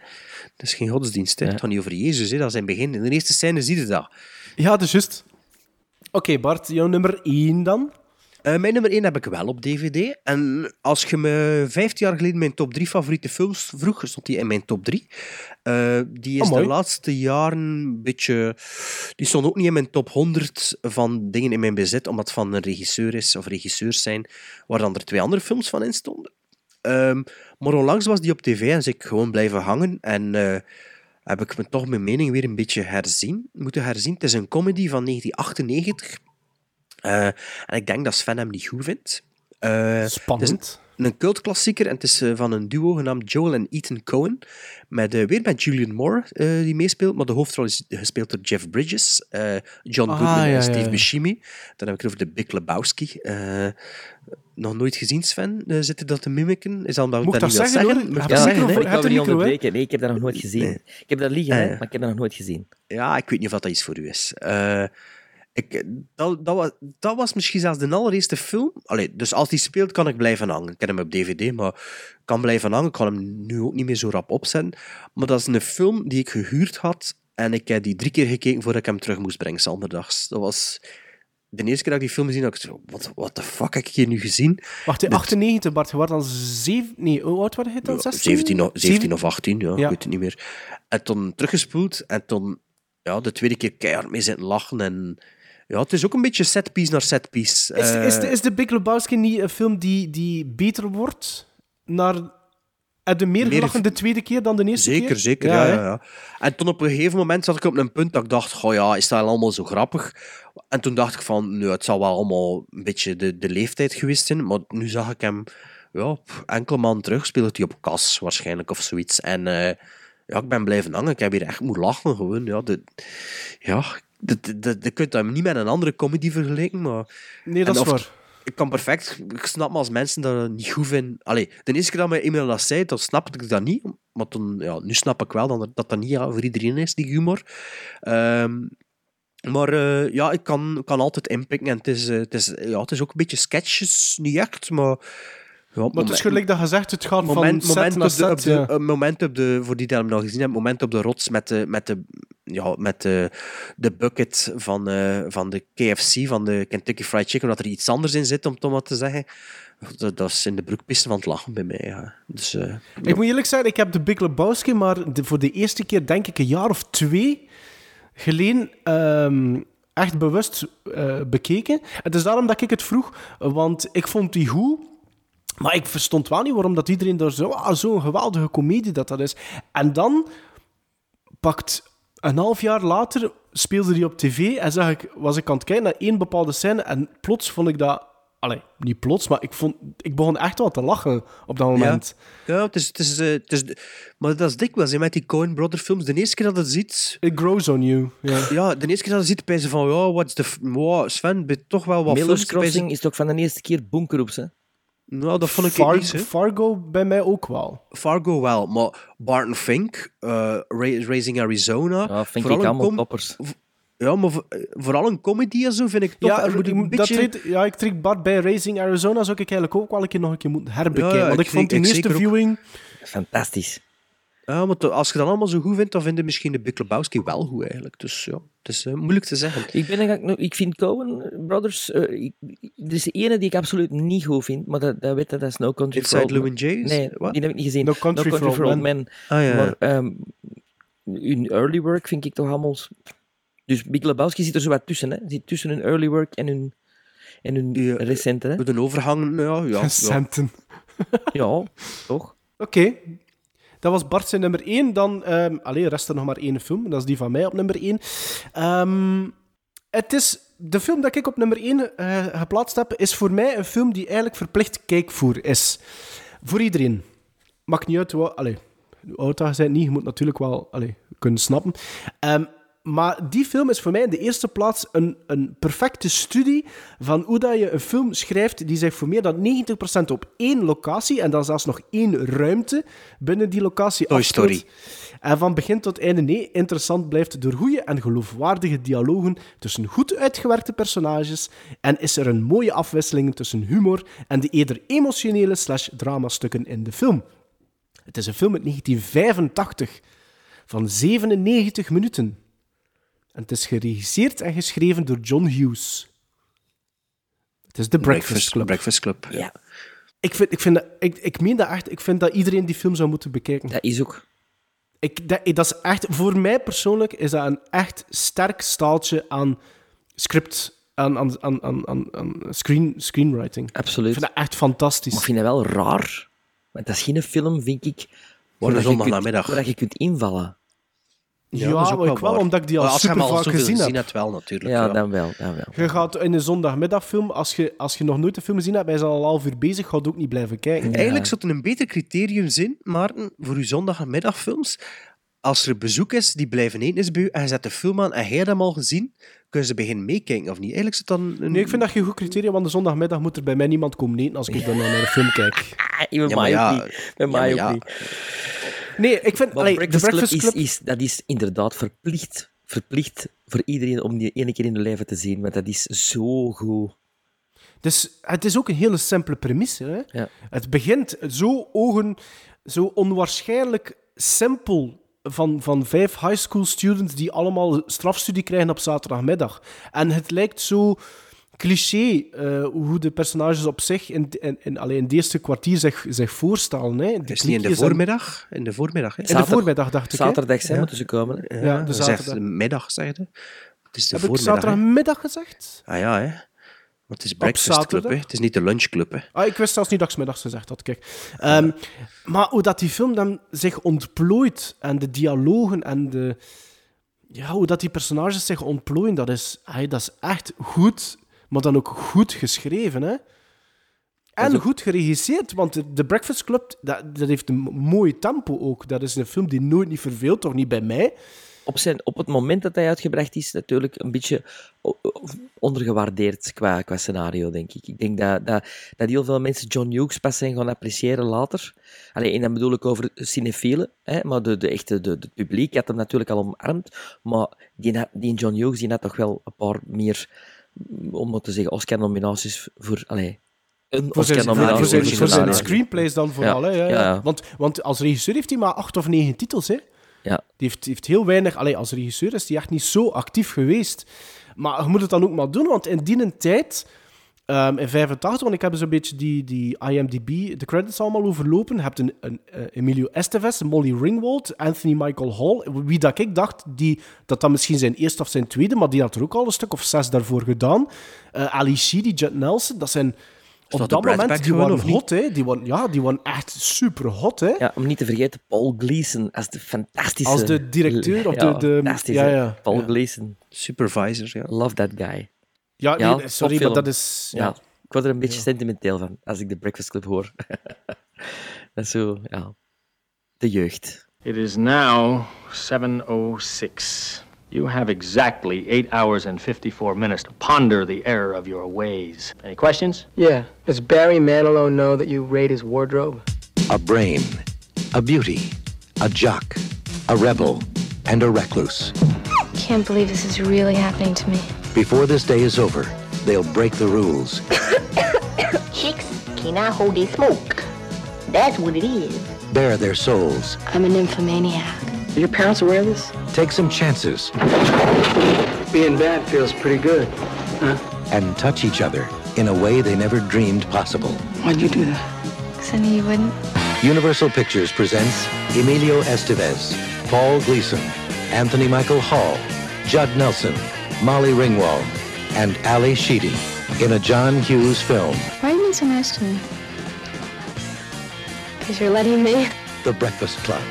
Dat is geen godsdienst. Hè. Het gaat niet over Jezus. Hè. Dat is in het begin. In de eerste scène zie je dat. Ja, dat is juist. Oké, Bart, jouw nummer 1 dan? Eh, mijn nummer 1 heb ik wel op DVD. En als je me 15 jaar geleden mijn top 3 favoriete films vroeg, stond die in mijn top 3. Eh, die is Oh, de laatste jaren een beetje. Die stond ook niet in mijn top 100 van dingen in mijn bezit, omdat het van een regisseur is of regisseurs zijn, waar dan er twee andere films van in stonden. Ehm, maar onlangs was die op tv en is ik gewoon blijven hangen. En eh, heb ik me toch mijn mening weer een beetje herzien, moeten herzien. Het is een comedy van 1998. Eh, en ik denk dat Sven hem niet goed vindt. Eh, Spannend. Het is een, een cultklassieker en het is eh, van een duo genaamd Joel en Ethan Cohen. Met, weer met Julian Moore eh, die meespeelt, maar de hoofdrol is gespeeld door Jeff Bridges, eh, John Ah, Goodman ja, en Steve ja. Buscemi. Dan heb ik het over de Big Lebowski. Eh, nog nooit gezien, Sven? Uh, zit er dat te mimiken? Is dat omdat Moet ik dat dat niet wil zeggen, Ja, dat zeggen, over- hè? Ik de niet onderbreken. Nee, ik heb dat nog nooit gezien. Ik heb dat liggen, maar ik heb dat nog nooit gezien. Ja, ik weet niet of dat iets voor u is. Eh, ik, dat, dat, was, dat was misschien zelfs de allereerste film. Allee, dus als die speelt, kan ik blijven hangen. Ik ken hem op DVD, maar ik kan blijven hangen. Ik kan hem nu ook niet meer zo rap opzetten. Maar dat is een film die ik gehuurd had. En ik heb die drie keer gekeken voordat ik hem terug moest brengen, zondags. Dat was de eerste keer dat ik die film gezien had. Ik zo, wat what the fuck heb ik hier nu gezien? Wacht, in 98, Bart, je was dan 7... Nee, hoe oud was je dan? 16? 17, of- 17 Zeven- of 18, ja, Ja. ik weet het niet meer. En toen teruggespoeld en toen ja, de tweede keer keihard mee zitten lachen. En ja, het is ook een beetje setpiece naar setpiece. Is, Eh, is, de, is de Big Lebowski niet een film die, die beter wordt? Naar... Heb je meer Meer- gelachen de tweede keer dan de eerste keer? Zeker, zeker. Ja, ja, ja. En toen op een gegeven moment zat ik op een punt dat ik dacht, goh ja, is dat allemaal zo grappig? En toen dacht ik van, nu, het zal wel allemaal een beetje de, de leeftijd geweest zijn. Maar nu zag ik hem ja, enkele maanden terug, speelde hij op kas waarschijnlijk of zoiets. En eh, ja, ik ben blijven hangen. Ik heb hier echt moeten lachen gewoon. Ja, de, ja de, de- je kunt dat niet met een andere comedy vergelijken, maar... Nee, dat En is waar. Ik kan perfect... Ik snap maar als mensen dat niet goed vinden... Allee, de eerste keer dat mijn e-mail dat zei, dan snapte ik dat niet. Maar toen, ja, nu snap ik wel dat dat, dat niet ja, voor iedereen is, die humor. Ehm, maar eh, ja, ik kan, kan altijd inpikken. En het is, eh, het, is, ja, het is ook een beetje sketches, niet echt, maar... Ja, Maar het is gelijk dat je zegt, het gaat moment, van set moment, naar op de, op set. de, ja. een moment op de, voor die die hem nog gezien hebben, moment op de rots met de, met de, ja, met de, de bucket van, eh, van de KFC, van de Kentucky Fried Chicken, dat er iets anders in zit, om het maar te zeggen. Dat, dat is in de broekpiste van het lachen bij mij. Ja. Dus, eh, Ik moet eerlijk zeggen, ik heb de Big Lebowski maar de- voor de eerste keer, denk ik, een jaar of twee geleden ehm, echt bewust eh, bekeken. Het is daarom dat ik het vroeg, want ik vond die goed. Maar ik verstond wel niet waarom dat iedereen daar zo, ah, zo'n geweldige komedie dat dat is. En dan pakt een half jaar later speelde die op tv en zag ik, was ik aan het kijken naar één bepaalde scène en plots vond ik dat... Allee, niet plots, maar ik, vond, ik begon echt wel te lachen op dat moment. Ja, ja het is, het is, eh, het is, maar dat is dikwijls hè, met die Coen Brother films. De eerste keer dat je het ziet... It grows on you. Ja, ja de eerste keer dat je het ziet, ben je van, ja, what's the... f- Wow, Sven, ben je toch wel wat Miller's films... Crossing is toch van de eerste keer bunkeroeps, hè? Nou, dat vond ik Far- niet. Fargo bij mij ook wel. Fargo wel, maar Barton Fink, eh, Ra- Raising Arizona... Ja, vind ik allemaal toppers. Ja, maar vo- vooral een comedy en zo vind ik toch... Ja, moet ik een moet- beetje... dat treedt- ja, ik trek Bart bij Racing Arizona. Zou ik eigenlijk ook wel een keer nog een keer moeten herbekijken. Ja, ja, want ik, ik vond die eerste viewing... Fantastisch. Ja, maar to- als je dat allemaal zo goed vindt, dan vind je misschien de Big Lebowski wel goed eigenlijk. Dus ja, het is eh, moeilijk te zeggen. Ik, ben eigenlijk nog- ik vind Coen Brothers... eh, ik, er is de ene die ik absoluut niet goed vind, maar dat, dat weet je, dat is No Country Inside for Old Llewyn Jays? Nee, die heb ik niet gezien. No Country for Old Old Men. Ah, ja. Maar ehm, hun early work vind ik toch allemaal... Dus Big Lebowski zit er zo wat tussen, hè. Zit tussen hun early work en hun, en hun Ja, recente, hè. Met een overhang, ja, ja. ja. Centen. Ja, toch? Oké. Dat was Bart zijn nummer 1. Dan, ehm alleen rest er nog maar één film. Dat is die van mij op nummer 1. het is, de film dat ik op nummer 1 eh, geplaatst heb, is voor mij een film die eigenlijk verplicht kijkvoer is. Voor iedereen. Maakt niet uit hoe oud bent, niet. Je moet natuurlijk wel allee, kunnen snappen. Ehm, maar die film is voor mij in de eerste plaats een, een perfecte studie van hoe dat je een film schrijft die zich voor meer dan 90% op één locatie, en dan zelfs nog één ruimte binnen die locatie Toy afspeelt. Story. En van begin tot einde nee, interessant blijft door goede en geloofwaardige dialogen tussen goed uitgewerkte personages en is er een mooie afwisseling tussen humor en de eerder emotionele slash dramastukken in de film. Het is een film uit 1985 van 97 minuten. En het is geregisseerd en geschreven door John Hughes. Het is The Breakfast, Breakfast, Club. Breakfast Club. Ja. Ik, vind, ik, vind dat, ik, ik meen dat echt. Ik vind dat iedereen die film zou moeten bekijken. Dat is ook. Ik, dat, dat is echt, voor mij persoonlijk is dat een echt sterk staaltje aan script, aan, aan, aan, aan, aan, aan screen, screenwriting. Absoluut. Ik vind dat echt fantastisch. Maar ik vind dat wel raar. Want dat is geen film, vind ik, dat je kunt- waar je kunt invallen. Ja, dat is ook maar ik wel, waar. omdat ik die al Maar als je hem super al vaak gezien heb. hebt, wel natuurlijk. Ja, ja. dan wel, dan wel. Je gaat in een zondagmiddagfilm, als je, als je nog nooit een film gezien hebt, ben je al een half uur bezig, gaat ook niet blijven kijken. Eigenlijk zou het een beter criterium zijn, Maarten, voor uw zondagmiddagfilms. Als er bezoek is, die blijven eten is bij u, en je zet de film aan en jij hebt hem al gezien, kunnen ze beginnen meekijken, of niet? Eigenlijk is het dan... Een... Nee, ik vind dat geen goed criterium, want de zondagmiddag moet er bij mij niemand komen eten als ik dan naar een film kijk. Ah, Ja, maar mij ja. ook niet. Bij Ja, mij maar ook ja. niet. Nee, ik vind... Allee, Breakfast, de Breakfast Club, Club... Is, is, dat is inderdaad verplicht, verplicht voor iedereen om die ene keer in hun leven te zien. Want dat is zo goed. Dus het is ook een hele simpele premisse. Hè? Ja. Het begint zo ogen, zo onwaarschijnlijk simpel van, van vijf high school students die allemaal strafstudie krijgen op zaterdagmiddag. En het lijkt zo cliché eh, hoe de personages op zich in, in, in, allee, in het eerste kwartier zich, zich voorstellen. Hè. Het is niet in de en- voormiddag. In de voormiddag, hè? In de voormiddag, dacht ik. Zaterdag zijn Ja. moeten ze komen. Ja, Ja, de zaterdag. middag, zeg je. Het is de Heb ik zaterdagmiddag gezegd? Ah ja, hè. Want het is Breakfast Club, zaterdag? hè. Het is niet de lunchclub, hè. Ah, ik wist zelfs niet dat ik middags gezegd had. Kijk. Ehm, maar hoe dat die film dan zich ontplooit en de dialogen en de... Ja, hoe dat die personages zich ontplooien, dat is, hey, dat is echt goed, maar dan ook goed geschreven. Hè? En goed geregisseerd, want de, The Breakfast Club, dat, dat heeft een mooi tempo ook. Dat is een film die nooit niet verveelt, toch niet bij mij. Op, zijn, op het moment dat hij uitgebracht is, natuurlijk een beetje ondergewaardeerd qua, qua scenario, denk ik. Ik denk dat, dat, dat heel veel mensen John Hughes pas zijn gaan appreciëren later. Alleen, en dan bedoel ik over cinefielen, hè, maar de, de echte de, de publiek had hem natuurlijk al omarmd. Maar die, die John Hughes die had toch wel een paar meer, om maar te zeggen, Oscar-nominaties voor... Allee, een Voor zijn, voor zijn, voor zijn screenplays dan vooral. Ja, Hè? Ja, ja. Want, want als regisseur heeft hij maar acht of negen titels. Hè? Ja. Die heeft, heeft heel weinig... Allee, als regisseur is hij echt niet zo actief geweest. Maar je moet het dan ook maar doen, want in die tijd... ehm, in 85, want ik heb een beetje die, die IMDb, de credits allemaal overlopen. Je hebt een, een, eh, Emilio Estevez, Molly Ringwald, Anthony Michael Hall. Wie dat ik dacht die, dat dat misschien zijn eerste of zijn tweede, maar die had er ook al een stuk of zes daarvoor gedaan. Eh Ali Sheedy, Judd Nelson, dat zijn... Op dat moment, die gewoon, waren hot, hè. Die waren, ja, die waren echt super hot, hè. Ja, om niet te vergeten, Paul Gleason als de fantastische... Als de directeur of Ja, de- de- fantastische ja, ja. Paul Ja. Gleason. Supervisor, ja. Love that guy. Ja, nee, sorry, topfilm. maar dat is... Ja. Ja. Ik word er een beetje sentimenteel van als ik de Breakfast Club hoor. dat is zo, ja. De jeugd. It is now 7.06. You have exactly 8 hours and 54 minutes to ponder the error of your ways. Any questions? Yeah. Does Barry Manilow know that you raid his wardrobe? A brain, a beauty, a jock, a rebel, and a recluse. I can't believe this is really happening to me. Before this day is over, they'll break the rules. Chicks cannot hold their smoke. That's what it is. bare their souls, I'm a nymphomaniac. Are your parents aware of this? take some chances, Being bad feels pretty good. Huh? and touch each other in a way they never dreamed possible. Why'd you do that? Cause I knew you wouldn't. Universal Pictures presents Emilio Estevez, Paul Gleason, Anthony Michael Hall, Judd Nelson, Molly Ringwald, and Ali Sheedy in a John Hughes film, Why are you being so nice to me? Because you're letting me. The Breakfast Club.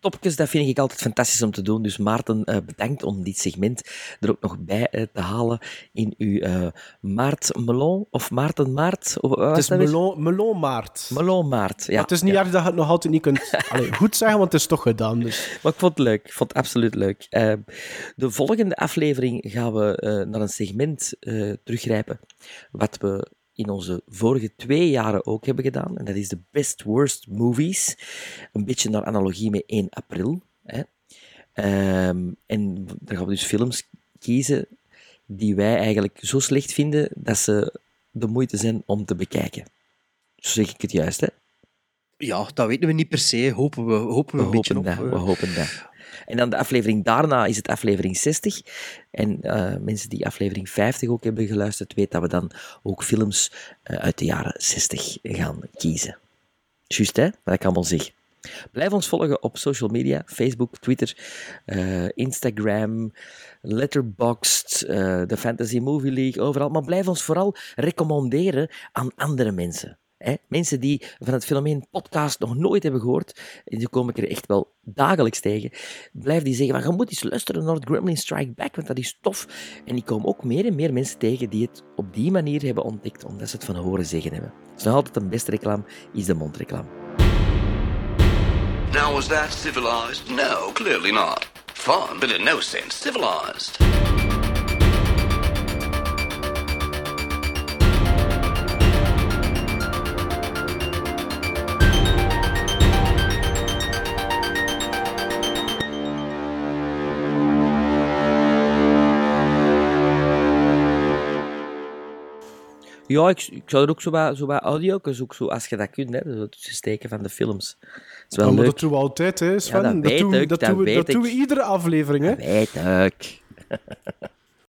Topjes, dat vind ik altijd fantastisch om te doen. Dus Maarten, eh, bedankt om dit segment er ook nog bij eh, te halen in uw eh Maart Melon of Maarten Maart. Het is dat weer? melon. Melonmaart, ja. Maar het is niet ja. erg dat je het nog altijd niet kunt allee, goed zeggen, want het is toch gedaan. Dus. Maar ik vond het leuk. Ik vond het absoluut leuk. De volgende aflevering gaan we naar een segment teruggrijpen. Wat we in onze vorige twee jaren ook hebben gedaan. En dat is de Best Worst Movies. Een beetje naar analogie met 1 april. Hè. Ehm, en dan gaan we dus films kiezen die wij eigenlijk zo slecht vinden dat ze de moeite zijn om te bekijken. Zo zeg ik het juist, hè? Ja, dat weten we niet per se. Hopen we, hopen we, We een beetje op. dat, eh. we hopen dat. En dan de aflevering daarna is het aflevering 60. En eh, mensen die aflevering 50 ook hebben geluisterd, weten dat we dan ook films eh, uit de jaren 60 gaan kiezen. Juist, hè? Wat ik allemaal zeg. Blijf ons volgen op social media, Facebook, Twitter, eh, Instagram, Letterboxd, de Fantasy Movie League, overal. Maar blijf ons vooral recommanderen aan andere mensen. Mensen die van het fenomeen podcast nog nooit hebben gehoord, en die kom ik er echt wel dagelijks tegen. Blijf die zeggen, van, je moet eens luisteren naar Gremlin Strike Back, want dat is tof. En ik kom ook meer en meer mensen tegen die het op die manier hebben ontdekt, omdat ze het van horen zeggen hebben. Dus nog altijd een beste reclame, is de mondreclame. Now, was that civilized? No, clearly not. Fun, but in no sense civilized. Ja, ik, ik zou er ook zo wat, zo wat audio ook zo, als je dat kunt, hè, zo tussen steken van de films. Dat is wel Ja, maar leuk. dat doen we altijd, hè, Sven. Ja, dat weet doen, we- ik, dat dat doen we, dat doen we iedere aflevering. Hè. Weet ik.